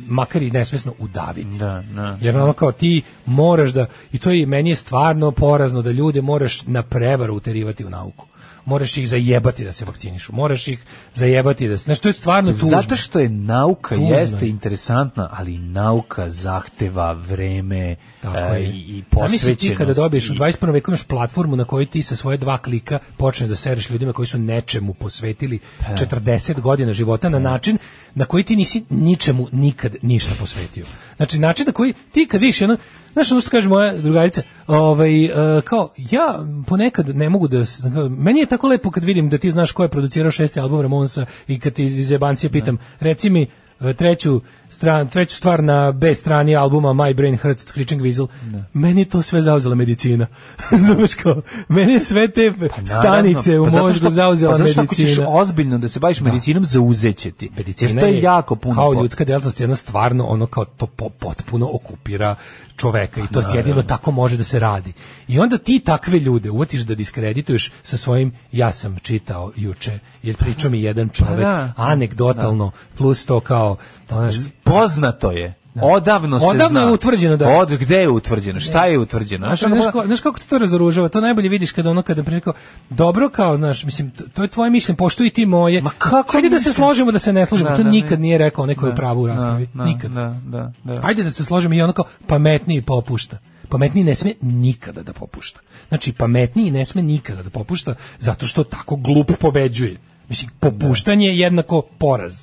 makar i nesvesno udaviti. Da, da. Jer ono kao ti moraš da, i to je meni je stvarno porazno da ljude moraš na prevaru uterivati u nauku. Moraš ih zajebati da se vakcinišu. Moraš ih zajebati da se... Znači, to je stvarno tužno. Zato što je nauka Tužno jeste je. interesantna, ali nauka zahteva vreme Tako e, i, i Zamisli ti posvećenost. kada dobiješ u i- 21. veku imaš platformu na kojoj ti sa svoje dva klika počneš da sereš ljudima koji su nečemu posvetili Pa. 40 godina života na način na koji ti nisi ničemu nikad ništa posvetio. Znači način na koji ti kad vidiš jedno, znaš ono što kaže moja drugarica, ovaj, e, kao ja ponekad ne mogu da, meni je tako lepo kad vidim da ti znaš ko je producirao šesti album Ramonsa i kad ti iz jebancije pitam, reci mi e, treću stran, treću stvar na B strani albuma My Brain Hurts od Screeching Weasel. Meni je to sve zauzela medicina. Znaš kao, meni je sve te stanice u Pa mozgu zauzela pa što ako ćeš medicina. ozbiljno da se baviš medicinom, zauzeće ti. Medicina Jer to je jako puno. kao ljudska djelatnost jedna stvarno ono kao to po- potpuno okupira čoveka i to jedino tako može da se radi. I onda ti takve ljude uvatiš da diskredituješ sa svojim ja sam čitao juče jer pričao mi jedan čovek da. anegdotalno plus to kao ono, Poznato je. Odavno se Odavno zna. je utvrđeno da- Od gde je utvrđeno? Šta je utvrđeno? Znaš, Znaš, ono, znaš, ko- znaš kako te to razoružava? To najbolje vidiš kada ono kada priliku dobro kao, znaš, mislim, to, je tvoje mišljenje, poštuj ti moje. Ma kako Hajde da se složimo, da se ne složimo. Da, to da, nikad da. nije rekao neko je pravo u raspravi. da, nikad. Da, da, da. Ajde da se složimo i ono kao pametniji popušta. Pametniji ne sme nikada da popušta. Znači, pametniji ne sme nikada da popušta zato što tako glup pobeđuje. Mislim, popuštanje je jednako poraz.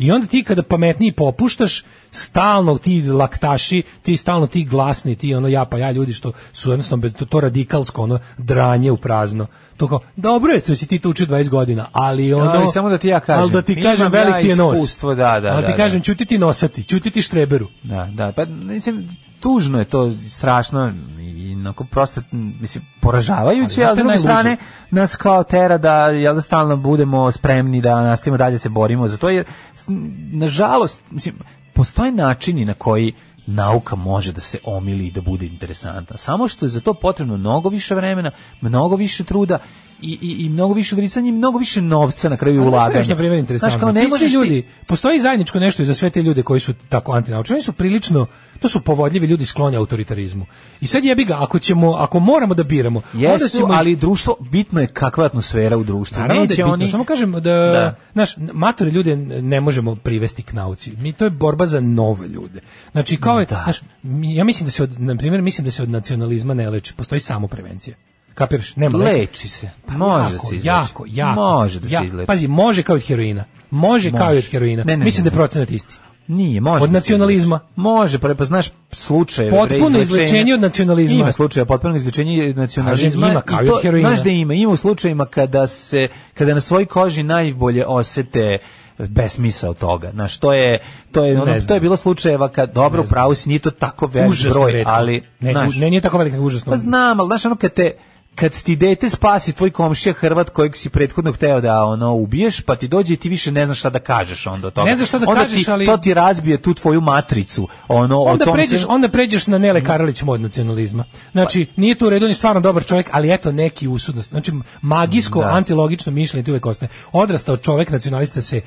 I onda ti kada pametniji popuštaš, stalno ti laktaši, ti stalno ti glasni, ti ono ja pa ja ljudi što su jednostavno bez, to, to radikalsko ono dranje u prazno. To kao, dobro je, to si ti to učio 20 godina, ali ono... Ali samo da ti ja kažem, Ali da ti imam kažem, ja veliki je nos. iskustvo, da, da, Ali ti da, kažem, da. ćuti ti nosati, ćuti ti štreberu. Da, da, pa mislim tužno je to strašno i onako prosto mislim poražavajuće, Ali s druge strane nas kao tera da jel da stalno budemo spremni da nastavimo dalje se borimo za to jer nažalost mislim postoje načini na koji nauka može da se omili i da bude interesantna. Samo što je za to potrebno mnogo više vremena, mnogo više truda i, i, i mnogo više odricanja i mnogo više novca na kraju znaš ulaganja. još, na primjer, interesantno? Znaš, kao ne Ti ljudi, postoji zajedničko nešto i za sve te ljude koji su tako antinaučni, oni su prilično, to su povodljivi ljudi skloni autoritarizmu. I sad jebi ga, ako ćemo, ako moramo da biramo, onda Jesu, ćemo... ali društvo, bitno je kakva je atmosfera u društvu. Naravno da je Neće bitno, oni... samo kažem da, Da. znaš, matore ljude ne možemo privesti k nauci. Mi to je borba za nove ljude. Znači kao je, znaš, mi- ja mislim da se od na primjer mislim da se od nacionalizma ne leči, postoji samo prevencija. Kapiraš? Nema. Leči se. Može jako, se izleči. Jako, jako. Može da se izleči. Pazi, može kao od heroina. Može, kao i od Može. heroina. Ne, ne, mislim ne, da je procenat isti. Nije, može. Od da nacionalizma. Može, pa, pa znaš slučajeve. Potpuno izlečenje od nacionalizma. Ima slučajeva potpuno izlečenje od nacionalizma. Kažem, ima, kao i od heroina. Znaš da ima, ima u slučajevima kada se, kada na svojoj koži najbolje osete besmisao toga. Znaš, to je, to je, ono, to je bilo slučajeva kad, dobro, pravo si, nije to tako velik Užasno broj, retko. ali, ne, znaš, ne, nije tako veliko, nego užasno. pa znam, ali znaš ono kad te kad ti dete spasi tvoj komšija Hrvat kojeg si prethodno hteo da ono ubiješ, pa ti dođe i ti više ne znaš šta da kažeš onda toga. Ne znaš šta da onda kažeš, ti, ali- to ti razbije tu tvoju matricu. Ono, onda o tom pređeš, se- onda pređeš na Nele Karalić mod nacionalizma. Znači, nije tu u redu, on je stvarno dobar čovjek, ali eto neki usudnost. Znači, magijsko, Da. antilogično mišljenje tu uvek ostaje. Odrastao čovjek nacionalista se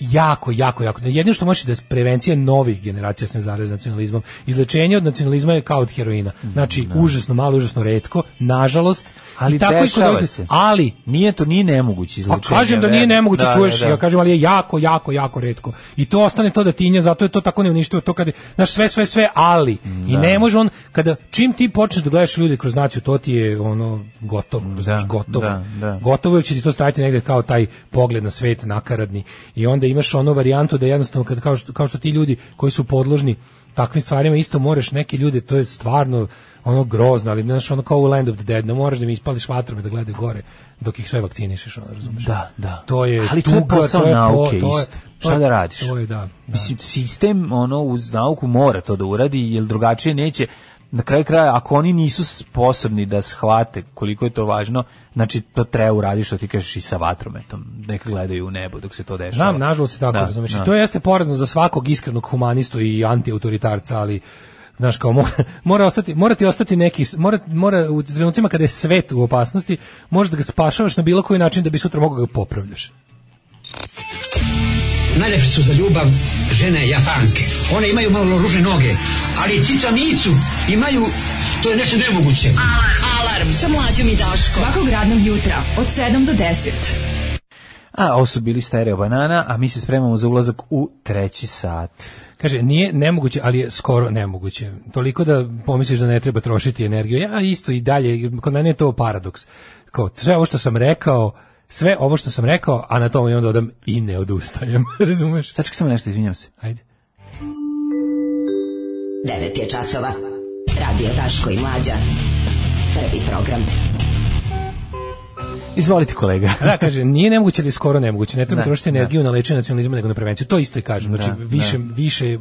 jako, jako, jako. Jedino što može da je prevencija novih generacija se ne zarazi nacionalizmom. Izlečenje od nacionalizma je kao od heroina. Znači, užasno malo, užasno retko, nažalost. ali i tako i kod dešava ovih- se. Ali, Nije to nije nemoguće izlečenje. kažem da nije nemoguće, Da, čuješ, da, da. ja kažem, ali je jako, jako, jako retko. I to ostane to da tinja, zato je to tako neuništivo, to kad, je, znaš, sve, sve, sve, ali. I ne može on, kada, čim ti počneš da gledaš ljude kroz naciju, to ti je, ono, gotovo, znaš, gotovo. da, da. Gotovo će ti to staviti negde kao taj pogled na svet nakaradni. I onda imaš ono varijantu da jednostavno, kad, kao, što, kao što ti ljudi koji su podložni takvim stvarima, isto moraš neke ljude, to je stvarno ono grozno, ali znaš, ono kao u Land of the Dead, ne moraš da mi ispališ vatrome da gledaju gore dok ih sve vakcinišeš, ono, razumeš? Da, da. To je Ali to je tuga, posao to je nauke to je- isto. to Šta da radiš? To je, da. da. Mislim, sistem ono uz nauku mora to da uradi, jer drugačije neće na kraju kraja, ako oni nisu sposobni da shvate koliko je to važno, znači to treba uraditi što ti kažeš i sa vatrometom, neka gledaju u nebo dok se to dešava. Znam, nažalost je tako, Da, razumeš. I da. To jeste porazno za svakog iskrenog humanistu i antiautoritarca, ali znaš kao mora, mora ostati mora ti ostati neki mora mora u trenucima kada je svet u opasnosti možeš da ga spašavaš na bilo koji način da bi sutra mogao da ga popravljaš. Najlepše su za ljubav žene japanke. One imaju malo ružne noge, ali cica micu imaju, to je nešto nemoguće. Alarm sa mlađom i Daškom. Svakog radnog jutra od 7 do 10. A, ovo su bili stereo banana, a mi se spremamo za ulazak u treći sat. Kaže, nije nemoguće, ali je skoro nemoguće. Toliko da pomisliš da ne treba trošiti energiju. Ja isto i dalje, kod mene je to paradoks. Kao, sve ovo što sam rekao, sve ovo što sam rekao, a na tome i onda odam i ne odustajem. Razumeš? Sačekaj samo nešto, izvinjam se. Ajde. 9 je časova. Radio Daško i Mlađa. Prvi program. Izvolite kolega. Da, kaže, nije nemoguće ali je skoro nemoguće. Ne treba Da, trošiti energiju na lečenje nacionalizma nego na prevenciju. To isto i kažem. Znači, Da, više, više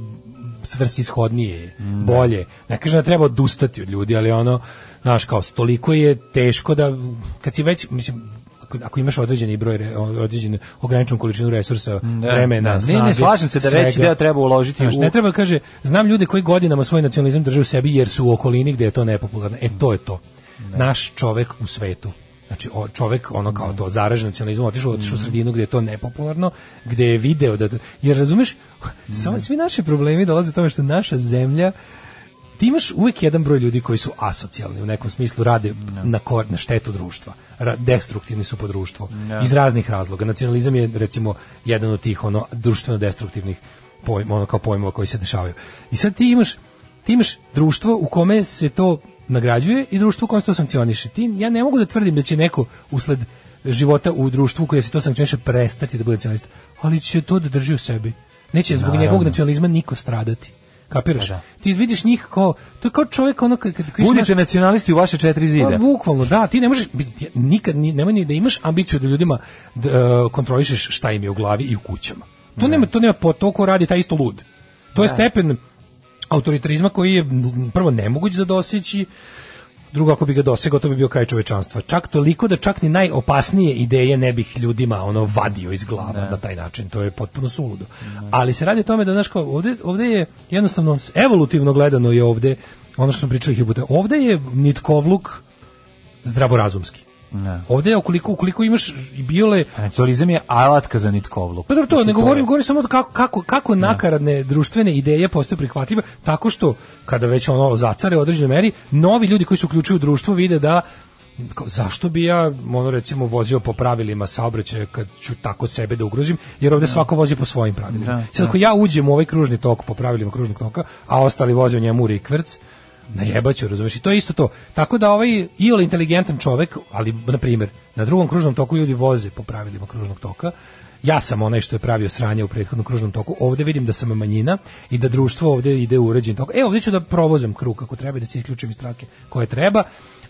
svrsishodnije je, bolje. Ne kažem da treba odustati od ljudi, ali ono, znaš, kao, toliko je teško da, kad si već, mislim, ako, ako imaš određeni broj, re- određenu ograničenu količinu resursa, vremena, da. Ne, snage, ne, slažem se da veći deo treba uložiti Znaš, u- ne treba, kaže, znam ljude koji godinama svoj nacionalizam drže u sebi jer su u okolini gde je to nepopularno. E, to je to. Naš čovek u svetu. Znači, o, čovek, ono kao to, zaražen nacionalizmom, otišao, otišao u sredinu gde je to nepopularno, gde je video da... Jer, razumeš, samo, svi naši problemi dolaze tome što naša zemlja ti imaš uvijek jedan broj ljudi koji su asocijalni u nekom smislu rade na kor, na štetu društva. Ra, destruktivni su po društvu. Iz raznih razloga. Nacionalizam je recimo jedan od tih ono društveno destruktivnih pojma, ono kao pojmova koji se dešavaju. I sad ti imaš ti imaš društvo u kome se to nagrađuje i društvo u kojem se to sankcioniše. Ti, ja ne mogu da tvrdim da će neko usled života u društvu koje se to sankcioniše prestati da bude nacionalista, ali će to da drži u sebi. Neće zbog Naravno. njegovog nacionalizma niko stradati. Kapiraš? Pa da. Ti vidiš njih kao, to je kao čovjek ono kad, kad Budite nacionalisti u vaše četiri zida. Pa, bukvalno, da, ti ne možeš biti- nikad ni nemoj ni da imaš ambiciju da ljudima da, kontrolišeš šta im je u glavi i u kućama. To nema to nema po to ko radi taj isto lud. To je stepen autoritarizma koji je prvo nemoguć za doseći, drugo ako bi ga dosegao to bi bio kraj čovečanstva. Čak toliko da čak ni najopasnije ideje ne bih ljudima ono vadio iz glava na taj način. To je potpuno suludo. Ali se radi o tome da znaš kao ovde, ovde je jednostavno evolutivno gledano je ovde ono što smo pričali puta. Ovde je nitkovluk zdravorazumski. Ne. Ovde je ukoliko, ukoliko imaš i biole Nacionalizam je alatka za nitkovluk. pa dobro to, ne govorim, govorim samo kako, kako, kako nakaradne društvene ideje postaju prihvatljive, tako što kada već ono zacare u određenoj meri, novi ljudi koji se uključuju u društvo vide da zašto bi ja ono recimo vozio po pravilima saobraćaja kad ću tako sebe da ugrozim jer ovde svako vozi po svojim pravilima. Da, Sad ako ja uđem u ovaj kružni tok po pravilima kružnog toka, a ostali voze u njemu rikverc, najebaću, razumeš? I to je isto to. Tako da ovaj iole inteligentan čovek, ali na primjer, na drugom kružnom toku ljudi voze po pravilima kružnog toka. Ja sam onaj što je pravio sranje u prethodnom kružnom toku. Ovde vidim da sam manjina i da društvo ovde ide u uređen tok. E, ovde ću da provozam krug kako treba i da se isključim iz trake koje treba.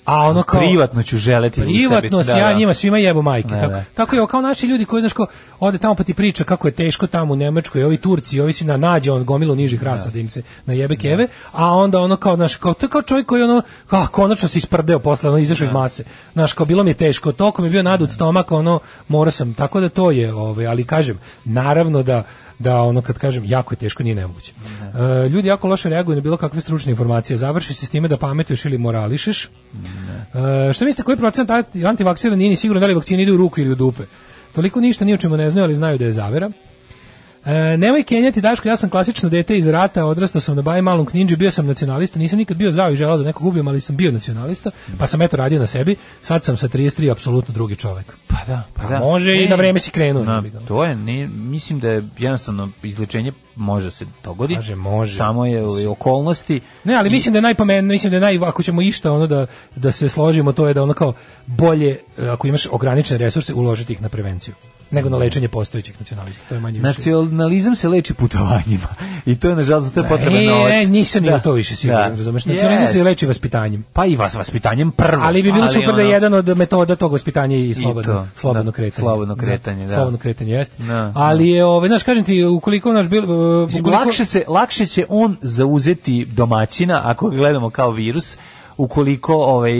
A ono kao privatno ću želeti privatno Da, ja da. njima svima jebo majke. Da, tako, da. tako je kao naši ljudi koji znaš ko ode tamo pa ti priča kako je teško tamo u Nemačkoj, ovi Turci, ovi svi na nađe on gomilu nižih rasa da im se najebe keve, a onda ono kao naš kao to je kao čovjek koji ono kao konačno se isprdeo posle, ono izašao iz mase. Znaš, kao bilo mi je teško, toliko mi je bio nadut stomak, ono morao sam, tako da to je, ovaj, ali kažem, naravno da da ono kad kažem jako je teško nije nemoguće. E, ljudi jako loše reaguju na bilo kakve stručne informacije. Završi se s time da pametuješ ili morališeš. E, šta mislite koji procent anti- antivaksera nije ni sigurno da li vakcine idu u ruku ili u dupe? Toliko ništa ni o čemu ne znaju, ali znaju da je zavera. E, nemoj kenjati Daško, ja sam klasično dete iz rata, odrastao sam na Baj malom kninđi, bio sam nacionalista, nisam nikad bio zao i želao da nekog ubijem, ali sam bio nacionalista, pa sam eto radio na sebi, sad sam sa 33 apsolutno drugi čovek. Pa da, pa da. može i Ne, na vreme si krenuo, na- to je, ne, mislim da je jednostavno izlečenje može se dogoditi. Kaže, može. Samo je u okolnosti. Ne, ali mislim da je najpametnije, mislim da je naj ako ćemo išta ono da da se složimo, to je da ono kao bolje e, ako imaš ograničene resurse uložiti ih na prevenciju nego na lečenje postojećih nacionalista. To je manje više. Nacionalizam se leči putovanjima. I to je nažalost za to je potreban E, novac. e, nisam ni Da. to više siguran, Da. razumeš? Nacionalizam se Jest. leči vaspitanjem. Pa i vas vaspitanjem prvo. Ali bi bilo super da je ono- jedan od metoda tog vaspitanja i slobodno, to, slobodno da, kretanje. slobodno kretanje, da. Slobodno kretanje jeste. Da, Ali je, ovaj, znaš, kažem ti, ukoliko naš bil, uh, ukoliko- lakše, se, lakše će on zauzeti domaćina ako gledamo kao virus ukoliko ovaj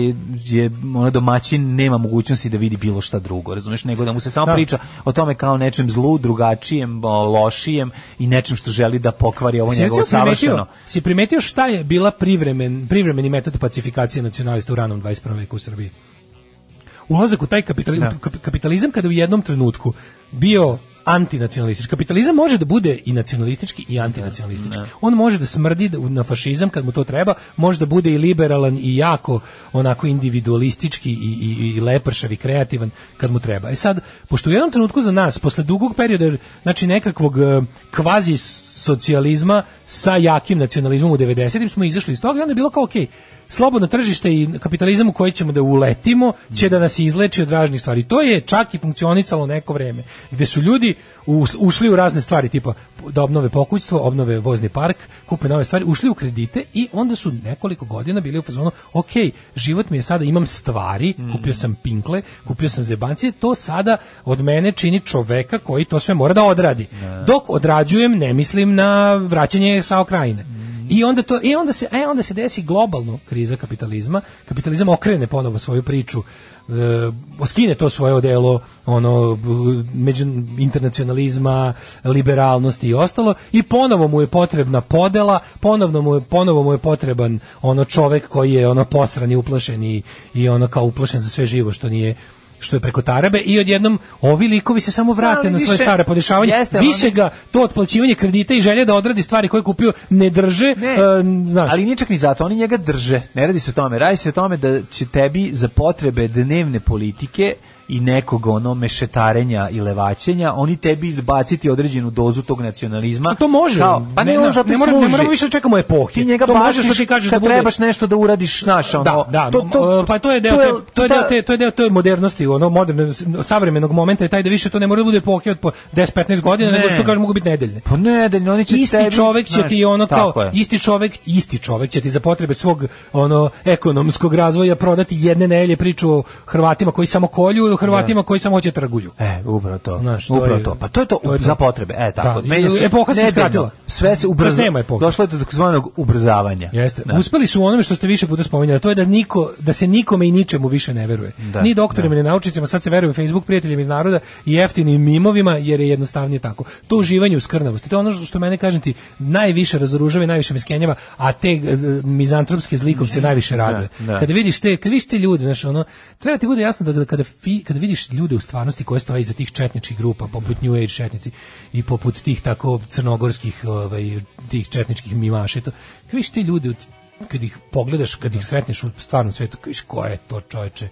je ono domaćin nema mogućnosti da vidi bilo šta drugo, razumeš, nego da mu se samo Da. priča o tome kao nečem zlu, drugačijem, lošijem i nečem što želi da pokvari ovo Si njegovo savršeno. si primetio šta je bila privremen, privremeni metod pacifikacije nacionalista u ranom 21. veku u Srbiji? Ulazak u taj kapitalizam, kapitalizam kada u jednom trenutku bio antinacionalistički. Kapitalizam može da bude i nacionalistički i antinacionalistički. On može da smrdi da- na fašizam kad mu to treba, može da bude i liberalan i jako onako individualistički i, i, i lepršav i kreativan kad mu treba. E sad, pošto u jednom trenutku za nas, posle dugog perioda, znači nekakvog eh, kvazi socijalizma sa jakim nacionalizmom u 90-im smo izašli iz toga i onda je bilo kao okej, slobodno tržište i kapitalizam u koji ćemo da uletimo će da nas izleči od raznih stvari. To je čak i funkcionisalo neko vreme, gde su ljudi ušli u razne stvari, tipa da obnove pokućstvo, obnove vozni park, kupe nove stvari, ušli u kredite i onda su nekoliko godina bili u fazonu, ok, život mi je sada, imam stvari, kupio sam pinkle, kupio sam zebancije, to sada od mene čini čoveka koji to sve mora da odradi. Dok odrađujem, ne mislim na vraćanje sa okrajine. I onda to i onda se e onda se desi globalno kriza kapitalizma. Kapitalizam okrene ponovo svoju priču. E, skine to svoje odelo ono među internacionalizma, liberalnosti i ostalo i ponovo mu je potrebna podela, ponovno mu je ponovo mu je potreban ono čovek koji je ono posran i uplašen i, i ono kao uplašen za sve živo što nije što je preko tarabe i odjednom ovi likovi se samo vrate Ali na svoje više- stare podešavanje. jeste, Više ga to otplaćivanje kredita i želje da odradi stvari koje je kupio ne drže, Ne, e, znaš. ali nije čak ni zato, oni njega drže. Ne radi se o tome, radi se o tome da će tebi za potrebe dnevne politike i nekog ono mešetarenja i levaćenja, oni tebi izbaciti određenu dozu tog nacionalizma. A to može. Kao, pa ne, ne, on zato ne, moramo, ne moramo više da čekamo epohe. Ti njega to baciš što ti kažeš da kad bude. trebaš nešto da uradiš, znaš, ono, Da, da, to, to, pa to je deo, to te, to je deo te, to je deo te modernosti, ono moderno savremenog momenta je taj da više to ne mora da bude epohe od po 10-15 godina, Ne. nego što kažemo mogu biti nedeljne. Pa nedeljno, oni će isti tebi, čovjek će znaš, ti ono kao je. isti čovjek isti čovjek će ti za potrebe svog ono ekonomskog razvoja prodati jedne nedelje priču o Hrvatima koji samo kolju Hrvatima koji samo hoće trgulju. E, upravo to. Znaš, to upravo je- to. Pa to je to, to je to. za potrebe. E, tako. Da, Menja i epoha se skratila. Sve se Kroz ubrza. nema epohe. Došlo je do takozvanog ubrzavanja. Jeste. Da. Uspeli su u onome što ste više puta spominjali, to je da niko da se nikome i ničemu više ne veruje. Da, ni doktorima ni naučnicima, sad se veruje Facebook prijateljima iz naroda i jeftinim mimovima jer je jednostavnije tako. To uživanje u skrnavosti, to je ono što mene kažem ti najviše razoružava i najviše me skenjava, a te e, mizantropske zlikovce najviše raduje. da. Kada vidiš te, kada vidiš te ljude, znaš, ono, treba ti bude jasno da kada, fi, kada vidiš ljude u stvarnosti koje stoje iza tih četničkih grupa, poput New Age četnici i poput tih tako crnogorskih ovaj, tih četničkih mimaša i to, kada vidiš te ljude, kad ih pogledaš, kad ih sretneš u stvarnom svetu, kada vidiš ko je to čoveče,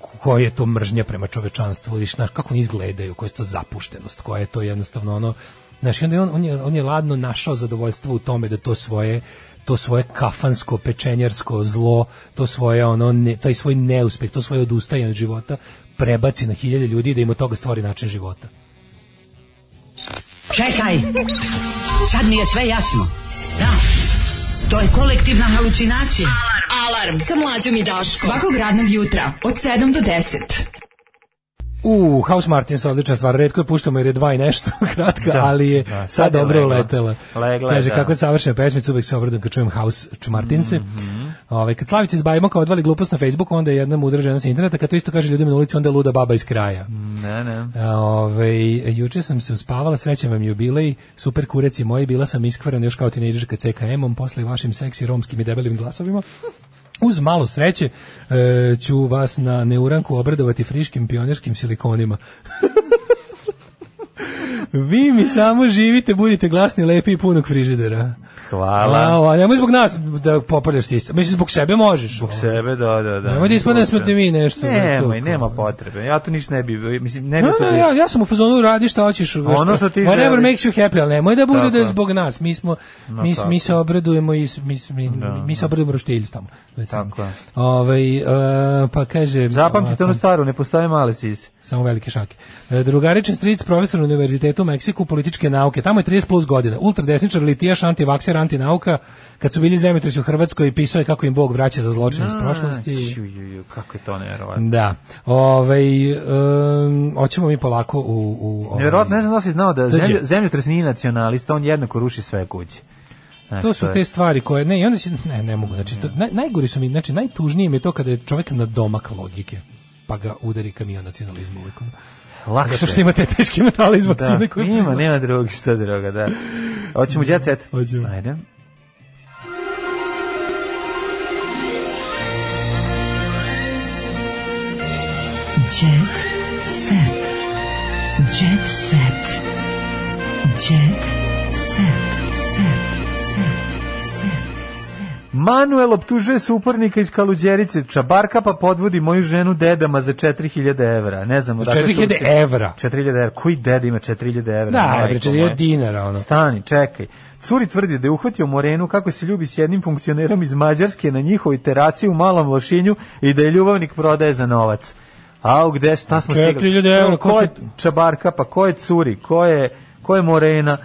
koja je to mržnja prema čovečanstvu, vidiš, znaš, kako oni izgledaju, koja je to zapuštenost, koja je to jednostavno ono, znaš, onda je on, on, je, on je ladno našao zadovoljstvo u tome da to svoje to svoje kafansko, pečenjarsko zlo, to svoje ono, ne, taj svoj neuspeh, to svoje odustajanje od života prebaci na hiljade ljudi da im od toga stvori način života. Čekaj, sad mi je sve jasno. Da, to je kolektivna halucinacija. Alarm sa mlađom i Daškom. Svakog radnog jutra od 7 do 10. U, House Martins odlična stvar, redko je puštamo jer je dva i nešto kratka, Da, ali je da, sad, sad je dobro legla. uletela. Legla je, Kaže, da. kako je savršena pesmica, uvek se obradujem kad čujem House Martinse. Mhm. Ovaj, kad Slavica iz Bajmoka odvali glupost na Facebooku, onda je jedna mudra žena sa interneta, kad to isto kaže ljudima na ulici, onda je luda baba iz kraja. Ne, ne. Ove, juče sam se uspavala, srećan vam jubilej, super kureci moji, bila sam iskvarana još kao tinejdžerka CKM-om, posle vašim seksi romskim i debelim glasovima. Uz malo sreće e, ću vas na neuranku obradovati friškim pionirskim silikonima. Vi mi samo živite, budite glasni, lepi i punog frižidera. Hvala. A, nemoj zbog nas da popaljaš sistem. Mislim, zbog sebe možeš. Zbog sebe, da, da, da. Nemoj da ispadne da smo te mi nešto. Nemoj, nema potrebe. Ja to ništa ne bi, mislim, ne bi Ne, to... ne, ja, ja sam u fazonu radi šta hoćeš. Ono što ti Whatever želiš. makes you happy, ali nemoj da bude Tako da je zbog nas. Mi smo No, mi, tako. mi se obradujemo i mi, mi, Da, mi se obradujemo roštilju tamo. Tako je. Ovaj, e, pa kaže Zapamtite onu staru, ne postoje male sise. samo velike šake. E, Drugaričan stric, profesor univerzitetu u Meksiku političke nauke. Tamo je 30 plus godina. Ultradesničar, litijaš, antivakser, antinauka. Kad su bili zemljotresi u Hrvatskoj, pisao je kako im Bog vraća za zločin iz prošlosti. Ću, ju, ju, kako je to nevjerovatno. Da. Ovaj um, hoćemo mi polako u u ovaj, Nevjerovatno, ne znam da si znao da Dođe. zemljo, zemljotres nije nacionalista, on jednako ruši sve kuće. Znači, To su te stvari koje ne, i onda ne, ne mogu, znači to, naj, najgori su mi, znači najtužnije mi je to kada je čovjek na domak logike, pa ga udari kamion nacionalizma uvek. Lakše. Zato što ima te teške metale iz Da, vakcine koje ima, nema drugi, što druga, da. Hoćemo jet set? Hoćemo. Ajde. Jet set. Jet set. Manuel optužuje supornika iz Kaluđerice, čabarka pa podvodi moju ženu dedama za 4000 evra. Ne znam, odakle su 4000 uci- evra? 4000 evra. Koji deda ima 4000 evra? Da, bre, 4000 moja. dinara, ono. Stani, čekaj. Curi tvrdi da je uhvatio Morenu kako se ljubi s jednim funkcionerom iz Mađarske na njihovoj terasi u Malom Lošinju i da je ljubavnik prodaje za novac. A gde šta smo 4000 evra, ko je čabarka, pa ko je curi, ko je, ko je Morena?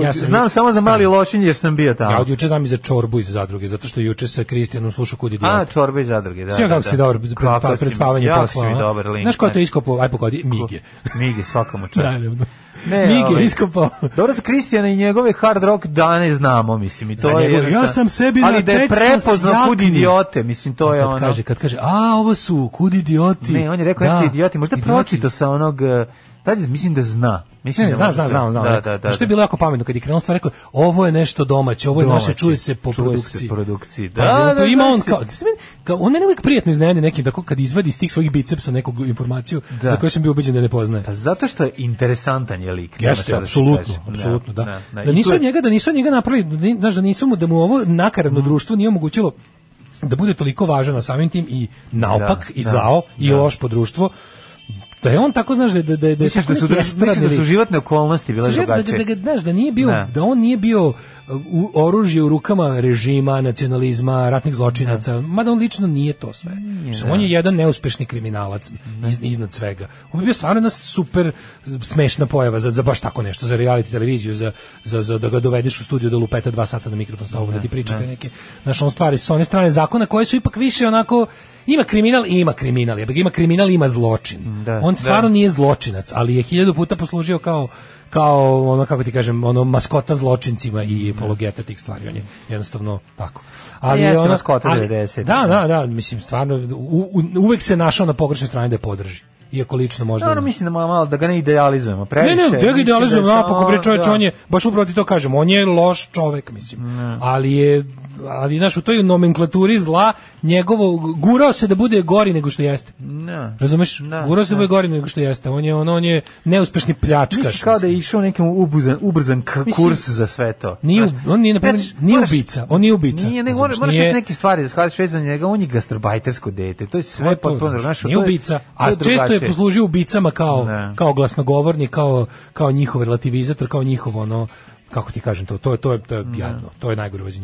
Ja sam- znam samo za Mali. Lošinj jer sam bio tamo. Ja od juče znam i za čorbu iz zadruge, zato što juče sa Kristijanom slušao kud idiot. A, čorba iz zadruge, da. Sve kako da, si da. dobro pred, Kako pred, si pred spavanje jako posla. si ono. dobar link. Znaš ko je to iskopao? Aj pogodi, Mige. Migi, svakamu čast. Naravno. Ne, Mige ovaj, iskopao. Dobro, za Kristijana i njegove hard rock dane znamo, mislim, i to Za je... ja sam sebi na Ali da je prepoznao kud idiote, mislim, to je kad ono... kaže, kad kaže, a, ovo su kud idioti. Ne, on je rekao, Da, jeste idioti, možda pročito sa onog... Dalje, mislim da zna. Mislim Ne, ne, da zna, zna, zna, zna. Da, da, da. Što je bilo jako pametno kad je krenuo stvar rekao, ovo je nešto domaće, ovo je Domaće. naše, čuje se po Čuje produkciji. se produkciji. Da, Da, to da, ima da, on da. kao, kao on mene uvijek prijatno iznenadi nekim, tako kad izvadi iz tih svojih bicepsa neku informaciju Da. za koju sam bio ubeđen da ne poznaje. Pa zato što je interesantan je lik. Jeste, da apsolutno, apsolutno, da. da, Da, nisu njega, da nisu njega napravili, da, da nisu mu, da mu ovo nakaradno Mm. društvo nije omogućilo da bude toliko važan, a samim tim i naopak, Da, i da, zao, i da. loš po društvu, da je on tako, znaš, da, da, da, da su, da su životne okolnosti bile Sve, da, da, drugačije? da, znaš, da nije bio, Ne. da on nije bio uh, u, oružje u rukama režima, nacionalizma, ratnih zločinaca, mada on lično nije to sve. Mislim, on je jedan neuspešni kriminalac iz, iznad svega. On bi bio stvarno jedna super smešna pojava za, za baš tako nešto, za reality televiziju, za, za, za da ga dovedeš u studiju da lupeta dva sata na mikrofon s tobom, da ti pričate neke, znaš, on stvari s one strane zakona koje su ipak više onako, ima kriminal i ima kriminal, jebik, ima kriminal ima zločin. Da, on stvarno da. nije zločinac, ali je hiljadu puta poslužio kao kao ono kako ti kažem ono maskota zločincima i apologeta tih stvari on je jednostavno tako ali Jeste ono- maskota ali- 90. da da da mislim stvarno u, u, uvek se našao na pogrešnoj strani da je podrži iako lično možda Dobro, mislim da malo, malo da ga ne idealizujemo. ne, Previše, ne, da ga da je napako, bre da. on je, baš upravo ti to kažem, on je loš čovek, mislim. Ali je, ali znaš, u toj nomenklaturi zla, njegovo, gurao se da bude gori nego što jeste. Ne. Razumeš? Da, gurao se da da. bude gori nego što jeste. On je, on, on je neuspešni pljačkaš. Misliš kao da je išao nekim ubrzan, ubrzan kurs za sve to. Nije, on nije, na primjer, znaš, nije moraš- ubica, on nije ubica. Nije, ne, razumeš, moraš, moraš nije- neke stvari da shvatiš vezano za njega, on je gastarbajtersko dete, to je sve potpuno, znaš, nije to je- ubica, a često je poslužio ubicama kao, Ne. kao glasnogovornik, kao, kao njihov relativizator, kao njihov ono, kako ti kažem to, to je, to je, to je jadno, to je najgore vezi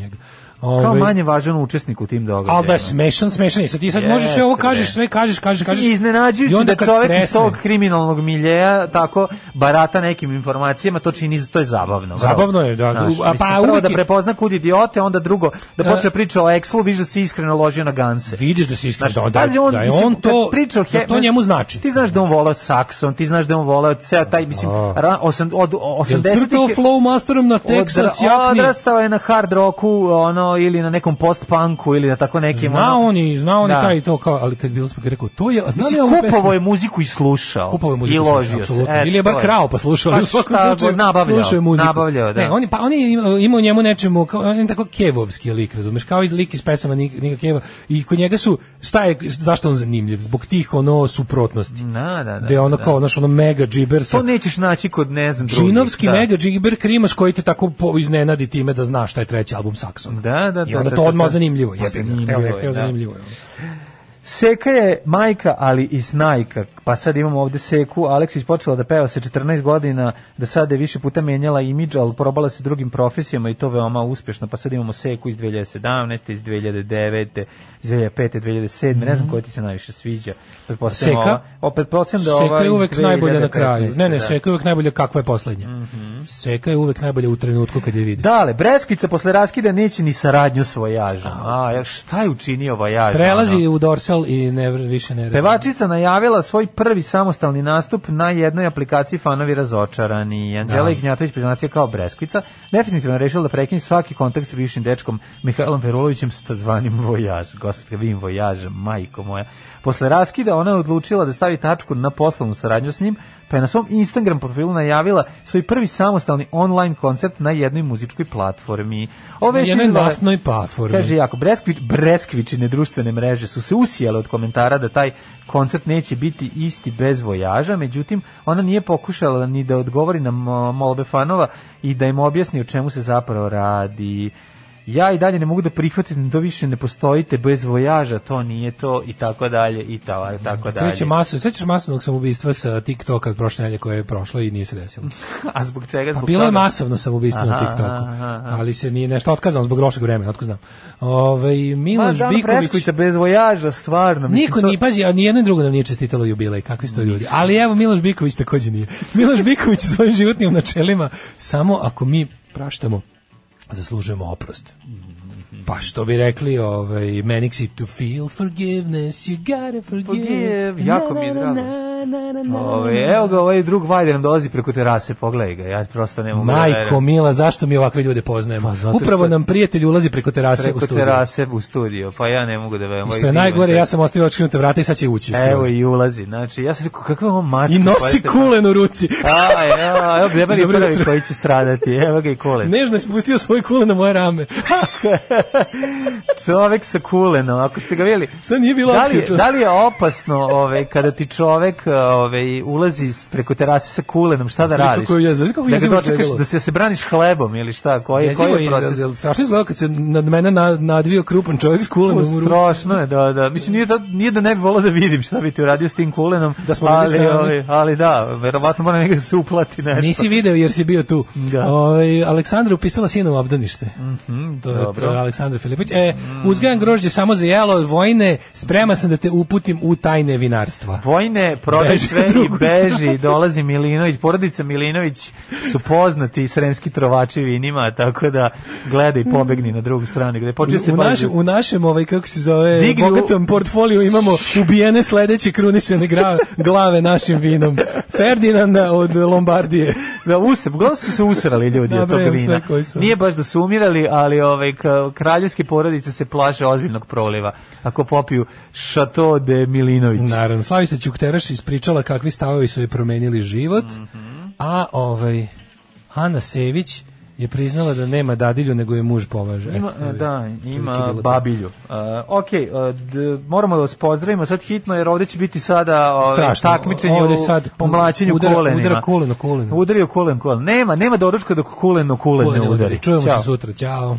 njega. Kao Ovaj, manje važan učesnik u tim događajima. Ali da je smešan, smešan je. Sad ti sad Jeste, možeš sve ovo kažeš, sve kažeš, kažeš, kažeš. Iznenađujući da kad čovjek iz presne- tog kriminalnog miljeja tako barata nekim informacijama, to čini, to je zabavno. Zabavno je, da. Znaš, A pa mislim, prvo da prepozna kud idiote, onda drugo, da E, počne priča o Exlu, vidiš da se iskreno ložio na ganse. Vidiš da si iskren, Znaš, da, da, pazi, on, da je on to, priča o da to njemu znači. Ti znaš da on volao Saxon, ti znaš da on volao ceo taj, mislim, ra, osam, od Jel 80 crtao flow masterom na Texas jakni? Odrastao je na hard rocku, ono, ili na nekom post-punku, ili na tako nekim... Zna ono, on i zna on i Da. taj to kao, ali kad smo ga rekao, to je, a zna li Mislim, ovu kupovao je muziku i slušao. Kupovao je muziku I ložio se. Eto, Ili je bar krao pa slušao, Pa šta slučaju nabavljao, slušao je muziku. nabavljao, da. Ne, on, je, pa on je imao, imao u njemu nečemu, kao, on je tako kevovski lik, razumeš, kao iz lik iz pesama Nika, Keva. I kod njega su, šta je, zašto on zanimljiv? Zbog tih, ono, suprotnosti. Da, da, da. Je ono da. kao, znaš, ono mega džiber sa To nećeš naći kod, ne znam, drugih. Džinovski da. mega džiber krimos koji te tako iznenadi time da znaš šta je treći album Saxon. Da, da, I da, onda da, to da, odmah da. zanimljivo. Pa zanimljivo je, da. zanimljivo je. Seka je majka, ali i snajka. Pa sad imamo ovde Seku. Aleksić počela da peva sa 14 godina, da sad je više puta menjala imidž, ali probala se drugim profesijama i to veoma uspešno. Pa sad imamo Seku iz 2017, iz 2009, iz 2005, 2007. Ne znam koja ti se najviše sviđa. Seka? ova- O, pretpostavljam da Seka je uvek najbolja na 2015, kraju. Ne, ne, da. Seka je uvek najbolja kakva je poslednja. Seka je uvek najbolja u trenutku kad je vidi. Dale, Breskica posle raskida neće ni saradnju s Vojažom. A, šta je učinio Vojaž? Prelazi ono? u dorsal i ne, više ne. Pevačica najavila svoj prvi samostalni nastup na jednoj aplikaciji Fanovi razočarani. Anđela Da. Ignjatović priznacija kao Breskvica definitivno rešila da prekine svaki kontakt sa bivšim dečkom Mihajlom Ferulovićem s zvanim Vojaž. Gospod, vidim Vojaža, majko moja. Posle raskida ona je odlučila da stavi tačku na poslovnu saradnju s njim, pa je na svom Instagram profilu najavila svoj prvi samostalni online koncert na jednoj muzičkoj platformi. Ove Na jednoj naftnoj platformi. Kaže jako, Breskvić, Breskvičine društvene mreže su se usijale od komentara da taj koncert neće biti isti bez vojaža, međutim, ona nije pokušala ni da odgovori na mo- molbe fanova i da im objasni o čemu se zapravo radi. Ja i dalje ne mogu da prihvatim da više ne postojite bez vojaža, to nije to i tako dalje i ta- tako dalje. Kreće maso, sećaš masovnog samoubistva sa TikToka prošle nedelje koje je prošlo i nije se desilo. A zbog čega? Pa Zbog bilo je toga? masovno samoubistvo na Aha, TikToku, aha, aha. ali se nije nešto otkazano zbog lošeg vremena, otko znam. Ovaj Ma Miloš da, Biković bez vojaža, stvarno. Niko to- nije, pazi, a nijedno i drugo nam nije čestitalo jubilej, kakvi su to ljudi. Ali evo, Miloš Biković takođe nije. Miloš Biković svojim životnim načelima, samo ako mi praštamo, zaslužujemo oprost. Pa što bi rekli, ovaj, Manixi, to feel forgiveness, you gotta forgive. Forgive, jako mi je drago. na, na, na, na, Ove, evo ga, ovaj drug Vajder nam dolazi preko terase, pogledaj ga, ja prosto ne mogu da Majko verujem. Mila, zašto mi ovakve ljude poznajemo? Pa Upravo što- nam prijatelj ulazi preko terase preko u studiju. terase u studio, pa ja ne mogu da verujem. Ovaj Što je najgore, ja sam ostavio očkinuta vrata i sad će ući. skroz. Evo i ulazi, znači, ja sam rekao, kakva ovo mačka? I nosi kulen u ruci. A, evo, evo, Bebar je prvi koji će stradati, evo ga i kulen. Nežno je spustio svoj kulen na moje rame. Čovek sa kulenom, ako ste ga vidjeli. Šta nije bilo da li, je- da li je opasno ovaj, kada ti čovek ovaj, ulazi preko terase sa kulenom, šta da Kako radiš? je jezivo, kako da ga jezivo dočekaš, izgledalo. da se, se braniš hlebom ili šta? Koji, je- koji je, je proces? jel- jel strašno izgledao kad se nad mene na- nadvio krupan čovjek s kulenom u ruci. Strašno je, da, da. Mislim, nije da, nije da ne bi volao da vidim šta bi ti uradio s tim kulenom, Da smo ali, ali, ali da, verovatno mora negdje da se uplati nešto. Nisi video jer si bio tu. Da. Ovaj Aleksandra upisala sina u obdanište. to, je, to je Aleksandra Filipović. E, uzgajam grožđe samo za jelo, vojne, sprema sam da te uputim u tajne vinarstva. Vojne, prodaj Beži sve u i beži, dolazi Milinović, porodica Milinović su poznati sremski trovači vinima, tako da gledaj, pobegni na drugu stranu, gde počeo se u, našem, u našem, ovaj, kako se zove, Digni u- bogatom portfoliju imamo ubijene sledeće krunisane glave našim vinom. Ferdinanda od Lombardije. Da, use, uglavnom su se usrali ljudi od Nabrajam vina. Nije baš da su umirali, ali ovaj, ka- kraljevske porodice se plaše ozbiljnog proliva ako popiju Chateau de Milinović. Naravno, Slavica Ćukteraš ispričala kakvi stavovi su joj promenili život, a ovaj, Ana Sević je priznala da nema dadilju, nego je muž pomaže. Ima, je da, ima babilju. Uh, ok, uh, d- moramo da vas pozdravimo sad hitno, jer ovdje će biti sada ovaj, Strašno. takmičenje Ovdje u, sad u mlačenju udara- kolenima. udara koleno, koleno. Udario kolen, kolen. Nema, nema doručka dok koleno kulen Ko ne udari. udari. Čujemo Ćao. se sutra. Ćao.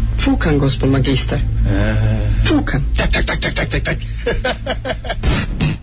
Fukan, gospod magister. Fukan. Tak, tak, tak, tak, tak, tak, tak.